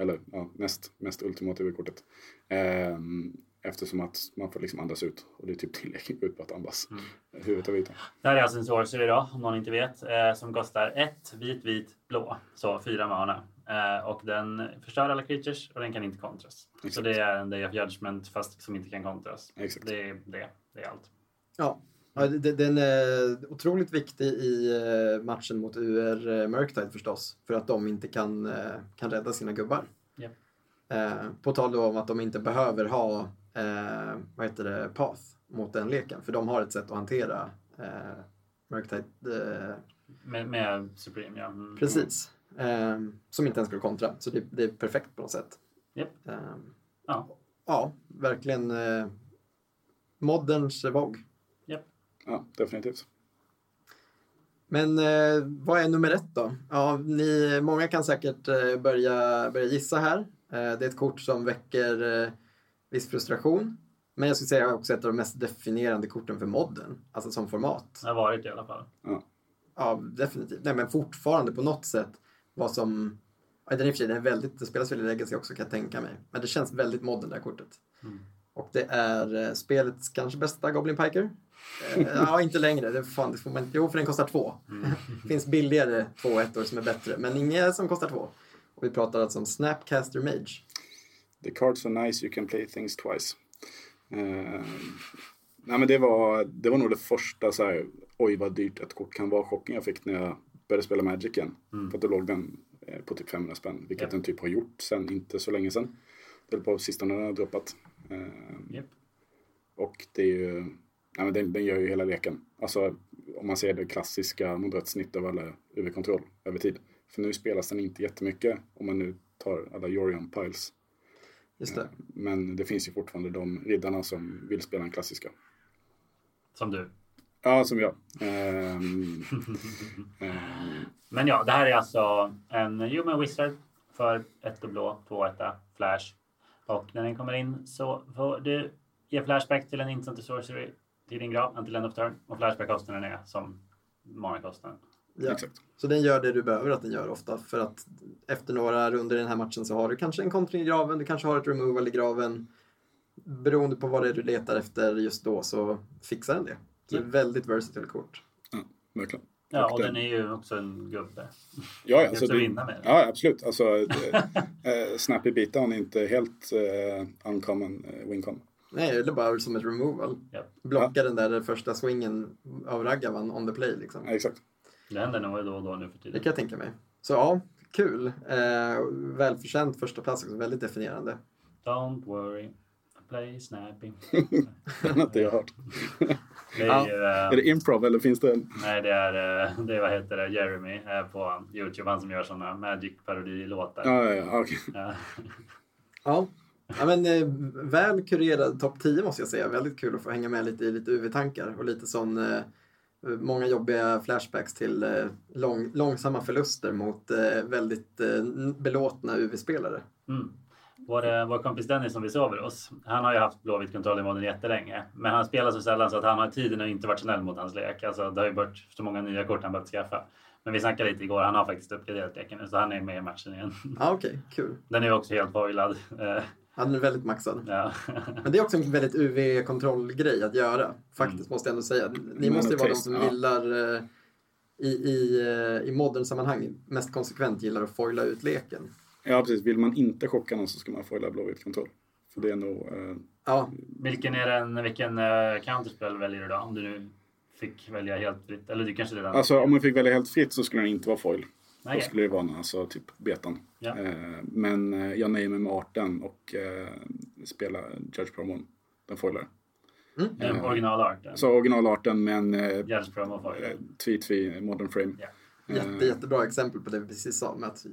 S3: Eller ja, näst mest ultimata UV-kortet. Eftersom att man får liksom andas ut och det är typ tillräckligt ut på att andas huvudet av ytan.
S2: Det här är alltså en sorcery då, om någon inte vet, som kostar ett vit, vit, blå. Så fyra mana. Eh, och den förstör alla creatures och den kan inte kontras. Så
S3: Exakt.
S2: det är en Day of Judgment fast som inte kan kontras.
S3: Exakt.
S2: Det är det. Det är allt.
S1: Ja. Ja, Den är otroligt viktig i eh, matchen mot UR eh, Murktide förstås. För att de inte kan, kan rädda sina gubbar. Eh, på tal då om att de inte behöver ha vad heter det, Path mot den leken. För de har ett sätt att hantera eh. Eh,
S2: Med, med Supreme, ja. Mm.
S1: precis. Eh, som inte ens går kontra. Så det, det är perfekt på något sätt.
S2: Japp.
S1: Eh,
S2: Ja.
S1: ja, verkligen eh, moderns Vogue.
S3: Ja, definitivt.
S1: Men eh, vad är nummer ett då? Ja, ni, många kan säkert eh, börja, börja gissa här. Eh, det är ett kort som väcker eh, viss frustration. Men jag skulle säga också ett av de mest definierande korten för modden. Alltså som format.
S2: Det har varit det i alla fall.
S1: Ja, definitivt. Nej, men fortfarande på något sätt vad som... Den är i och för sig den är väldigt, det spelas väl i Legacy också kan jag tänka mig. Men det känns väldigt modden det här kortet.
S2: Mm.
S1: Och det är eh, spelets kanske bästa Goblin Piker. Eh, <laughs> ja, inte längre. Det, fan, det får man, jo, för den kostar två.
S2: Mm. <laughs>
S1: finns billigare två ettor som är bättre, men inga som kostar två. Och vi pratar alltså om Snapcaster Mage.
S3: The cards are nice, you can play things twice. Eh, nej men det var, det var nog det första så här, oj vad dyrt ett kort kan vara chocken jag fick när jag började spela Magic igen.
S2: Mm.
S3: För att då låg den eh, på typ 500 spänn, vilket
S2: Ja.
S3: den typ har gjort sen inte så länge sedan. Det är på sistone den har droppat. Eh,
S2: Japp.
S3: och det är ju, nej men den, den gör ju hela leken. Alltså om man ser det klassiska, snitt av alla UV-kontroll över tid. För nu spelas den inte jättemycket om man nu tar alla Yorion Piles.
S1: Just det.
S3: Men det finns ju fortfarande de riddarna som vill spela den klassiska.
S2: Som du.
S3: Ja, som jag. Ehm, <laughs> ehm,
S2: Men ja, det här är alltså en Human Wizard för ett och blå, två etta, flash. Och när den kommer in så får du ge flashback till en instant sorcery till din grav, until end of turn. Och flashback-kostnaden är som mana-kostnaden.
S1: Ja.
S3: Exakt.
S1: Så den gör det du behöver att den gör ofta. För att efter några runder i den här matchen så har du kanske en kontring i graven, du kanske har ett removal i graven. Beroende på vad det är du letar efter just då så fixar den det. Så det är ett väldigt versatile kort.
S3: Ja, verkligen.
S2: Ja,
S3: Och
S2: och
S3: den-
S2: den är ju också en gubbe.
S3: Ja, ja, alltså, det,
S2: vinna med den.
S3: ja absolut. Alltså, det, <laughs> eh, Snappy Beatdown är inte helt eh, uncommon eh, wincon.
S1: Nej, eller bara som ett removal.
S2: Ja.
S1: Blocka den där första swingen av Raggavan on the play liksom.
S3: Ja, exakt.
S2: Det händer nog då och då nu för
S1: Det
S2: tiden.
S1: kan jag tänka mig. Så ja, kul. Eh, välförtjänt första plats också, väldigt definierande.
S2: Don't worry, play snappy. <laughs>
S3: Den har inte jag hört.
S2: Det är
S1: Ja.
S2: ju... eh,
S3: Är det improv eller finns det en?
S2: Nej, det är, eh, det är vad heter det, Jeremy på Youtube. Han som gör såna Magic-parodilåtar.
S3: Ja, ja, ja, okej.
S2: Ja.
S1: Ja, ja men eh, väl kurerad topp 10 måste jag säga. Väldigt kul att få hänga med lite i lite UV-tankar och lite sån eh, många jobbiga flashbacks till eh, lång, långsamma förluster mot väldigt belåtna UV-spelare.
S2: Mm. Vår, eh, vår kompis Dennis som vi sover hos, han har ju haft Blåvitt kontroll i modden jättelänge. Men han spelar så sällan så att han har tiden att inte varit snäll mot hans lek. Alltså, det har ju varit så många nya kort han behövt skaffa. Men vi snackade lite igår, han har faktiskt uppgraderat leken nu så han är med i matchen igen.
S1: Ja, okej, kul.
S2: Den är också helt foilad. Eh,
S1: Han är väldigt maxad.
S2: Ja.
S1: Men det är också en väldigt UV-kontrollgrej att göra. Faktiskt
S2: Mm.
S1: måste jag ändå säga. Ni
S3: Man
S1: måste ju vara de som
S3: ja.
S1: gillar eh, i, i, eh, i modern sammanhang mest konsekvent gillar att foila ut leken.
S3: Ja, precis. Vill man inte chocka någon så ska man foila blåvitt kontroll. För det är nog... Eh,
S1: Ja,
S2: Vilken, är den, vilken uh, counterspel väljer du då? Om du nu fick välja helt fritt. Eller du kanske redan...
S3: alltså om man fick välja helt fritt så skulle den inte vara foil.
S2: Nej.
S3: Då skulle det vara alltså typ betan.
S2: Ja.
S3: Eh, men eh, jag nöjer mig med arten och eh, spela Judge Promon. Den foilar.
S2: Den originalart.
S3: Så originalarten men eh,
S2: Judge promo foil.
S3: eh, Fee Modern Frame.
S2: Ja.
S1: Jätte, jättebra exempel på det vi precis sa med att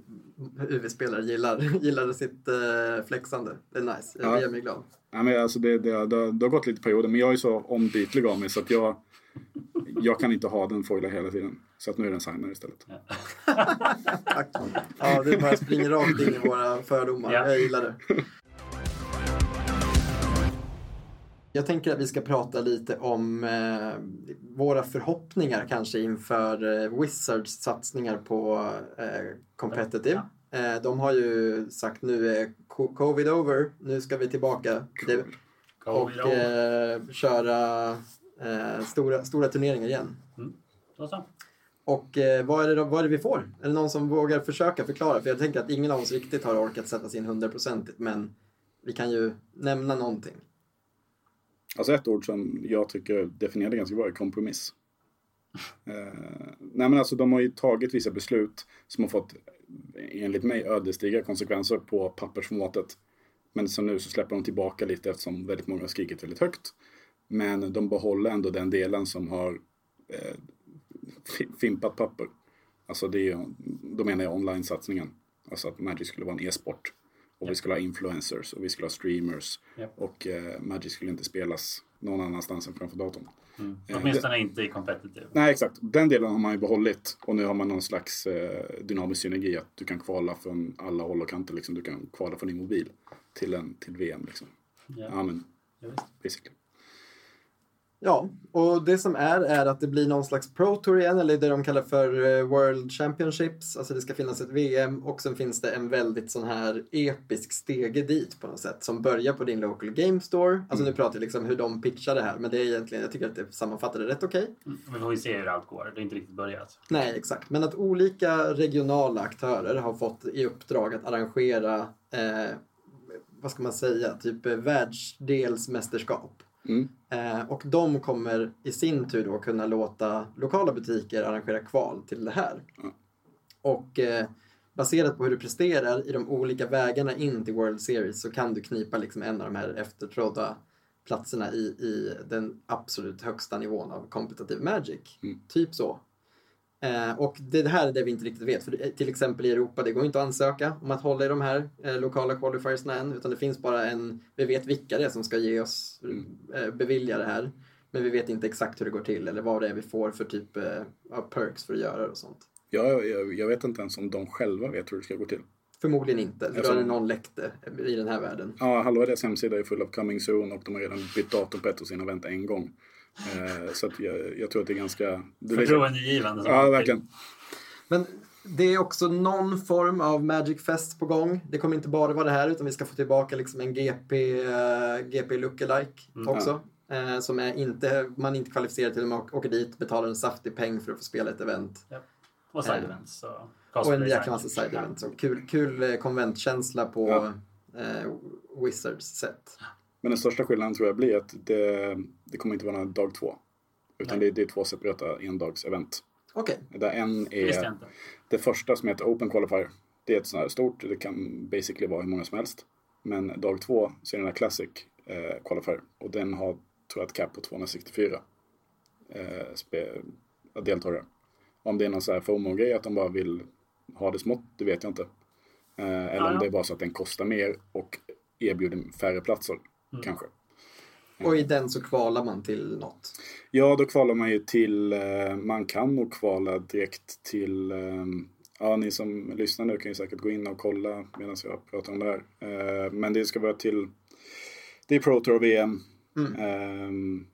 S1: UV-spelare gillar, <laughs> gillar sitt eh, flexande. Det är nice,
S3: Ja.
S1: det gör mig glad.
S3: Ja, men alltså det, det, det, det har gått lite perioder men jag är så ombytlig av mig så att jag, jag kan inte ha den foila hela tiden. Så att nu är den signer istället. <laughs>
S1: Tack. Ja, det bara springer rakt in i våra fördomar.
S2: Ja.
S1: Jag gillar det. Jag tänker att vi ska prata lite om eh, våra förhoppningar kanske inför eh, Wizards satsningar på eh, competitive. Eh, de har ju sagt nu är co- covid over, nu ska vi tillbaka. Det,
S2: Go
S1: och eh, köra eh, stora, stora turneringar igen.
S2: Så.
S1: Och eh, vad, är det, vad är det vi får? Är det någon som vågar försöka förklara? För jag tänker att ingen av oss riktigt har orkat sätta sig in hundraprocentigt, men vi kan ju nämna någonting.
S3: Alltså ett ord som jag tycker definierar det ganska bra är kompromiss. <laughs> Eh, nej men alltså de har ju tagit vissa beslut som har fått enligt mig ödesdigra konsekvenser på pappersformatet. Men så nu så släpper de tillbaka lite eftersom väldigt många har skrikit väldigt högt. Men de behåller ändå den delen som har eh, fi- fimpat papper. Alltså det är ju, då menar jag online-satsningen. Alltså att Magic skulle vara en e-sport. Och vi skulle ha influencers och vi skulle ha streamers. Och eh, Magic skulle inte spelas någon annanstans än framför datorn. Eh,
S2: Åtminstone inte i competitive.
S3: Nej, exakt. Den delen har man ju behållit. Och nu har man någon slags eh, dynamisk synergi. Att du kan kvala från alla håll och kanter. Liksom. Du kan kvala från din mobil till, en, till VM. Liksom.
S2: Ja.
S3: Ja, men
S2: Ja,
S3: basically.
S1: Ja, och det som är är att det blir någon slags Pro Tour igen, eller det de kallar för eh, World Championships. Alltså det ska finnas ett VM och sen finns det en väldigt sån här episk stege dit på något sätt som börjar på din local game store. Alltså nu pratar jag liksom hur de pitchar det här, men det är egentligen, jag tycker att det sammanfattar det rätt okej.
S2: Mm, Vi får ju se hur allt går. Det är inte riktigt börjat.
S1: Nej, exakt. Men att olika regionala aktörer har fått i uppdrag att arrangera, eh, vad ska man säga, typ eh, världsdelsmästerskap.
S3: Mm.
S1: Eh, och de kommer i sin tur då kunna låta lokala butiker arrangera kval till det här.
S3: Mm.
S1: Och eh, baserat på hur du presterar i de olika vägarna in till World Series så kan du knipa liksom en av de här eftertrodda platserna i, i den absolut högsta nivån av competitive magic.
S3: Mm.
S1: Typ så. Eh, och det här är det vi inte riktigt vet. För till exempel i Europa, det går inte att ansöka om att hålla i de här eh, lokala qualifiersna än. Utan det finns bara en, vi vet vilka det är som ska ge oss, eh, bevilja det här. Men vi vet inte exakt hur det går till eller vad det är vi får för typ eh, av perks för att göra det och sånt.
S3: Jag, jag, jag vet inte ens om de själva vet hur det ska gå till.
S1: Förmodligen inte, för då
S3: Alltså-
S1: är det någon läckte i den här världen.
S3: Ja, halva deras hemsida är full av coming soon och de har redan bytt datum på ett av sina event en gång. Eh, så att jag, jag tror att det är ganska... Det är
S2: Förtroendegivande.
S3: ja, verkligen.
S1: Men det är också någon form av Magic Fest på gång. Det kommer inte bara vara det här utan vi ska få tillbaka liksom en GP, uh, GP lookalike också. Eh, som är inte, man är inte kvalificerad till man åker dit, betalar en saftig peng för att få spela ett event.
S2: Och side
S1: Eh,
S2: events. Och,
S1: Och en jäkla massa side events. Och kul, kul eh, konventkänsla på
S3: Ja.
S1: eh, Wizards sätt.
S3: Men den största skillnaden tror jag blir att det, det kommer inte vara någon dag två. Utan det, det är två separata endags-event.
S1: Okej,
S3: Där en är det första som heter Open Qualifier. Det är ett sånt här stort, det kan basically vara hur många som helst. Men dag två så är den här Classic eh, Qualifier. Och den har, tror jag, ett cap på 264 eh, spe, deltagare. Om det är någon sån här FOMO-grej att de bara vill ha det smått, det vet jag inte. Eh, eller
S2: Ja,
S3: om det är bara så att den kostar mer och erbjuder färre platser,
S2: Mm.
S3: kanske.
S1: och i den så kvalar man till något.
S3: Ja, då kvalar man ju till, eh, man kan nog kvala direkt till, eh, ja ni som lyssnar nu kan ju säkert gå in och kolla medan jag pratar om det här. Eh, men det ska vara till, det är Pro Tour och VM.
S1: Mm.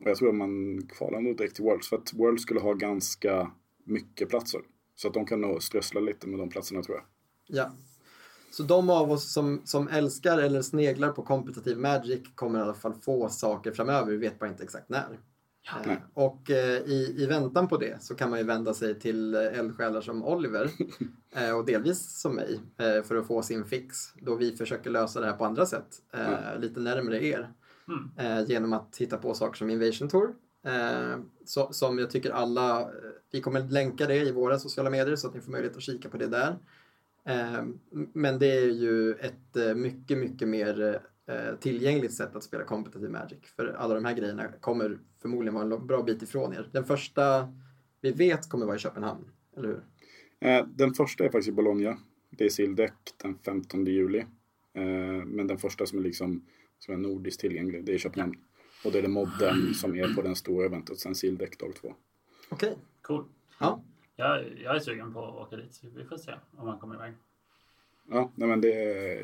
S3: Och jag tror att man kvalar nog direkt till Worlds, för att Worlds skulle ha ganska mycket platser. Så att de kan nog strössla lite med de platserna tror jag.
S1: Ja. Så de av oss som, som älskar eller sneglar på kompetitiv Magic kommer i alla fall få saker framöver. Vi vet bara inte exakt när. Eh,
S3: Nej.
S1: och eh, i, i väntan på det så kan man ju vända sig till eh, eldsjälar som Oliver <laughs> eh, och delvis som mig eh, för att få sin fix då vi försöker lösa det här på andra sätt eh, lite närmare er.
S2: Mm.
S1: Eh, genom att hitta på saker som Invasion Tour. Eh, så, som jag tycker alla, eh, vi kommer länka det i våra sociala medier så att ni får möjlighet att kika på det där. Eh, men det är ju ett eh, mycket, mycket mer eh, tillgängligt sätt att spela competitive Magic. För alla de här grejerna kommer förmodligen vara en bra bit ifrån er. Den första vi vet kommer vara i Köpenhamn, eller hur?
S3: Den första är faktiskt i Bologna. Det är Sildek den 15 juli. Men den första som är liksom som är nordiskt tillgänglig, det är Köpenhamn. Och det är det modden som är på den stora eventet, sen Sildek dag två.
S1: Okej.
S2: Cool.
S1: Ja.
S2: Jag, jag är sugen på att åka dit. så Vi får se om man kommer iväg.
S3: Ja, nej men det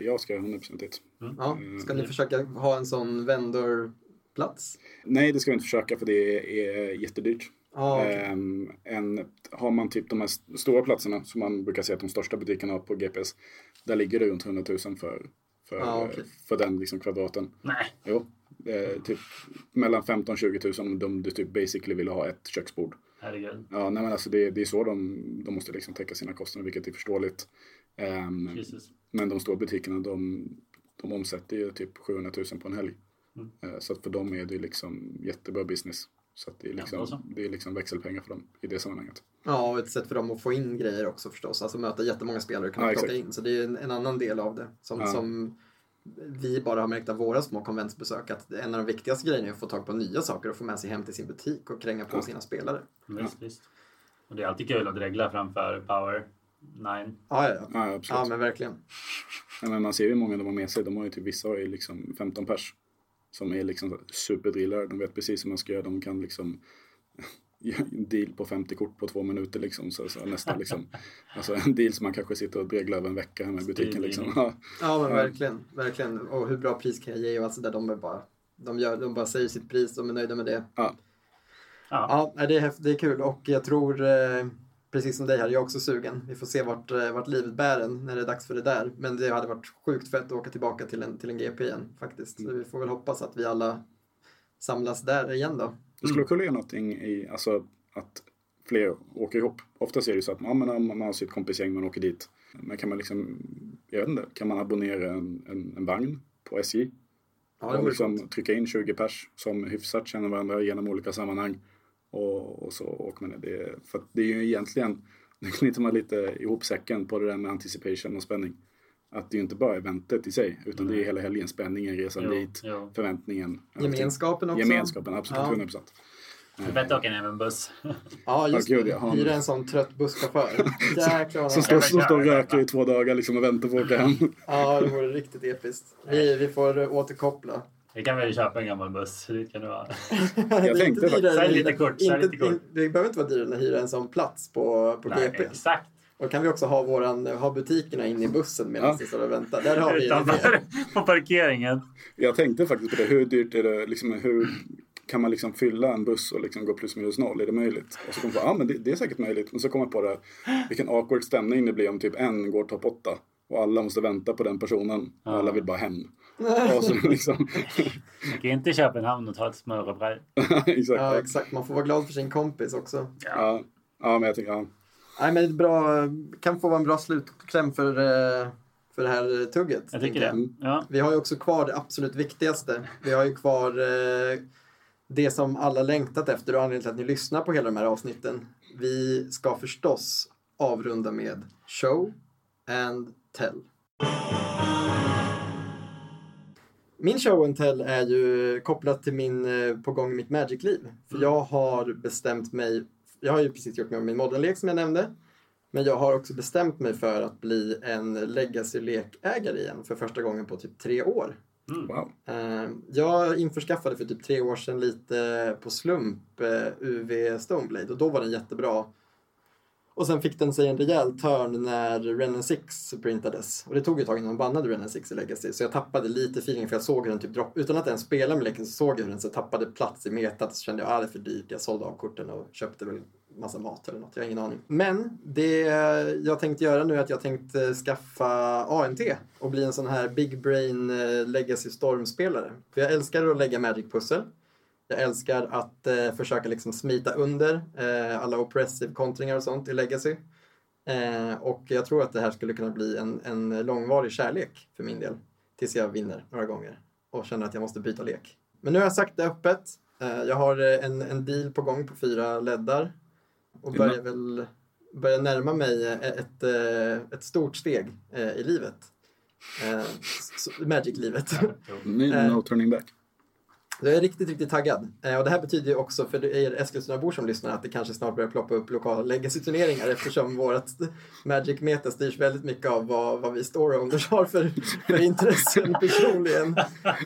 S3: jag ska 100% dit.
S1: Ja. Ska ni försöka ha en sån vendorplats?
S3: Nej, det ska vi inte försöka för det är jättedyrt.
S1: Ja, okej.
S3: Ehm, en, har man typ de här st- stora platserna som man brukar se att de största butikerna har på GPS. Där ligger det runt 100 000 för, för,
S1: Ja, okej.
S3: för den liksom kvadraten.
S2: Nej,
S3: Jo, Eh, typ mellan 15-20 tusen om de, de typ basically vill ha ett köksbord.
S2: Herregud.
S3: Ja, nej, men alltså det, det är så de, de måste liksom täcka sina kostnader, vilket är förståeligt.
S2: Jesus.
S3: men de stora butikerna, de, de omsätter ju typ 700 000 på en helg.
S2: Mm.
S3: Eh, så att för dem är det liksom jättebra business. Så att det är
S2: Ja,
S3: liksom, det är liksom växelpengar för dem i det sammanhanget.
S1: Ja, och ett sätt för dem att få in grejer också förstås. Alltså möta jättemånga spelare kan man
S3: Ja,
S1: plocka
S3: exakt.
S1: in. Så det är en, en annan del av det. Som,
S3: Ja.
S1: som vi bara har märkt av våra små konventsbesök. Att en av de viktigaste grejerna är att få tag på nya saker och få med sig hem till sin butik och kränga på
S3: Ja.
S1: sina spelare.
S2: Visst, visst. Och det är alltid kul att dregla framför Power 9.
S1: Ja, ja, ja.
S3: Ja, absolut.
S1: ja men verkligen.
S3: Men man ser ju hur många de har med sig. De har ju typ, vissa har ju liksom 15 pers. Som är liksom superdrillare. De vet precis hur man ska göra. De kan liksom en <laughs> deal på 50 kort på två minuter liksom. Så, så nästan liksom. Alltså en deal som man kanske sitter och dreglar över en vecka hemma i butiken liksom. Ja,
S1: Ja, men
S3: Ja.
S1: verkligen. Verkligen. Och hur bra pris kan jag ge och allt sådär. De, är bara, de, gör, de bara säger sitt pris, de är nöjda med det.
S3: ja.
S2: Ja.
S1: Ja, det är, häftigt, det är kul och jag tror, eh, precis som dig här, jag är också sugen. Vi får se vart, eh, vart livet bär en när det är dags för det där. Men det hade varit sjukt fett att åka tillbaka till en, till en GP igen faktiskt. Så vi får väl hoppas att vi alla samlas där igen då.
S3: Det skulle kunna göra någonting i, alltså att fler åker ihop. Oftast är det så att man, man har sitt kompisgäng, man åker dit. Men kan man liksom, jag vet inte, kan man abonnera en, en, en vagn på SJ?
S1: Ja,
S3: och liksom trycka in 20 pers som hyfsat känner varandra genom olika sammanhang. Och, och så åker man det. För det är ju egentligen, <laughs> nu knyter man lite ihop säcken på det där med anticipation och spänning. Att det är inte bara eventet i sig, utan det är hela helgen, spänningen, resan
S2: Jo,
S3: dit,
S2: jo.
S3: förväntningen.
S1: Gemenskapen också.
S3: Gemenskapen, absolut,
S1: Ja.
S3: 100 procent.
S2: Det är bättre att åka ner med en buss. <laughs>
S1: Ja, just det.
S3: ja.
S1: Hyra en sån trött busschaufför. <laughs> Jäklar
S3: Som står, som står och röker i två dagar liksom och väntar på att åka hem. <laughs>
S1: Ja, det vore riktigt episkt. Vi, vi får återkoppla.
S2: Vi kan väl köpa en gammal buss. Det kan det vara.
S1: Är
S3: tänkte
S1: inte
S3: faktiskt-
S2: Sälj lite kort,
S1: inte-
S2: lite kort.
S1: Det behöver inte vara dyrare än att hyra en sån plats på, på
S2: Nej,
S1: GP.
S2: exakt.
S1: Då kan vi också ha, våran, ha butikerna inne i bussen medan
S3: Ja.
S1: vi står och väntar. Där har vi.
S2: Utanför <laughs> på parkeringen.
S3: Jag tänkte faktiskt på det, hur dyrt är det, liksom, hur kan man liksom fylla en buss och liksom gå plus minus noll? Är det möjligt? Och så kom jag på, ja men det, det är säkert möjligt. Men så kom jag på det, vilken awkward stämning det blir om typ en går topp 8 och alla måste vänta på den personen och alla vill bara hem. Och så <laughs> liksom,
S2: Åk inte till Köpenhamn och ta ett smörrebröd. <laughs>
S3: exakt.
S1: Ja,
S3: Ja.
S1: exakt. Man får vara glad för sin kompis också.
S3: Ja. ja, men jag tycker, ja.
S1: Nej, men är bra, kan få vara en bra slutkläm för, eh, för det här tugget.
S2: Jag tycker det. Ja.
S1: Vi har ju också kvar det absolut viktigaste. Vi har ju kvar eh, det som alla längtat efter och anledningen till att ni lyssnar på hela de här avsnitten. Vi ska förstås avrunda med show and tell. Min show and tell är ju kopplat till min eh, på gång i mitt Magic-liv. För jag har bestämt mig, jag har ju precis gjort mig av min modellek som jag nämnde. Men jag har också bestämt mig för att bli en legacy-lekägare igen för första gången på typ tre år.
S3: Wow.
S1: Eh, Jag införskaffade för typ tre år sedan lite på slump eh, UV Stoneblade och då var den jättebra. Och sen fick den sig en rejäl törn när Renan 6 printades. Och det tog ett tag innan de bannade Renan 6 i Legacy. Så jag tappade lite feeling för jag såg hur den typ droppade. Utan att ens spela med leken så såg jag hur den så tappade plats i metat. Så kände jag att ah, det är för dyrt. Jag sålde av korten och köpte väl massa mat eller något. Jag har ingen aning. Men det jag tänkte göra nu är att jag tänkte skaffa ANT och bli en sån här big brain eh, legacy storm-spelare. För jag älskar att lägga magic-pussel. Jag älskar att eh, försöka liksom smita under eh, alla oppressive kontringar och sånt i legacy. Eh, och jag tror att det här skulle kunna bli en, en långvarig kärlek för min del. Tills jag vinner några gånger och känner att jag måste byta lek. Men nu har jag sagt det öppet. Eh, jag har eh, en, en deal på gång på fyra leddar. Och börjar väl börjar närma mig eh, ett, ett stort steg i livet. Magic-livet.
S3: No turning back.
S1: Jag är riktigt, riktigt taggad. Eh, och det här betyder ju också för er Eskilstuna-bor som lyssnar att det kanske snart börjar ploppa upp lokala legacy-turneringar eftersom vårt Magic-meta styrs väldigt mycket av vad, vad vi store-owners har för, för intressen personligen.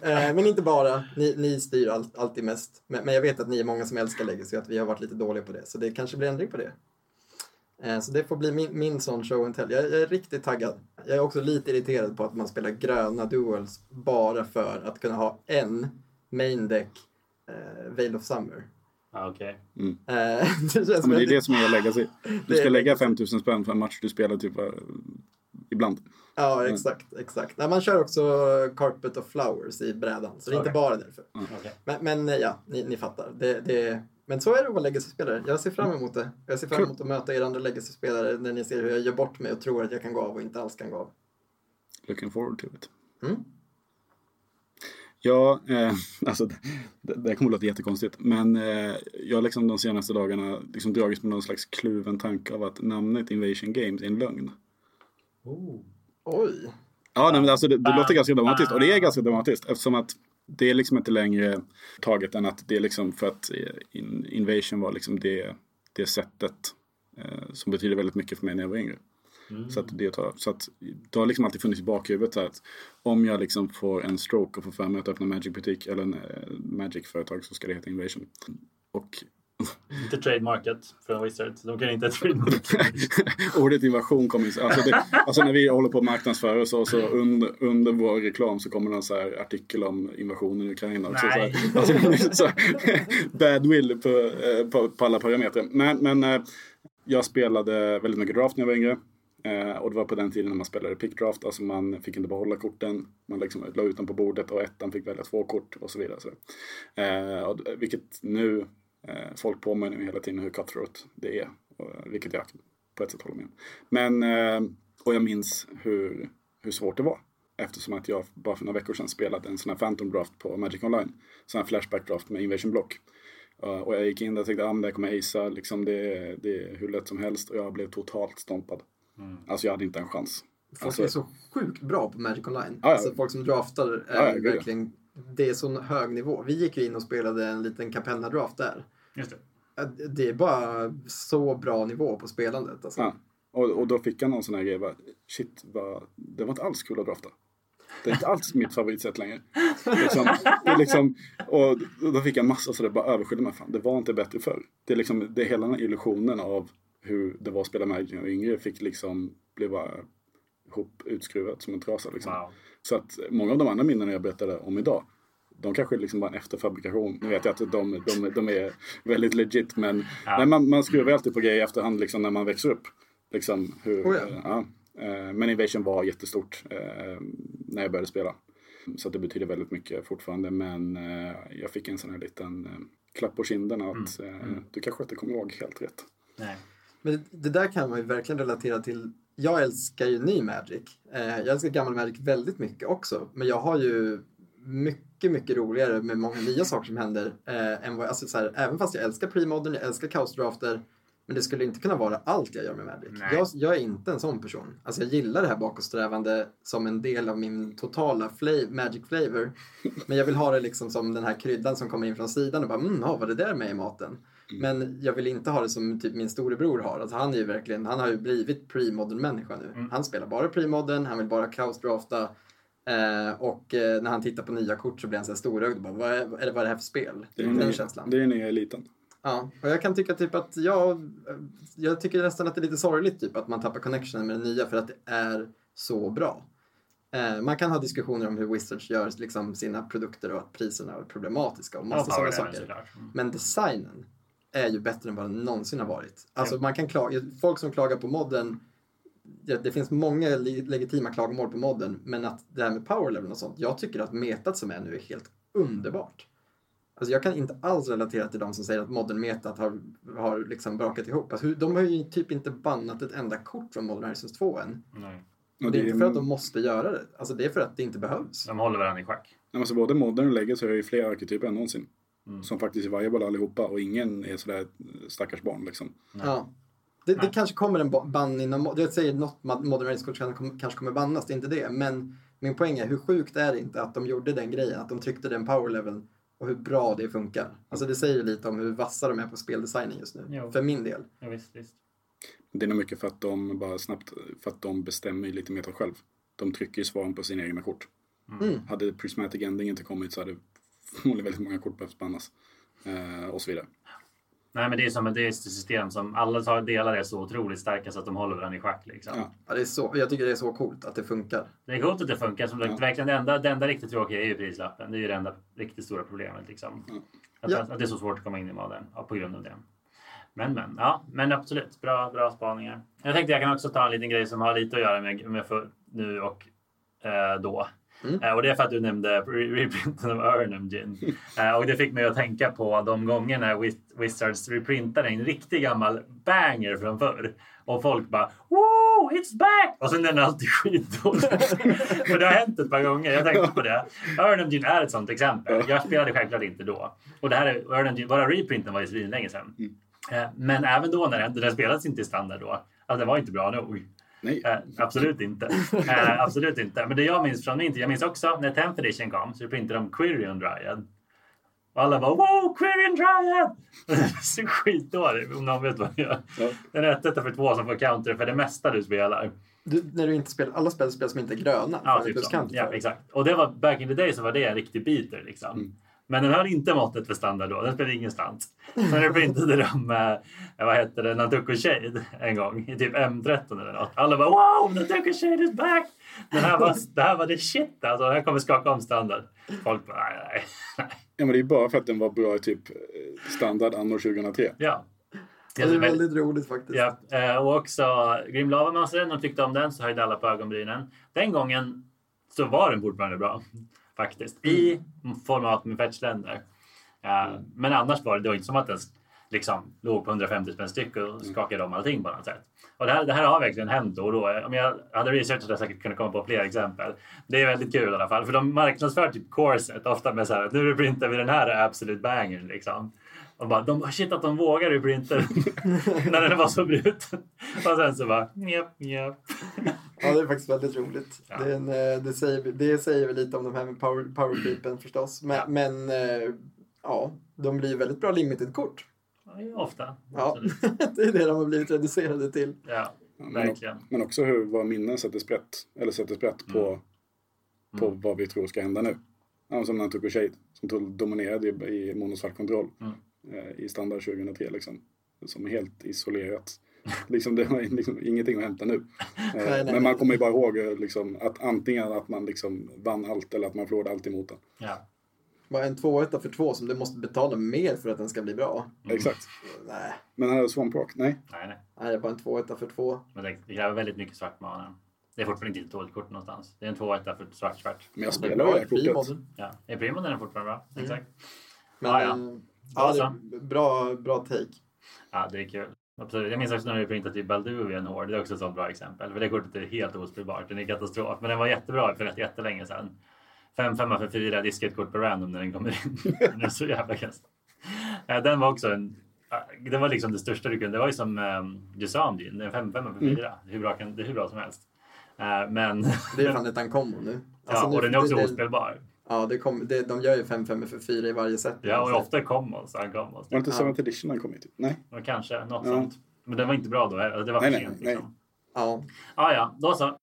S1: Eh, men inte bara. Ni, ni styr all, alltid mest. Men, men jag vet att ni är många som älskar legacy och att vi har varit lite dåliga på det. Så det kanske blir ändring på det. Eh, Så det får bli min, min sån show and tell. Jag, jag är riktigt taggad. Jag är också lite irriterad på att man spelar gröna duels bara för att kunna ha en main deck eh, Veil of Summer.
S2: Ja, Okej.
S1: Eh, <laughs> det
S3: Ja, men det är det som är legacy. Du ska lägga
S1: legacy.
S3: 5000 spänn för en match du spelar typ eh, ibland.
S1: Ja, exakt. exakt. Nej, man kör också Carpet of Flowers i brädan, så det är inte bara därför.
S2: Okej.
S1: Men, men eh, ja, ni, ni fattar. Det, det, men så är det att vara legacy-spelare. Jag ser fram emot det. Jag ser fram emot att möta er andra legacy-spelare när ni ser hur jag gör bort mig och tror att jag kan gå av och inte alls kan gå av.
S3: Looking forward to it.
S1: Mm.
S3: Ja, eh, <laughs> alltså det, det här kommer att låta jättekonstigt. Men eh, jag har liksom de senaste dagarna liksom dragits med någon slags kluven tanke av att namnet Invasion Games är en lögn.
S2: Oh.
S1: Oj!
S3: Ja, nej, men alltså det, det låter ganska dramatiskt. Och det är
S2: bam.
S3: ganska dramatiskt eftersom att det är liksom inte längre taget än att det är liksom för att eh, in, Invasion var liksom det, det sättet eh, som betyder väldigt mycket för mig när jag var yngre. Så att det, tar, så att det har liksom alltid funnits i bakhuvudet så att om jag liksom får en stroke och får för mig att öppna Magic-butik eller en eh, Magic-företag så ska det heta Invasion. Och <laughs>
S2: Inte trademarket från Wizards. De kan inte <laughs> trademarka.
S3: ordet invasion kommer. Alltså, det, alltså när vi håller på att marknadsföra oss och så under, under vår reklam så kommer någon så här artikel om invasionen i Ukraina. också. Så,
S2: Nej.
S3: här, alltså, så här, <laughs> bad will på, eh, på, på alla parametrar. Men, men eh, jag spelade väldigt mycket draft när jag var yngre. Eh, och det var på den tiden när man spelade pick draft. Alltså man fick inte behålla korten. Man liksom la ut dem på bordet och ettan fick välja två kort och så vidare. Så. Eh, och, vilket nu eh, folk påminner mig hela tiden hur cutthroat det är. Och, eh, vilket jag på ett sätt håller med om. Men, eh, och jag minns hur, hur svårt det var. Eftersom att jag bara för några veckor sedan spelade en sån här Phantom Draft på Magic Online. Sån här Flashback Draft med Invasion Block. Eh, och jag gick in där och tänkte att ah, det här kommer jag acea. Liksom det, det är hur lätt som helst. Och jag blev totalt stompad. Alltså jag hade inte en chans.
S1: Folk
S3: Alltså-
S1: är så sjukt bra på Magic Online.
S3: Ja, ja.
S1: Alltså, folk som draftar är
S3: Ja, ja, gud, ja.
S1: verkligen... Det är så hög nivå. Vi gick ju in och spelade en liten Capenna-draft där.
S2: Just det.
S1: Det är bara så bra nivå på spelandet. Alltså.
S3: Ja. Och, och då fick jag någon sån här grej. bara, Shit, vad, det var inte alls kul att drafta. Det är inte alls mitt favoritsätt längre. Liksom, liksom, och då fick jag massa sådär, bara överskyllde mig. Fan, det var inte bättre förr. Det är liksom, det är hela den här illusionen av hur det var att spela Magic när jag var yngre fick liksom, blev bara ihop utskruvat som en trasa. Liksom.
S2: Wow.
S3: Så att många av de andra minnena jag berättade om idag, de kanske liksom var en efterfabrikation. Nu vet jag att de, de, de är väldigt legit men
S2: Ja.
S3: nej, man, man skruvar alltid på grejer i efterhand liksom, när man växer upp. Liksom, hur,
S1: Oh ja.
S3: ja. Eh, Men Invasion var jättestort eh, när jag började spela. Så att det betyder väldigt mycket fortfarande men eh, jag fick en sån här liten eh, klapp på kinden att
S2: Mm.
S3: eh, du kanske inte kommer ihåg helt rätt.
S2: Nej.
S1: Men det, där kan man ju verkligen relatera till. Jag älskar ju ny Magic. Eh, jag älskar gammal Magic väldigt mycket också. Men jag har ju mycket, mycket roligare med många nya saker som händer. Eh, än vad, alltså, så här, även fast jag älskar premodern, jag älskar kaosdrafter. Men det skulle inte kunna vara allt jag gör med Magic. Jag, jag är inte en sån person. Alltså jag gillar det här bakåtsträvande som en del av min totala fla- Magic flavor. Men jag vill ha det liksom som den här kryddan som kommer in från sidan och bara mm, ja, vad det där med i maten? Men jag vill inte ha det som typ min storebror har. Alltså han är ju verkligen, han har ju blivit pre-modern människa nu.
S2: Mm.
S1: Han spelar bara pre-modern, han vill bara kaosdrafta. Eh, och eh, när han tittar på nya kort så blir han så här storögd bara, vad är, vad är det här för spel?
S3: Det är
S1: Den
S3: nya-
S1: känslan.
S3: Det är nya eliten.
S1: Ja, och jag kan tycka typ att jag, jag tycker nästan att det är lite sorgligt typ att man tappar connection med det nya för att det är så bra. Eh, man kan ha diskussioner om hur Wizards gör liksom, sina produkter och att priserna är problematiska och massa
S2: Power
S1: sådana saker.
S2: Mm.
S1: Men designen är ju bättre än vad den någonsin har varit. Alltså man kan klaga, folk som klagar på modden, det, det finns många le- legitima klagomål på modden, men att det här med power level och sånt, jag tycker att metat som är nu är helt underbart. Alltså jag kan inte alls relatera till de som säger att modern metat har, har liksom brakat ihop. Alltså hur- de har ju typ inte bannat ett enda kort från Modern Horizons 2 än.
S2: Nej.
S1: Och det är inte för att de måste göra det, alltså det är för att det inte behövs.
S2: De håller varandra i schack.
S3: Nej, Alltså både modern och legacy har ju fler arketyper än någonsin.
S2: Mm.
S3: Som faktiskt är viable allihopa och ingen är sådär stackars barn liksom.
S1: Ja. Det, det kanske kommer en ba- ban inom... Jag säger något Modern Race kanske kommer bannas, det är inte det. Men min poäng är hur sjukt är det inte att de gjorde den grejen, att de tryckte den power leveln och hur bra det funkar. Alltså det säger ju lite om hur vassa de är på speldesignen just nu.
S2: Jo.
S1: För min del.
S2: Ja, visst, visst.
S3: Det är nog mycket för att de bara snabbt, för att de bestämmer lite mer själv. De trycker ju svaren på sina egna kort.
S1: Mm.
S3: Hade Prismatic Ending inte kommit så hade förmodligen väldigt många kort behövt bannas. Eh, och så vidare.
S2: Nej, men det är som ett det är ett system som alla tar- delar är så otroligt starka så att de håller varandra i schack. Liksom.
S3: Ja.
S1: Ja, det är så, jag tycker det är så coolt att det funkar.
S2: Det är coolt att det funkar. Som
S3: Ja.
S2: verkligen det, enda, det enda riktigt tråkiga är ju prislappen. Det är ju det enda riktigt stora problemet. Liksom. Att,
S1: Ja.
S2: att det är så svårt att komma in i modern ja, på grund av det. Men men, ja, men absolut. Bra, bra spaningar. Jag tänkte jag kan också ta en liten grej som har lite att göra med, med för, nu och eh, då.
S1: Mm.
S2: Eh, och det är för att du nämnde re- reprinten av Arnhem Gin. <laughs> Eh, och det fick mig att tänka på de gånger när Wiz- Wizards reprintade en riktig gammal banger från förr. Och folk bara Woo, it's back! Och sen är den alltid skitdålig. <laughs> För det har hänt ett par gånger. Jag tänkte på det. Arnhem Gin är ett sånt exempel. Jag spelade självklart inte då. Och det här är, Arnhem Gin, bara reprinten var ju svinlänge sedan. Eh, Men även då när den, den spelades inte i standard då. Alltså den var inte bra nog.
S3: Nej.
S2: Eh, absolut inte. Eh, absolut inte. Men det jag minns från min tid, jag minns också när 10th edition kom så printade de Quirion Dryad. Och alla bara wow, Quirion Dryad! <laughs> så skitdålig om någon vet vad det gör.
S3: Ja.
S2: Den är 1 för två som får counter för det mesta du spelar.
S1: Du, när du inte spelar, alla spel spelar som inte är gröna.
S2: Ja, typ så. Ja, exakt. Och det var back in the day så var det en riktig beater liksom.
S3: Mm.
S2: Men den höll inte måttet för standard då. Den spelade ingenstans. Sen när printade de, eh, vad heter det, Nantuko Shade en gång i typ M13 eller något. Alla bara wow, Nantuko Shade is back! Den här var, det här var det shit alltså. Den här kommer skaka om standard. Folk bara nej, nej, nej.
S3: Ja, men det är bara för att den var bra i typ eh, standard anno 2003.
S2: Ja.
S1: Det är väldigt roligt faktiskt.
S2: Ja, eh, och också Grim Lava Master, när de tyckte om den så höjde alla på ögonbrynen. Den gången så var den fortfarande bra. Faktiskt. I format med fetchländer. Eh, Men annars var det, var inte som att den liksom låg på 150 spänn styck och skakade om allting på något sätt. Och det här, det här har verkligen hänt då och då. Om jag hade researchat hade jag säkert kunnat komma på fler exempel. Det är väldigt kul i alla fall. För de marknadsför typ corset ofta med så här att nu reprintar vi den här absolut banger liksom. Och bara, de bara shit att de vågar reprinta <laughs> <laughs> när den var så bruten. Och sen så bara njapp, njapp. <laughs>
S1: Ja, det är faktiskt väldigt roligt.
S2: Ja.
S1: Det, en, eh, det, säger, det säger väl lite om de här med power, power creepen förstås. Men,
S2: Ja.
S1: men eh, ja, de blir väldigt bra limited-kort.
S2: Ofta.
S1: Ja, <laughs> det är det de har blivit reducerade till.
S2: Ja,
S3: Men,
S2: verkligen.
S3: men också hur våra minnen sätter sprätt, eller sätter sprätt på, på
S2: Mm.
S3: vad vi tror ska hända nu. Ja, som Nantuko Shade som dominerade i, i monosvart kontroll
S2: Mm.
S3: eh, i standard 2003 liksom. Som är helt isolerat. <laughs> liksom, det har liksom ingenting att hämta nu. <laughs> Eh,
S1: nej.
S3: Men man kommer ju bara ihåg eh, liksom, att antingen att man liksom vann allt eller att man förlorade allt emot den.
S2: Ja.
S1: Bara en 2 för två som du måste betala mer för att den ska bli bra.
S3: Exakt.
S1: Nej,
S3: Men här är Swamp Rock, nej.
S2: Nej, nej.
S1: nej det är bara en 2 för två.
S2: Men det, det kräver väldigt mycket svart mana. Det är fortfarande inte ett dåligt kort någonstans. Det är en 2 för svart svart.
S3: Men jag
S1: Det är
S3: spelar det
S1: bra
S3: här kortet.
S2: Ja, är primoden är fortfarande bra.
S1: Mm.
S2: Exakt.
S1: Men,
S2: Ja, ja.
S1: ja, det bra, bra take.
S2: Ja, det är kul. Absolut. Jag minns också när vi printade typ Balduvian Horde. Det är också ett sånt bra exempel. För det kortet är helt ospelbart. Den är katastrof. Men den var jättebra för rätt jättelänge sedan. 5 5 för 4 diska ett kort på random när den kommer in. <laughs> den är så jävla kass. Ja, Den var också en... ja, Det var liksom det största du kunde. Det var ju som um, Jusamdin. En 5 5 för 4. Hur bra kan, det är hur bra som helst. Eh, men...
S1: Det är fan <laughs> ett uncommon nu. Alltså,
S2: ja,
S1: nu-
S2: och den är också
S1: det-
S2: ospelbar.
S1: Ja, det kom, det, de gör ju 5-5 för 4 i varje set.
S2: Ja, och ofta commons. Uncommons.
S3: Var inte
S1: Ja.
S3: 7th edition den kom i? Typ? Nej.
S2: Och kanske något
S3: Ja.
S2: sånt. Men den var inte bra då. heller. Det var för
S3: Nej, nej,
S2: sent.
S3: nej.
S2: Liksom.
S1: Ja.
S2: Ah, ja, då så.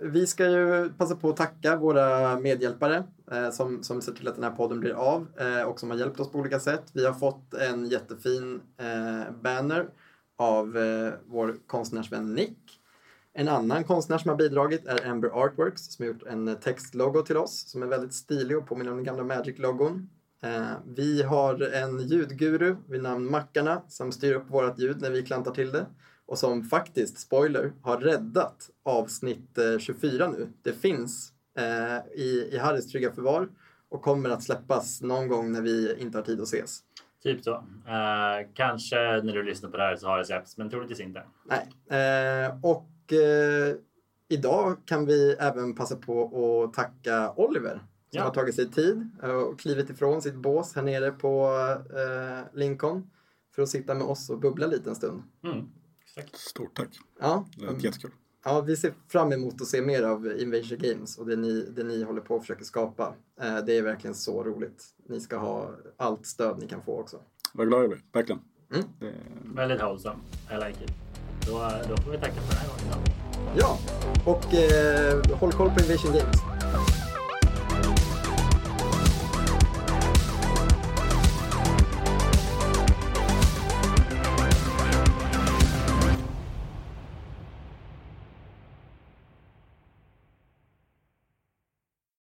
S1: Vi ska ju passa på att tacka våra medhjälpare eh, som, som ser till att den här podden blir av eh, och som har hjälpt oss på olika sätt. Vi har fått en jättefin eh, banner av eh, vår konstnärsvän Nick. En annan konstnär som har bidragit är Amber Artworks som har gjort en eh, textlogo till oss som är väldigt stilig och påminner om den gamla Magic-logon. Eh, vi har en ljudguru vid namn Mackarna som styr upp vårt ljud när vi klantar till det och som faktiskt, spoiler, har räddat avsnitt eh, 24 nu. Det finns eh, i, i Harrys trygga förvar och kommer att släppas någon gång när vi inte har tid att ses.
S2: Typ så. Eh, kanske när du lyssnar på det här så har det släppts, men troligtvis inte.
S1: Nej. Eh, och eh, idag kan vi även passa på att tacka Oliver som
S2: Ja.
S1: har tagit sig tid eh, och klivit ifrån sitt bås här nere på eh, Lincoln för att sitta med oss och bubbla lite en stund.
S2: Mm, exakt.
S3: Stort tack.
S1: Ja,
S3: Det lät jättekul.
S1: Ja, vi ser fram emot att se mer av Invasion Games och det ni, det ni håller på att försöka skapa. Eh, det är verkligen så roligt. Ni ska ha allt stöd ni kan få också.
S3: Vad glad jag blir. Verkligen.
S1: Mm.
S3: Det,
S2: Väldigt wholesome. I like it. Då, då får vi tacka för den här gången. Då.
S1: Ja, och eh, håll koll på Invasion Games.